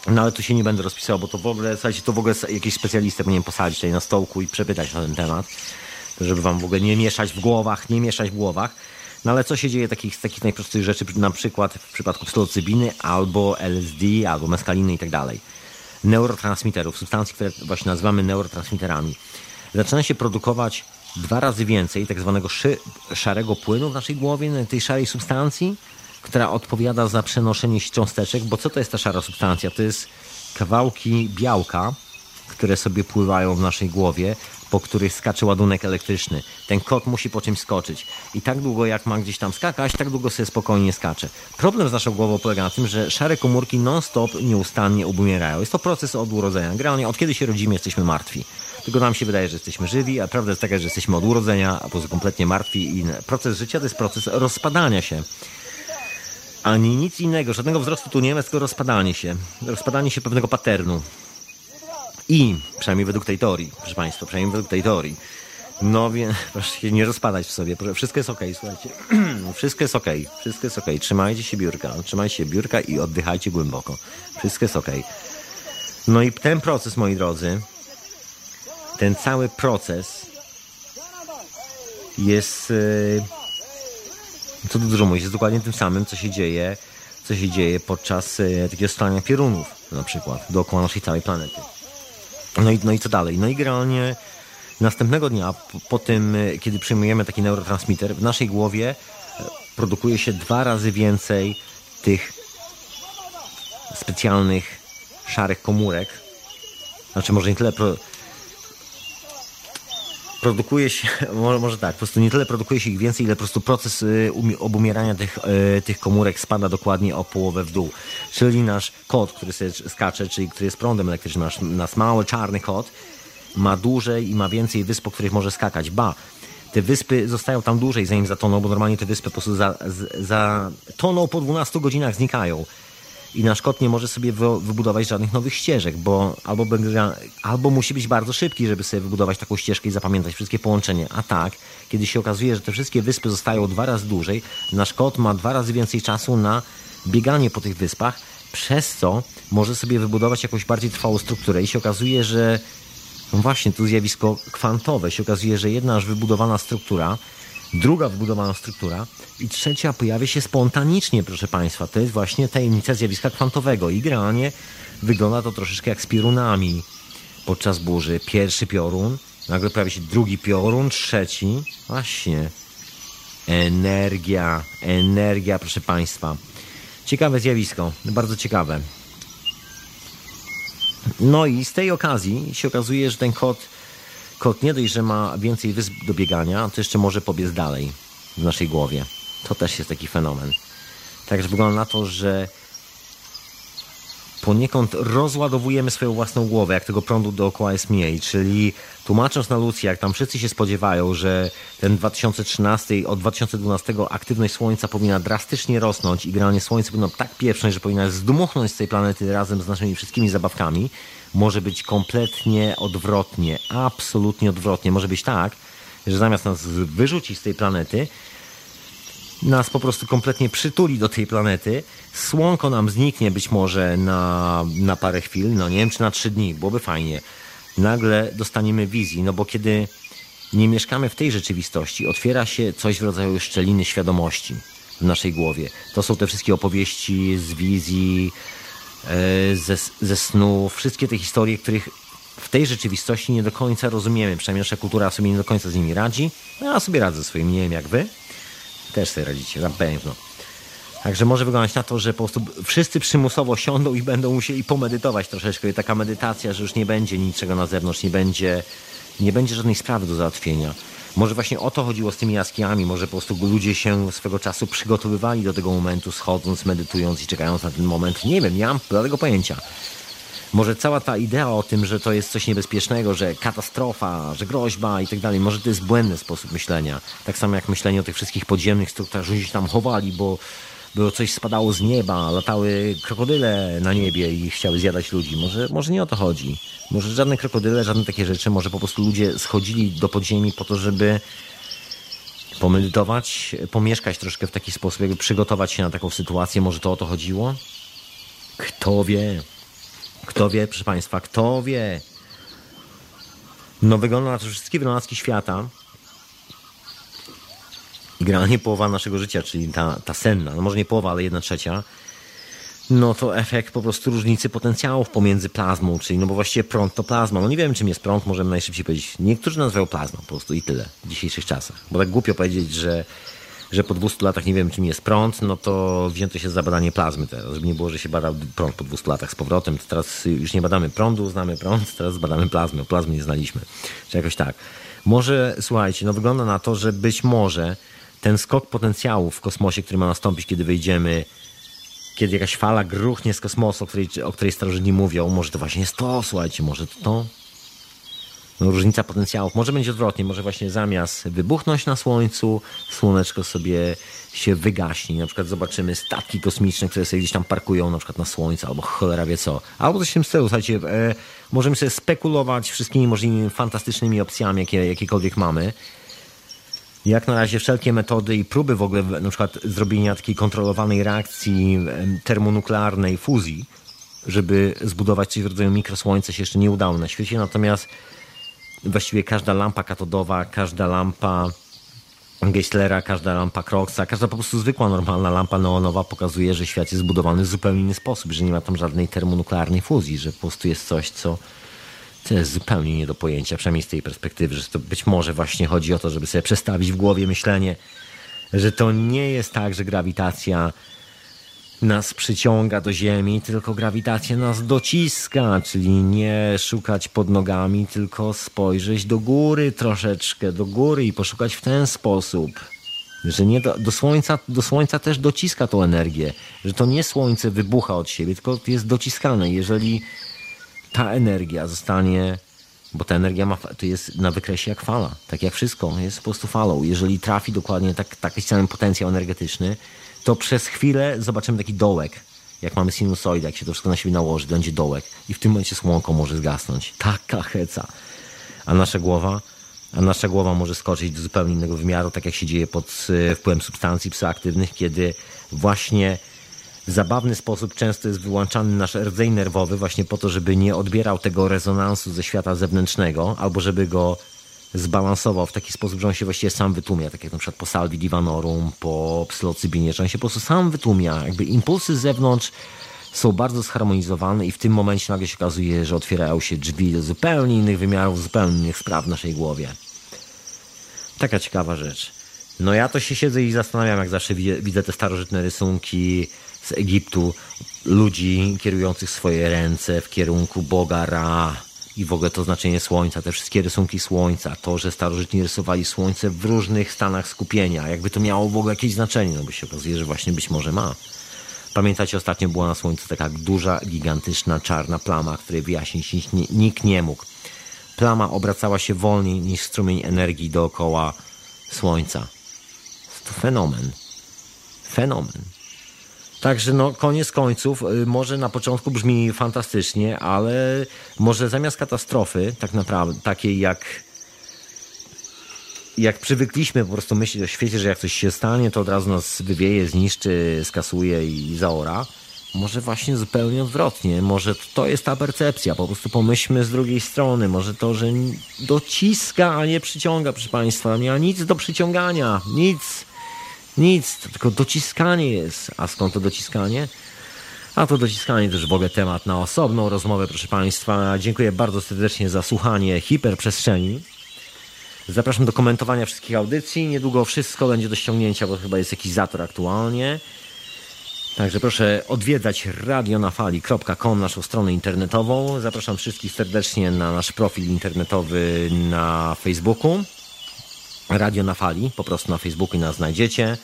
S1: No ale tu się nie będę rozpisywał, bo to w ogóle, słuchajcie, to w ogóle jakiś specjalistę powinien posadzić tutaj na stołku i przepytać na ten temat, żeby wam w ogóle nie mieszać w głowach, nie mieszać w głowach. No ale co się dzieje takich, z takich najprostszych rzeczy, na przykład w przypadku psylocybiny albo LSD, albo meskaliny i tak dalej. Neurotransmiterów, substancji, które właśnie nazywamy neurotransmiterami. Zaczyna się produkować dwa razy więcej tak zwanego szarego płynu w naszej głowie, tej szarej substancji, która odpowiada za przenoszenie się cząsteczek, bo co to jest ta szara substancja? To jest kawałki białka, które sobie pływają w naszej głowie, po których skacze ładunek elektryczny. Ten kot musi po czymś skoczyć. I tak długo jak ma gdzieś tam skakać, tak długo sobie spokojnie skacze. Problem z naszą głową polega na tym, że szare komórki non-stop nieustannie obumierają. Jest to proces od urodzenia. Generalnie od kiedy się rodzimy, jesteśmy martwi. Tylko nam się wydaje, że jesteśmy żywi, a prawda jest taka, że jesteśmy od urodzenia, a po prostu kompletnie martwi. I proces życia to jest proces rozpadania się ani nic innego, żadnego wzrostu tu nie ma, tylko rozpadanie się. Rozpadanie się pewnego paternu. I, przynajmniej według tej teorii, proszę Państwa, przynajmniej według tej teorii, no więc proszę się nie rozpadać w sobie. Proszę, wszystko jest okej, słuchajcie. wszystko jest okej, wszystko jest okej. Trzymajcie się biurka, trzymajcie się biurka i oddychajcie głęboko. Wszystko jest okej. No i ten proces, moi drodzy, ten cały proces jest... Yy, co tu dużo mówić, jest dokładnie tym samym, co się dzieje, co się dzieje podczas e, takiego stania piorunów, na przykład, dookoła naszej całej planety. No i, no i co dalej? No i generalnie następnego dnia, po, po tym, e, kiedy przyjmujemy taki neurotransmitter, w naszej głowie e, produkuje się dwa razy więcej tych specjalnych szarych komórek. Znaczy, może nie tyle pro, produkuje się, może, tak, po prostu nie tyle produkuje się ich więcej, ile po prostu proces y, umi- obumierania tych, y, tych komórek spada dokładnie o połowę w dół. Czyli nasz kot, który sobie skacze, czyli który jest prądem elektrycznym, nasz, nasz mały czarny kot, ma dłużej i ma więcej wysp, po których może skakać. Ba, te wyspy zostają tam dłużej, zanim zatoną, bo normalnie te wyspy po prostu za, za toną po 12 godzinach znikają. I nasz kot nie może sobie wy- wybudować żadnych nowych ścieżek, bo albo, będzie, albo musi być bardzo szybki, żeby sobie wybudować taką ścieżkę i zapamiętać wszystkie połączenia. A tak, kiedy się okazuje, że te wszystkie wyspy zostają dwa razy dłużej, nasz kot ma dwa razy więcej czasu na bieganie po tych wyspach, przez co może sobie wybudować jakąś bardziej trwałą strukturę. I się okazuje, że no właśnie, tu zjawisko kwantowe. Się okazuje, że jedna już wybudowana struktura, druga wybudowana struktura i trzecia pojawia się spontanicznie, proszę Państwa. To jest właśnie tajemnica zjawiska kwantowego. I generalnie wygląda to troszeczkę jak z piorunami. Podczas burzy pierwszy piorun, nagle pojawia się drugi piorun, trzeci. Właśnie. Energia, energia, proszę Państwa. Ciekawe zjawisko, bardzo ciekawe. No i z tej okazji się okazuje, że ten kot, kot nie dość, że ma więcej wysp do biegania, to jeszcze może pobiec dalej w naszej głowie. To też jest taki fenomen. Także wygląda na to, że poniekąd rozładowujemy swoją własną głowę, jak tego prądu dookoła jest mniej. Czyli tłumacząc na Lucji, jak tam wszyscy się spodziewają, że ten 2013, od 2012 aktywność Słońca powinna drastycznie rosnąć i generalnie Słońce powinno tak pieprznąć, że powinna zdmuchnąć z tej planety razem z naszymi wszystkimi zabawkami, może być kompletnie odwrotnie, absolutnie odwrotnie. Może być tak, że zamiast nas wyrzucić z tej planety, nas po prostu kompletnie przytuli do tej planety. Słonko nam zniknie być może na, na parę chwil, no nie wiem, czy na trzy dni, byłoby fajnie. Nagle dostaniemy wizji, no bo kiedy nie mieszkamy w tej rzeczywistości, otwiera się coś w rodzaju szczeliny świadomości w naszej głowie. To są te wszystkie opowieści z wizji, ze, ze snów, wszystkie te historie, których w tej rzeczywistości nie do końca rozumiemy. Przynajmniej nasza kultura sobie nie do końca z nimi radzi. No, ja sobie radzę ze swoimi, nie wiem jak wy. Też sobie radzicie, na pewno. Także może wyglądać na to, że po prostu wszyscy przymusowo siądą i będą musieli pomedytować troszeczkę. I taka medytacja, że już nie będzie niczego na zewnątrz, nie będzie, nie będzie żadnej sprawy do załatwienia. Może właśnie o to chodziło z tymi jaskiniami, może po prostu ludzie się swego czasu przygotowywali do tego momentu, schodząc, medytując i czekając na ten moment. Nie wiem, nie mam żadnego pojęcia. Może cała ta idea o tym, że to jest coś niebezpiecznego, że katastrofa, że groźba i tak dalej, może to jest błędny sposób myślenia. Tak samo jak myślenie o tych wszystkich podziemnych strukturach, że się tam chowali, bo, bo coś spadało z nieba, latały krokodyle na niebie i chciały zjadać ludzi. Może, może nie o to chodzi. Może żadne krokodyle, żadne takie rzeczy, może po prostu ludzie schodzili do podziemi po to, żeby pomedytować, pomieszkać troszkę w taki sposób, jakby przygotować się na taką sytuację. Może to o to chodziło? Kto wie? Kto wie, proszę Państwa, kto wie? No wygląda na to, że wszystkie wynalazki świata i generalnie połowa naszego życia, czyli ta, ta senna, no może nie połowa, ale jedna trzecia, no to efekt po prostu różnicy potencjałów pomiędzy plazmą, czyli no bo właściwie prąd to plazma. No nie wiem, czym jest prąd, możemy najszybciej powiedzieć. Niektórzy nazywają plazmą po prostu i tyle w dzisiejszych czasach. Bo tak głupio powiedzieć, że że po 200 latach nie wiem, czym jest prąd, no to wzięto się za badanie plazmy teraz. Żeby nie było, że się badał prąd po 200 latach z powrotem, to teraz już nie badamy prądu, znamy prąd, teraz badamy plazmę. Plazmy nie znaliśmy. Czy jakoś tak. Może, słuchajcie, no wygląda na to, że być może ten skok potencjału w kosmosie, który ma nastąpić, kiedy wyjdziemy, kiedy jakaś fala gruchnie z kosmosu, o której, o której starożytni mówią, może to właśnie jest to, słuchajcie, może to to no, różnica potencjałów. Może będzie odwrotnie, może właśnie zamiast wybuchnąć na Słońcu, Słoneczko sobie się wygaśnie. Na przykład zobaczymy statki kosmiczne, które sobie gdzieś tam parkują na przykład na Słońcu, albo cholera wie co. Albo coś w tym stylu, słuchajcie, e, możemy sobie spekulować wszystkimi możliwymi fantastycznymi opcjami, jakie, jakiekolwiek mamy. Jak na razie wszelkie metody i próby w ogóle na przykład zrobienia takiej kontrolowanej reakcji termonuklearnej fuzji, żeby zbudować coś w rodzaju mikrosłońca się jeszcze nie udało na świecie, natomiast właściwie każda lampa katodowa, każda lampa Geisslera, każda lampa Croxa, każda po prostu zwykła, normalna lampa neonowa pokazuje, że świat jest zbudowany w zupełnie inny sposób, że nie ma tam żadnej termonuklearnej fuzji, że po prostu jest coś, co, co jest zupełnie nie do pojęcia, przynajmniej z tej perspektywy, że to być może właśnie chodzi o to, żeby sobie przestawić w głowie myślenie, że to nie jest tak, że grawitacja nas przyciąga do Ziemi, tylko grawitacja nas dociska, czyli nie szukać pod nogami, tylko spojrzeć do góry troszeczkę, do góry i poszukać w ten sposób. Że nie do, do, słońca, do Słońca też dociska tą energię, że to nie Słońce wybucha od siebie, tylko jest dociskane. Jeżeli ta energia zostanie, bo ta energia ma, to jest na wykresie jak fala, tak jak wszystko, jest po prostu falą. Jeżeli trafi dokładnie tak, taki sam potencjał energetyczny, to przez chwilę zobaczymy taki dołek. Jak mamy sinusoidę, jak się to wszystko na siebie nałoży, będzie dołek i w tym momencie słonko może zgasnąć. Taka heca. A nasza głowa, a nasza głowa może skoczyć do zupełnie innego wymiaru, tak jak się dzieje pod e, wpływem substancji psychoaktywnych, kiedy właśnie w zabawny sposób często jest wyłączany nasz rdzeń nerwowy właśnie po to, żeby nie odbierał tego rezonansu ze świata zewnętrznego, albo żeby go zbalansował w taki sposób, że on się właściwie sam wytłumia, tak jak na przykład po salvi divanorum, po psylocybinie, że on się po prostu sam wytłumia. Jakby impulsy z zewnątrz są bardzo zharmonizowane i w tym momencie nagle się okazuje, że otwierają się drzwi do zupełnie innych wymiarów, zupełnie innych spraw w naszej głowie. Taka ciekawa rzecz. No ja to się siedzę i zastanawiam, jak zawsze widzę, widzę te starożytne rysunki z Egiptu, ludzi kierujących swoje ręce w kierunku Boga Ra, i w ogóle to znaczenie słońca, te wszystkie rysunki słońca, to, że starożytni rysowali słońce w różnych stanach skupienia, jakby to miało w ogóle jakieś znaczenie, no bo się okazuje, że właśnie być może ma. Pamiętacie, ostatnio była na słońcu taka duża, gigantyczna, czarna plama, której wyjaśnić nikt nie mógł. Plama obracała się wolniej niż strumień energii dookoła słońca. To fenomen. Fenomen. Także no, koniec końców, y, może na początku brzmi fantastycznie, ale może zamiast katastrofy, tak naprawdę, takiej jak jak przywykliśmy po prostu myśleć o świecie, że jak coś się stanie, to od razu nas wywieje, zniszczy, skasuje i zaora. Może właśnie zupełnie odwrotnie. Może to jest ta percepcja. Po prostu pomyślmy z drugiej strony. Może to, że dociska, a nie przyciąga, proszę Państwa. Nie ma nic do przyciągania. Nic. Nic, tylko dociskanie jest. A skąd to dociskanie? A to dociskanie to już w ogóle temat na osobną rozmowę, proszę Państwa. Dziękuję bardzo serdecznie za słuchanie hiperprzestrzeni. Zapraszam do komentowania wszystkich audycji. Niedługo wszystko będzie do ściągnięcia, bo chyba jest jakiś zator aktualnie. Także proszę odwiedzać radionafali.com, naszą stronę internetową. Zapraszam wszystkich serdecznie na nasz profil internetowy na Facebooku. Radio na Fali, po prostu na Facebooku nas znajdziecie.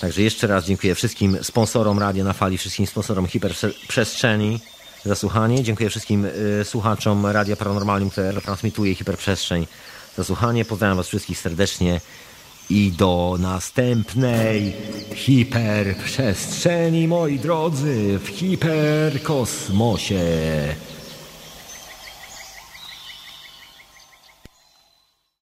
S1: Także jeszcze raz dziękuję wszystkim sponsorom Radio na Fali, wszystkim sponsorom Hiperprzestrzeni za słuchanie. Dziękuję wszystkim y, słuchaczom Radia Paranormalium, które transmituje Hiperprzestrzeń za słuchanie. Pozdrawiam Was wszystkich serdecznie i do następnej hiperprzestrzeni, moi drodzy, w hiperkosmosie.